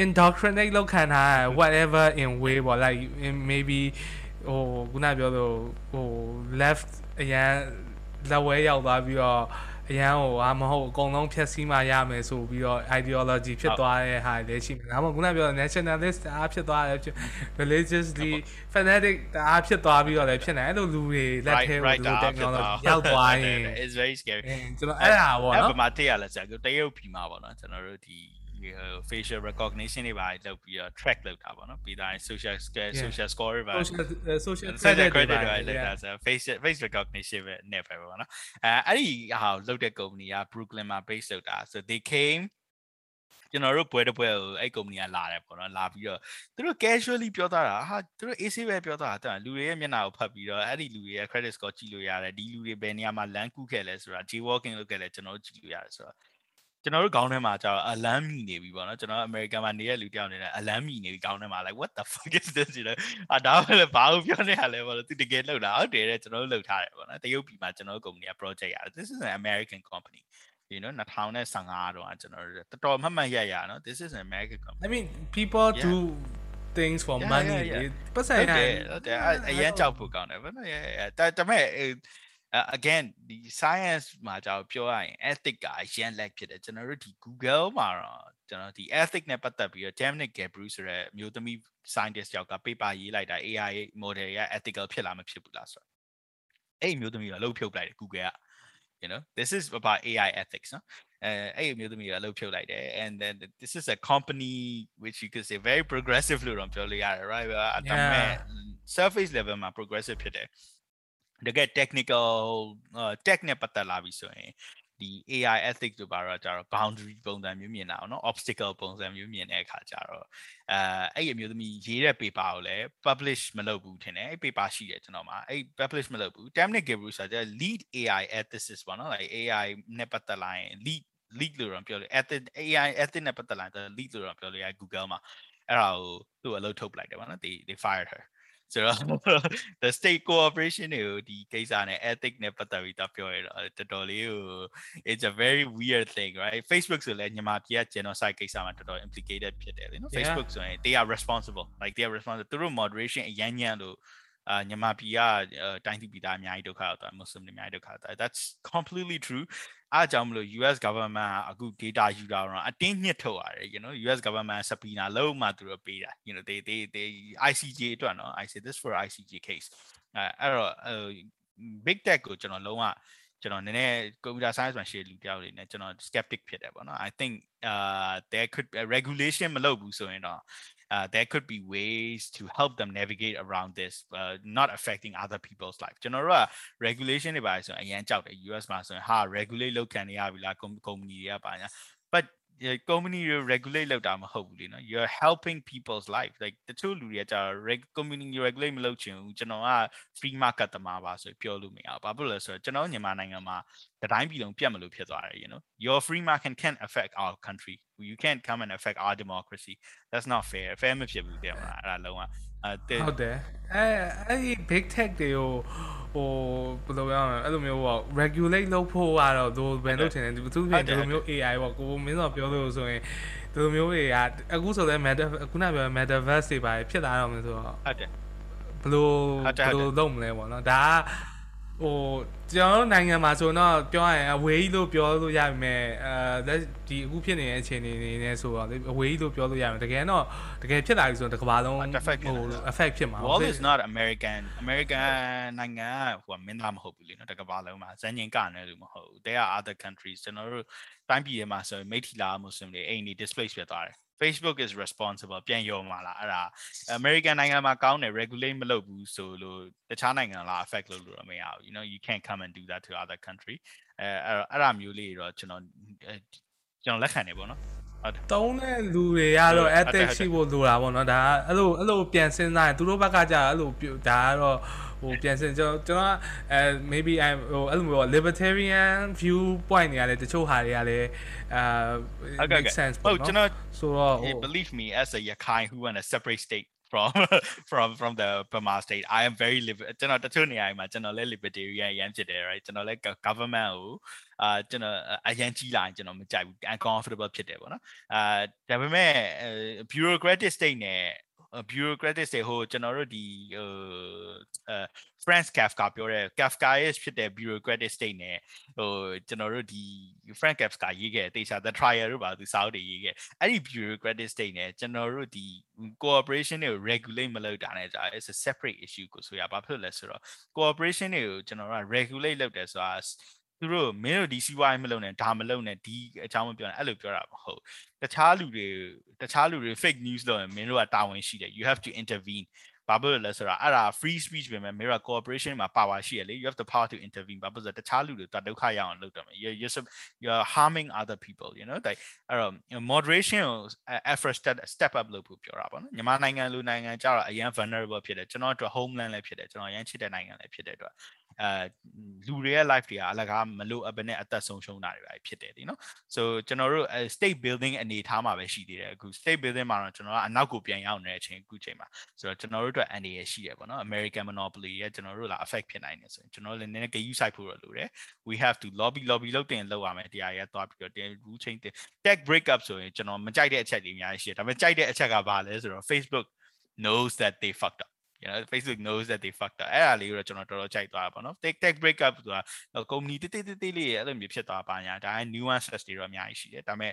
indoctrinate လောက်ခံထား whatever in way ပေါ့ like maybe ဟိုခုနပြောလို့ဟို left အရန်လက်ဝဲရောက်သွားပြီးတော့ အရန်ဟိုအာမဟုတ်အကုန်လုံးဖြည့်ဆည်းမှရမယ်ဆိုပြီးတော့ ideology ဖြစ်သွားတဲ့ဟာလည်းရှိတယ်ဒါမှမဟုတ်ခုနပြော nationalist အားဖြစ်သွားတယ် religiously fanatic အားဖြစ်သွားပြီးတော့လည်းဖြစ်နေအဲ့လိုလူတွေလက်ထဲကိုလူ technology ရောက်သွားရင် it's very scary ကျွန်တော်အဲ့ဒါပေါ့နော်အဲ့ပမာတရလဲဆရာတရုတ်ပြည်မှာပေါ့နော်ကျွန်တော်တို့ဒီ facial recognition တွေပါလုပ်ပြီးတော့ track လုပ်တာပေါ့နော်ပြီးတိုင်း social social score တွေပါ social credit တွေပါလုပ်တာဆို face face recognition ပဲနဲ့ပဲပေါ့နော်အဲအဲ့ဒီဟာကိုလုပ်တဲ့ company က Brooklyn မှာ base လုပ်တာ so they came ကျွန်တော်တို့ပွဲတစ်ပွဲကိုအဲ့ကုမ္ပဏီကလာတယ်ပေါ့နော်လာပြီးတော့သူတို့ casually ပြောသားတာဟာသူတို့ AC ပဲပြောသားတာလူတွေရဲ့မျက်နှာကိုဖတ်ပြီးတော့အဲ့ဒီလူတွေရဲ့ credit score ကြည့်လို့ရတယ်ဒီလူတွေဘယ်နေရာမှာလမ်းကူးခဲ့လဲဆိုတာ jaywalking လုပ်ခဲ့လဲကျွန်တော်တို့ကြည့်လို့ရတယ်ဆိုတော့ ကျွန်တော်တို့ခေါင်းထဲမှာကျတော့အလန်းမီနေပြီပေါ့နော်ကျွန်တော်အမေရိကန်မှာနေတဲ့လူတယောက်နေတယ်အလန်းမီနေပြီခေါင်းထဲမှာ like what the fuck is this you know အာဒါပဲလေဘာလို့ပြောနေရလဲပေါ့လို့သူတကယ်လောက်တာဟုတ်တယ်တဲ့ကျွန်တော်တို့လောက်ထားတယ်ပေါ့နော်တရုတ်ပြည်မှာကျွန်တော်တို့ကုမ္ပဏီက project ရတယ် this is an american company you know 2015တော့ကျွန်တော်တို့တော်တော်မှတ်မှတ်ရရနော် this is an american company i mean people yeah. do things for yeah, money ပတ်စံရတယ်ဟုတ်တယ်အရင်ကြောက်ဖို့ကောင်းတယ်ဗျာဒါဒါပေမဲ့ again ဒီ science မှာကြောက်ပြောရရင် ethic ကအရန် lag ဖြစ်တယ်ကျွန်တော်တို့ဒီ Google မှာတော့ကျွန်တော်ဒီ ethic နဲ့ပတ်သက်ပြီးတော့ Dominic Gabriel ဆိုတဲ့မျိုးသမီး scientist ယောက်က paper ရေးလိုက်တာ AI model တွေက ethical ဖြစ်လာမဖြစ်ဘူးလားဆိုတော့အဲ့မျိုးသမီးကလှုပ်ဖြုတ်လိုက်တယ် Google က you know this is about AI ethics နော်အဲအဲ့မျိုးသမီးကလှုပ်ဖြုတ်လိုက်တယ် and then this is a company which you could say very progressive လို့တော့ပြောလို့ရတယ် right ဒါပေမဲ့ surface level မှာ progressive ဖြစ်တယ် တကယ် technical tech နဲ့ပတ်သက်လာပြီဆိုရင်ဒီ AI ethics တို့ပါတော့ကြတော့ boundary ပုံစံမျိုးမြင်တာပေါ့နော် obstacle ပုံစံမျိုးမြင်တဲ့အခါကျတော့အဲအဲ့ဒီအမျိုးသမီးရေးတဲ့ paper ကိုလည်း publish မလုပ်ဘူးထင်တယ်အဲ့ paper ရှိတယ်ကျွန်တော်မှာအဲ့ publish မလုပ်ဘူး Dominic Gabriel ဆိုတာ lead AI ethicist ပေါ့နော် like AI နဲ့ပတ်သက်လာရင် lead lead လို့တော့ပြောလို့ ethic AI ethic နဲ့ပတ်သက်လာရင် lead လို့တော့ပြောလို့ရ Google မှာအဲ့ဒါကိုသူ့အလုပ်ထုတ်ပလိုက်တယ်ပေါ့နော် they they fired her ဆိုတော့ the state cooperation တွေကိုဒီကိစ္စနဲ့ ethic နဲ့ပတ်သက်ပြီးတော့ပြောရတော့တော်တော်လေးကို it's a very weird thing right Facebook ဆိုလည်းညီမပြည်က genocide ကိစ္စမှာတော်တော် implicated ဖြစ်တယ်လေနော် Facebook ဆိုရင် they are responsible like they are responsible သူတို့ moderation အရန်ညံ့လို့အာညီမပြည်ကတိုင်းပြည်ပြည်သားအများကြီးဒုက္ခရောက်သွားမွတ်စလင်တွေအများကြီးဒုက္ခရောက်သွား that's completely true အားကြောင့်မလို့ US government ကအခု data ယူတာတော့အတင်းညှစ်ထုတ်ရတယ် you know US government subpoena လုံးမှသူတို့ပေးတာ you know they they they ICJ အတွက်နော် I say this for ICJ case အဲအဲ့တော့ big tech ကိုကျွန်တော်လုံးဝကျွန်တော်နည်းနည်း computer science မှာရှေ့လူတယောက်လေးနဲ့ကျွန်တော် skeptic ဖြစ်တယ်ပေါ့နော် I think uh there could regulation မလုပ်ဘူးဆိုရင်တော့ uh, there could be ways to help them navigate around this uh, not affecting other people's life ကျွန်တော်တို့က regulation တွေပါဆိုရင်အရင်ကြောက်တယ် US မှာဆိုရင်ဟာ regulate လုပ်ခံနေရပြီလား company တွေကပါညာ but company တွေ regulate လုပ်တာမဟုတ်ဘူးလေနော် you're helping people's life like တချို့လူတွေကကြာ company regulate မလုပ်ချင်ဘူးကျွန်တော်က free market တမားပါဆိုပြောလို့မရဘူးဘာဖြစ်လို့လဲဆိုတော့ကျွန်တော်မြန်မာနိုင်ငံမှာတိုင်းပြည်လုံးပြတ်မလို့ဖြစ်သွားတယ် you know your free market can affect our country you can't come and affect our democracy that's not fair fair မဖြစ်ဘူးတဲ့မလားအဲ့ဒါလုံးဝ အဲဟုတ်တယ်အဲအဲ့ဒီ big tech တွေကိုဟိုဘယ်လိုပြောရမလဲအဲ့လိုမျိုးပေါ့ regulate လုပ်ဖို့ကတော့သူဘယ်လိုထင်လဲသူသူပြင်ဒီလိုမျိုး AI ပေါ့ကိုမင်းတော့ပြောလို့ဆိုရင်ဒီလိုမျိုးတွေကအခုဆိုလည်း meta ခုနပြော metaverse တွေပါဖြစ်လာတော့မယ်ဆိုတော့ဟုတ်တယ်ဘယ်လိုဘယ်လိုလုပ်မလဲပေါ့နော်ဒါက ဟိုကျွန်တော်တို့နိုင်ငံမှာဆိုတော့ပြောရရင်အဝေးကြီးလို့ပြောလို့ရပါမယ်အဲဒီအခုဖြစ်နေတဲ့အခြေအနေနေနဲ့ဆိုတော့လေအဝေးကြီးလို့ပြောလို့ရမယ်တကယ်တော့တကယ်ဖြစ်လာပြီဆိုတော့တစ်ကမ္ဘာလုံးဟို effect ဖြစ်မှာ Wall is not American American နိုင်ငံဟိုမင်းသားမဟုတ်ဘူးလေနော်တစ်ကမ္ဘာလုံးမှာဇန်ညင်ကနေလို့မဟုတ်ဘူး there are other countries ကျွန်တော်တို့တိုင်းပြည်ထဲမှာဆိုမိထီလာမွတ်စလင်တွေအိမ်နေ displace ဖြစ်သွားတယ် Facebook is responsible ပြန်ရောမှာလားအဲ့ဒါ American နိုင်ငံမှာကောင်းတယ် regulate မလုပ်ဘူးဆိုလို့တခြားနိုင်ငံလား affect လုပ်လို့တော့မရဘူး you know you can't come and do that to other country အဲအဲ့ဒါမျိုးလေးတော့ကျွန်တော် ကျွန်တော်လက်ခံနေပေါ့နော်ဟုတ်တုံးတဲ့လူတွေကတော့ ethic ရှိဖို့လိုတာပေါ့နော်ဒါအဲ့လိုအဲ့လိုပြန်စဉ်းစားရင်သူတို့ဘက်ကကြာအဲ့လိုဒါကတော့ဟိုပြန်စဉ်ကျွန်တော်ကျွန်တော်အဲ maybe I ဟိုအဲ့လိုမျိုး libertarian view point တွေကလည်းတချို့ဟာတွေကလည်းအာ make sense ပေါ့နော်ကျွန်တော်ဆိုတော့ believe me as a yakai who want a separate state from from from the Burma state I am very ကျွန်တော်တချို့နေရာမှာကျွန်တော်လည်း libertarian ရမ်းဖြစ်တယ် right ကျွန်တော်လည်း government ကိုအာကျွန်တော်အရန်ကြီးလာရင်ကျွန်တော်မကြိုက်ဘူး uncomfortable ဖြစ်တယ်ပေါ့နော်အာဒါပေမဲ့ bureaucratic state နဲ့ bureaucratic တွေဟိုကျွန်တော်တို့ဒီဟိုအဲ Franz Kafka ပြောတဲ့ Kafka-ish ဖြစ်တဲ့ bureaucratic state နဲ့ဟိုကျွန်တော်တို့ဒီ Franz Kafka ရေးခဲ့တေချာ The Trial တို့ပါသူစာအုပ်တွေရေးခဲ့အဲ့ဒီ bureaucratic state နဲ့ကျွန်တော်တို့ဒီ cooperation တွေကို regulate မလုပ်တာနဲ့ကြာ it's a separate issue ကိုဆိုရဘာဖြစ်လဲဆိုတော့ cooperation တွေကိုကျွန်တော်တို့က regulate လုပ်တယ်ဆိုတာ သူတို့မင်းတို့ဒီစီးပွားရေးမလုပ်နဲ့ဒါမလုပ်နဲ့ဒီအကြောင်းမပြောနဲ့အဲ့လိုပြောတာမဟုတ်တခြားလူတွေတခြားလူတွေ fake news လုပ်ရင်မင်းတို့ကတာဝန်ရှိတယ် you have to intervene ဘာဖြစ်လို့လဲဆိုတော့အဲ့ဒါ free speech ပဲမယ် mirror cooperation မှာ power ရှိရလေ you have the power to intervene ဘာဖြစ်လို့တခြားလူတွေတဒုက္ခရအောင်လုပ်တယ်မယ် you you you're harming other people you know တဲ့အဲ့တော့ moderation ကို effort step step up လုပ်ဖို့ပြောတာပေါ့နော်မြန်မာနိုင်ငံလူနိုင်ငံကြတော့အရန် vulnerable ဖြစ်တယ်ကျွန်တော်တို့ homeland လည်းဖြစ်တယ်ကျွန်တော်ရန်ချစ်တဲ့နိုင်ငံလည်းဖြစ်တဲ့အတွက် အဲလူတွေရဲ့ life တွေကအလကားမလို့အပနဲ့အသက်ဆုံးရှုံးတာတွေပဲဖြစ်တယ်ဒီနော် so ကျွန်တော်တို့ state building အနေထားမှာပဲရှိသေးတယ်အခု state building မှာတော့ကျွန်တော်ကအနောက်ကိုပြန်ရောက်နေတဲ့အချိန်အခုချိန်မှာဆိုတော့ကျွန်တော်တို့အတွက်အန်ဒီရရှိရပေါ့နော် American monopoly ရဲ့ကျွန်တော်တို့လာ affect ဖြစ်နိုင်တယ်ဆိုရင်ကျွန်တော်လည်းနည်းနည်းဂရုစိုက်ဖို့တော့လိုတယ် we have to lobby lobby လုပ်တင်လုပ်ရမယ်တရားရဲသွားပြီးတော့တင် rule change တင် tech break up ဆိုရင်ကျွန်တော်မကြိုက်တဲ့အချက်တွေအများကြီးရှိတယ်ဒါပေမဲ့ကြိုက်တဲ့အချက်ကဘာလဲဆိုတော့ Facebook knows that they fucked up you know Facebook knows that they fucked up အဲ့ဒါလေးကိုတော့ကျွန်တော်တော်တော်ကြိုက်သွားတာပေါ့နော် tech tech break up ဆိုတာ company တိတိတိတိလေးအဲ့လိုမျိုးဖြစ်သွားပါညာဒါ nuances တွေတော့အများကြီးရှိတယ်ဒါပေမဲ့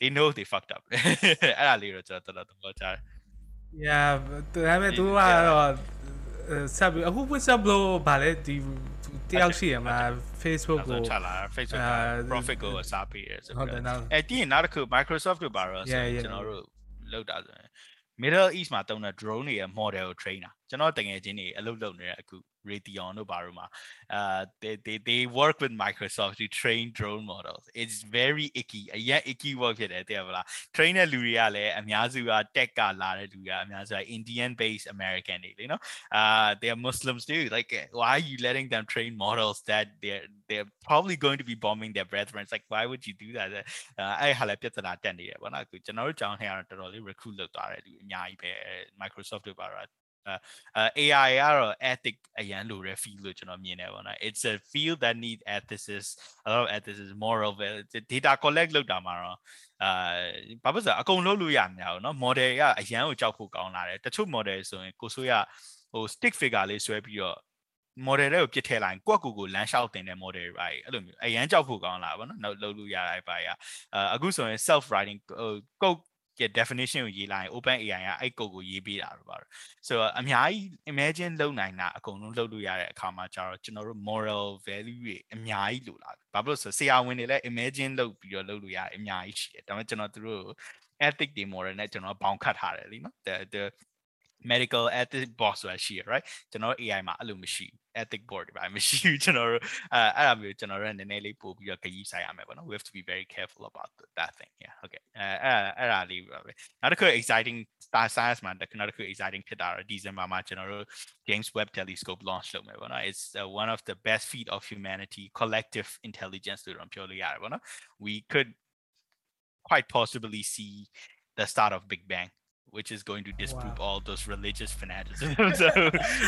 they know they fucked up အဲ့ဒါလေးကိုကျွန်တော်တော်တော်သဘောကျတယ် yeah ဒါပေမဲ့သူကတော့ဆက်ပြီးအခု WhatsApp လို့ဗာလဲဒီတယောက်ရှိရမှာ Facebook ကိုချလာ Facebook profit ကိုအစားပေးရဆိုတော့အဲ့ဒီနောက်တစ်ခု Microsoft တို့ပါတော့ကျွန်တော်တို့လောက်တာဆိုရင် Middle East မှာတုံးတဲ့ drone တွေရဲ့ model ကို train တာ ကျွန်တော်တငယ်ချင်းတွေအလုပ်လုပ်နေတဲ့အခု Raytheon တို့ဘာလို့မှာ uh they they they work with Microsoft to train drone models it's very icky အရင် icky work ဖြစ်တယ်တဲ့ဗလား train တဲ့လူတွေကလည်းအများစုက tech ကလာတဲ့လူတွေကအများစုက Indian based American တွေလေနော် uh they are Muslims too like why are you letting them train models that they're they're probably going to be bombing their brethren it's like why would you do that အဲ့ဟာလည်းပြဿနာတက်နေတယ်ဗောနော်အခုကျွန်တော်တို့ကြောင်းထဲကတော့တော်တော်လေး recruit လုပ်သွားတယ်လူအများကြီးပဲ Microsoft တို့ပါတော့အဲ AI ကတော့ ethic အရန်လိုတဲ့ field လို့ကျွန်တော်မြင်တယ်ပေါ့နော် it's a field that need ethicists a lot of ethicists moral data collect လုပ်တာမှာတော့အာဘာဖြစ်လဲအကုန်လုပ်လို့ရမှာပေါ့နော် model ကအရန်ကိုကြောက်ဖို့ကောင်းလာတယ်တချို့ model ဆိုရင်ကိုဆိုရဟို stick figure လေးဆွဲပြီးတော့ model တွေကိုပြစ်ထည့်လိုက်ကိုယ့်ကိုယ်ကိုလမ်းလျှောက်တင်တဲ့ model တွေပါအဲ့လိုမျိုးအရန်ကြောက်ဖို့ကောင်းလာပါတော့လုပ်လို့ရတာပါရအခုဆိုရင် self writing ဟို code ရဲ့ definition ကိုရေးလိုက်ရင် open AI ကအဲ့ code ကိုရေးပေးတာတော့ပါတော့ဆိုတော့အများကြီး imagine လုပ်နိုင်တာအကုန်လုံးလုပ်လို့ရတဲ့အခါမှာကျတော့ကျွန်တော်တို့ moral value တွေအများကြီးလိုလာပြီဘာဖြစ်လို့ဆိုဆရာဝန်တွေလည်း imagine လုပ်ပြီးတော့လုပ်လို့ရတယ်အများကြီးရှိတယ်ဒါပေမဲ့ကျွန်တော်တို့ ethic တွေ moral နဲ့ကျွန်တော်ဘောင်ခတ်ထားတယ်လीနော် the medical ethic box ဆိုတာရှိရ right ကျွန်တော် AI မှာအဲ့လိုမရှိဘူး ethic board တွေပါမရှိဘူးကျွန်တော်တို့အဲအဲ့ဒါမျိုးကျွန်တော်တို့နည်းနည်းလေးပို့ပြီးတော့ခရီးဆိုင်ရမယ်ပေါ့နော် we have to be very careful about that thing yeah okay အဲအဲ့အဲ့ဒါလေးပါပဲနောက်တစ်ခု exciting star science မှာနောက်တစ်ခု exciting ဖြစ်တာတော့ December မှာကျွန်တော်တို့ James Webb Telescope launch လုပ်မယ်ပေါ့နော် it's uh, one of the best feat of humanity collective intelligence လို့တော့ပြောလို့ရတယ်ပေါ့နော် we could quite possibly see the start of big bang Which is going to disprove wow. all those religious fanaticism so,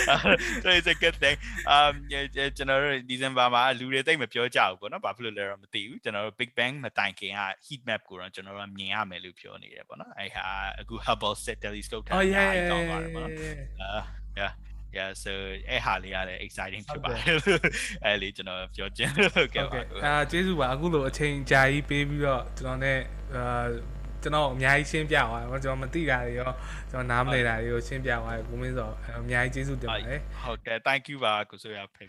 uh, so it's a good thing um ကျွန်တော်တို့ December မှာလူတွေတိတ်မပြောကြဘူးပေါ့နော်ဘာဖြစ်လို့လဲတော့မသိဘူးကျွန်တော်တို့ Big Bang မတိုင်ခင်က heat map ကိုတော့ကျွန်တော်တို့မြင်ရမယ်လို့ပြောနေတယ်ပေါ့နော်အဲ့ဟာအခု Hubble telescope ထားတာကောင်းပါတယ်ပေါ့နော် uh yeah yeah so အဲ့ဟာလေးရတယ် exciting ဖြစ်ပါတယ်အဲ့လေးကျွန်တော်ပြောချင်ဟုတ်ကဲ့ပါအာကျေးဇူးပါအခုလိုအချိန်ကြာကြီးပေးပြီးတော့ကျွန်တော် ਨੇ အာ ကျွန်တော်အများကြီးရှင်းပြသွားတယ်ကျွန်တော်မသိတာတွေရောကျွန်တော်နားမလည်တာတွေကိုရှင်းပြသွားတယ်ကိုမင်းစောအများကြီးကျေးဇူးတင်ပါတယ်ဟုတ်ကဲ့ thank you ပါကိုဆိုရဖိတ်